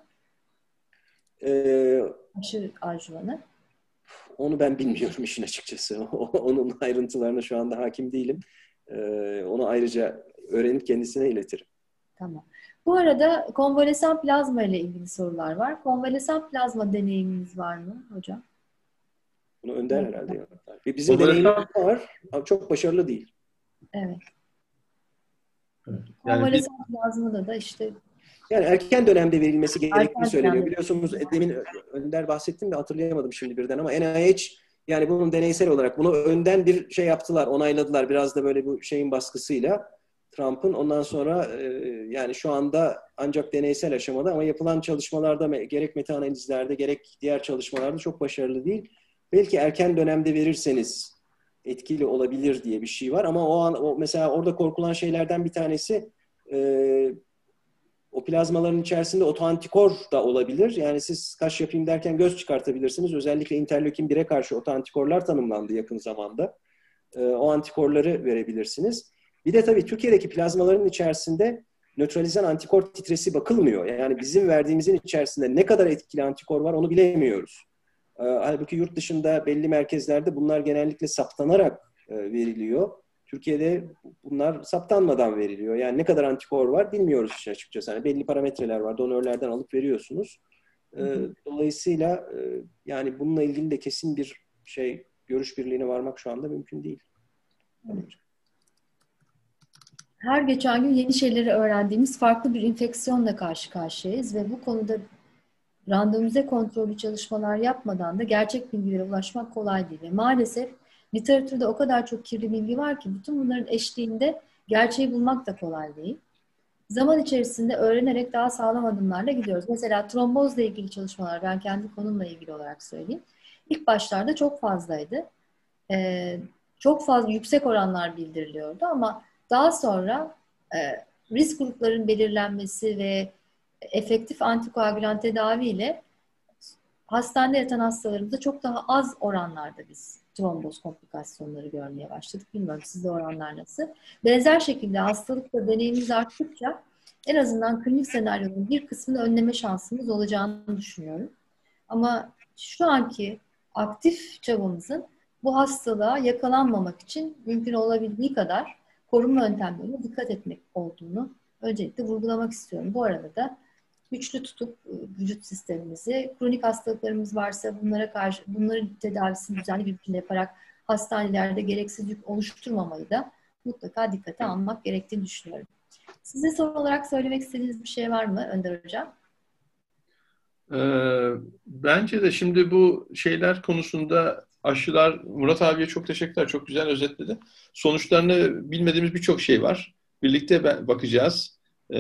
Ee, aşı ajuvanı. Onu ben bilmiyorum <laughs> işin açıkçası. Onun ayrıntılarına şu anda hakim değilim. Ee, onu ayrıca öğrenip kendisine iletirim. Tamam. Bu arada konvalesan plazma ile ilgili sorular var. Konvalesan plazma deneyiminiz var mı hocam? Bunu Önder evet. herhalde yanıtlar. Bizim deneyimimiz var ama çok başarılı değil. Evet. Evet. Yani konvalesan bir... plazmada da işte yani erken dönemde verilmesi gerektiğini söyleniyor. Biliyorsunuz demin Önder bahsettim de hatırlayamadım şimdi birden ama NIH yani bunun deneysel olarak bunu önden bir şey yaptılar, onayladılar biraz da böyle bu şeyin baskısıyla. Trump'ın ondan sonra e, yani şu anda ancak deneysel aşamada ama yapılan çalışmalarda gerek meta analizlerde gerek diğer çalışmalarda çok başarılı değil. Belki erken dönemde verirseniz etkili olabilir diye bir şey var ama o an o mesela orada korkulan şeylerden bir tanesi e, o plazmaların içerisinde otoantikor da olabilir. Yani siz kaş yapayım derken göz çıkartabilirsiniz. Özellikle interleukin 1'e karşı otoantikorlar tanımlandı yakın zamanda. E, o antikorları verebilirsiniz. Bir de tabii Türkiye'deki plazmaların içerisinde nötralizan antikor titresi bakılmıyor. Yani bizim verdiğimizin içerisinde ne kadar etkili antikor var onu bilemiyoruz. E, halbuki yurt dışında belli merkezlerde bunlar genellikle saptanarak e, veriliyor. Türkiye'de bunlar saptanmadan veriliyor. Yani ne kadar antikor var bilmiyoruz işte açıkçası. Yani belli parametreler var. Donörlerden alıp veriyorsunuz. E, dolayısıyla e, yani bununla ilgili de kesin bir şey görüş birliğine varmak şu anda mümkün değil. Her geçen gün yeni şeyleri öğrendiğimiz farklı bir infeksiyonla karşı karşıyayız ve bu konuda randomize kontrollü çalışmalar yapmadan da gerçek bilgilere ulaşmak kolay değil. Maalesef literatürde o kadar çok kirli bilgi var ki bütün bunların eşliğinde gerçeği bulmak da kolay değil. Zaman içerisinde öğrenerek daha sağlam adımlarla gidiyoruz. Mesela trombozla ilgili çalışmalar, ben kendi konumla ilgili olarak söyleyeyim. İlk başlarda çok fazlaydı. Ee, çok fazla yüksek oranlar bildiriliyordu ama daha sonra e, risk grupların belirlenmesi ve efektif antikoagülan tedaviyle hastanede yatan hastalarımızda çok daha az oranlarda biz tromboz komplikasyonları görmeye başladık. Bilmiyorum sizde oranlar nasıl. Benzer şekilde hastalıkla deneyimimiz arttıkça en azından klinik senaryonun bir kısmını önleme şansımız olacağını düşünüyorum. Ama şu anki aktif çabamızın bu hastalığa yakalanmamak için mümkün olabildiği kadar korunma yöntemlerine dikkat etmek olduğunu öncelikle vurgulamak istiyorum. Bu arada da güçlü tutup e, vücut sistemimizi, kronik hastalıklarımız varsa bunlara karşı bunların tedavisini düzenli bir biçimde yaparak hastanelerde gereksiz yük oluşturmamayı da mutlaka dikkate almak gerektiğini düşünüyorum. Size son olarak söylemek istediğiniz bir şey var mı Önder Hocam? Ee, bence de şimdi bu şeyler konusunda aşılar, Murat abiye çok teşekkürler. Çok güzel özetledi. Sonuçlarını bilmediğimiz birçok şey var. Birlikte bakacağız. Ee,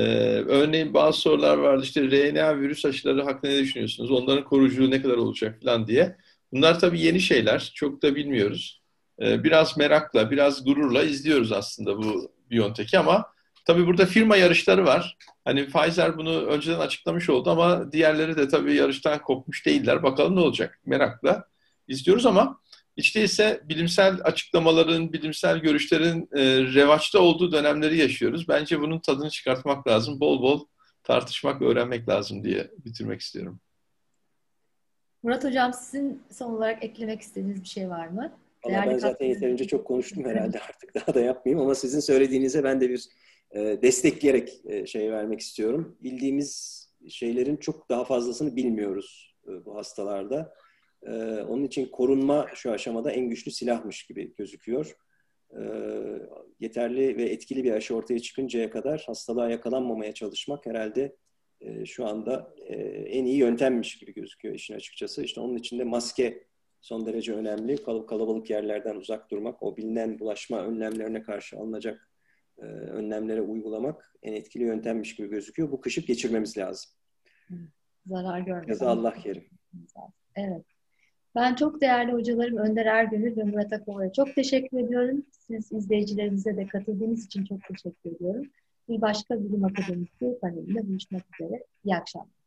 örneğin bazı sorular vardı işte RNA virüs aşıları hakkında ne düşünüyorsunuz? Onların koruyuculuğu ne kadar olacak falan diye. Bunlar tabii yeni şeyler. Çok da bilmiyoruz. Ee, biraz merakla, biraz gururla izliyoruz aslında bu Biontech'i ama tabii burada firma yarışları var. Hani Pfizer bunu önceden açıklamış oldu ama diğerleri de tabii yarıştan kopmuş değiller. Bakalım ne olacak merakla izliyoruz ama hiç değilse bilimsel açıklamaların, bilimsel görüşlerin e, revaçta olduğu dönemleri yaşıyoruz. Bence bunun tadını çıkartmak lazım. Bol bol tartışmak, öğrenmek lazım diye bitirmek istiyorum. Murat Hocam sizin son olarak eklemek istediğiniz bir şey var mı? Valla ben zaten yeterince çok konuştum <laughs> herhalde artık daha da yapmayayım ama sizin söylediğinize ben de bir e, destekleyerek e, şey vermek istiyorum. Bildiğimiz şeylerin çok daha fazlasını bilmiyoruz e, bu hastalarda. E, onun için korunma şu aşamada en güçlü silahmış gibi gözüküyor. E, yeterli ve etkili bir aşı ortaya çıkıncaya kadar hastalığa yakalanmamaya çalışmak herhalde e, şu anda e, en iyi yöntemmiş gibi gözüküyor işin açıkçası. İşte onun için de maske son derece önemli. Kal kalabalık yerlerden uzak durmak, o bilinen bulaşma önlemlerine karşı alınacak e, önlemlere uygulamak en etkili yöntemmiş gibi gözüküyor. Bu kışı geçirmemiz lazım. Zarar görmesin. Yazı Allah kerim. Evet. Ben çok değerli hocalarım Önder Ergünür ve Murat Akova'ya çok teşekkür ediyorum. Siz izleyicilerimize de katıldığınız için çok teşekkür ediyorum. Bir başka bilim akademisi panelinde buluşmak üzere. İyi akşamlar.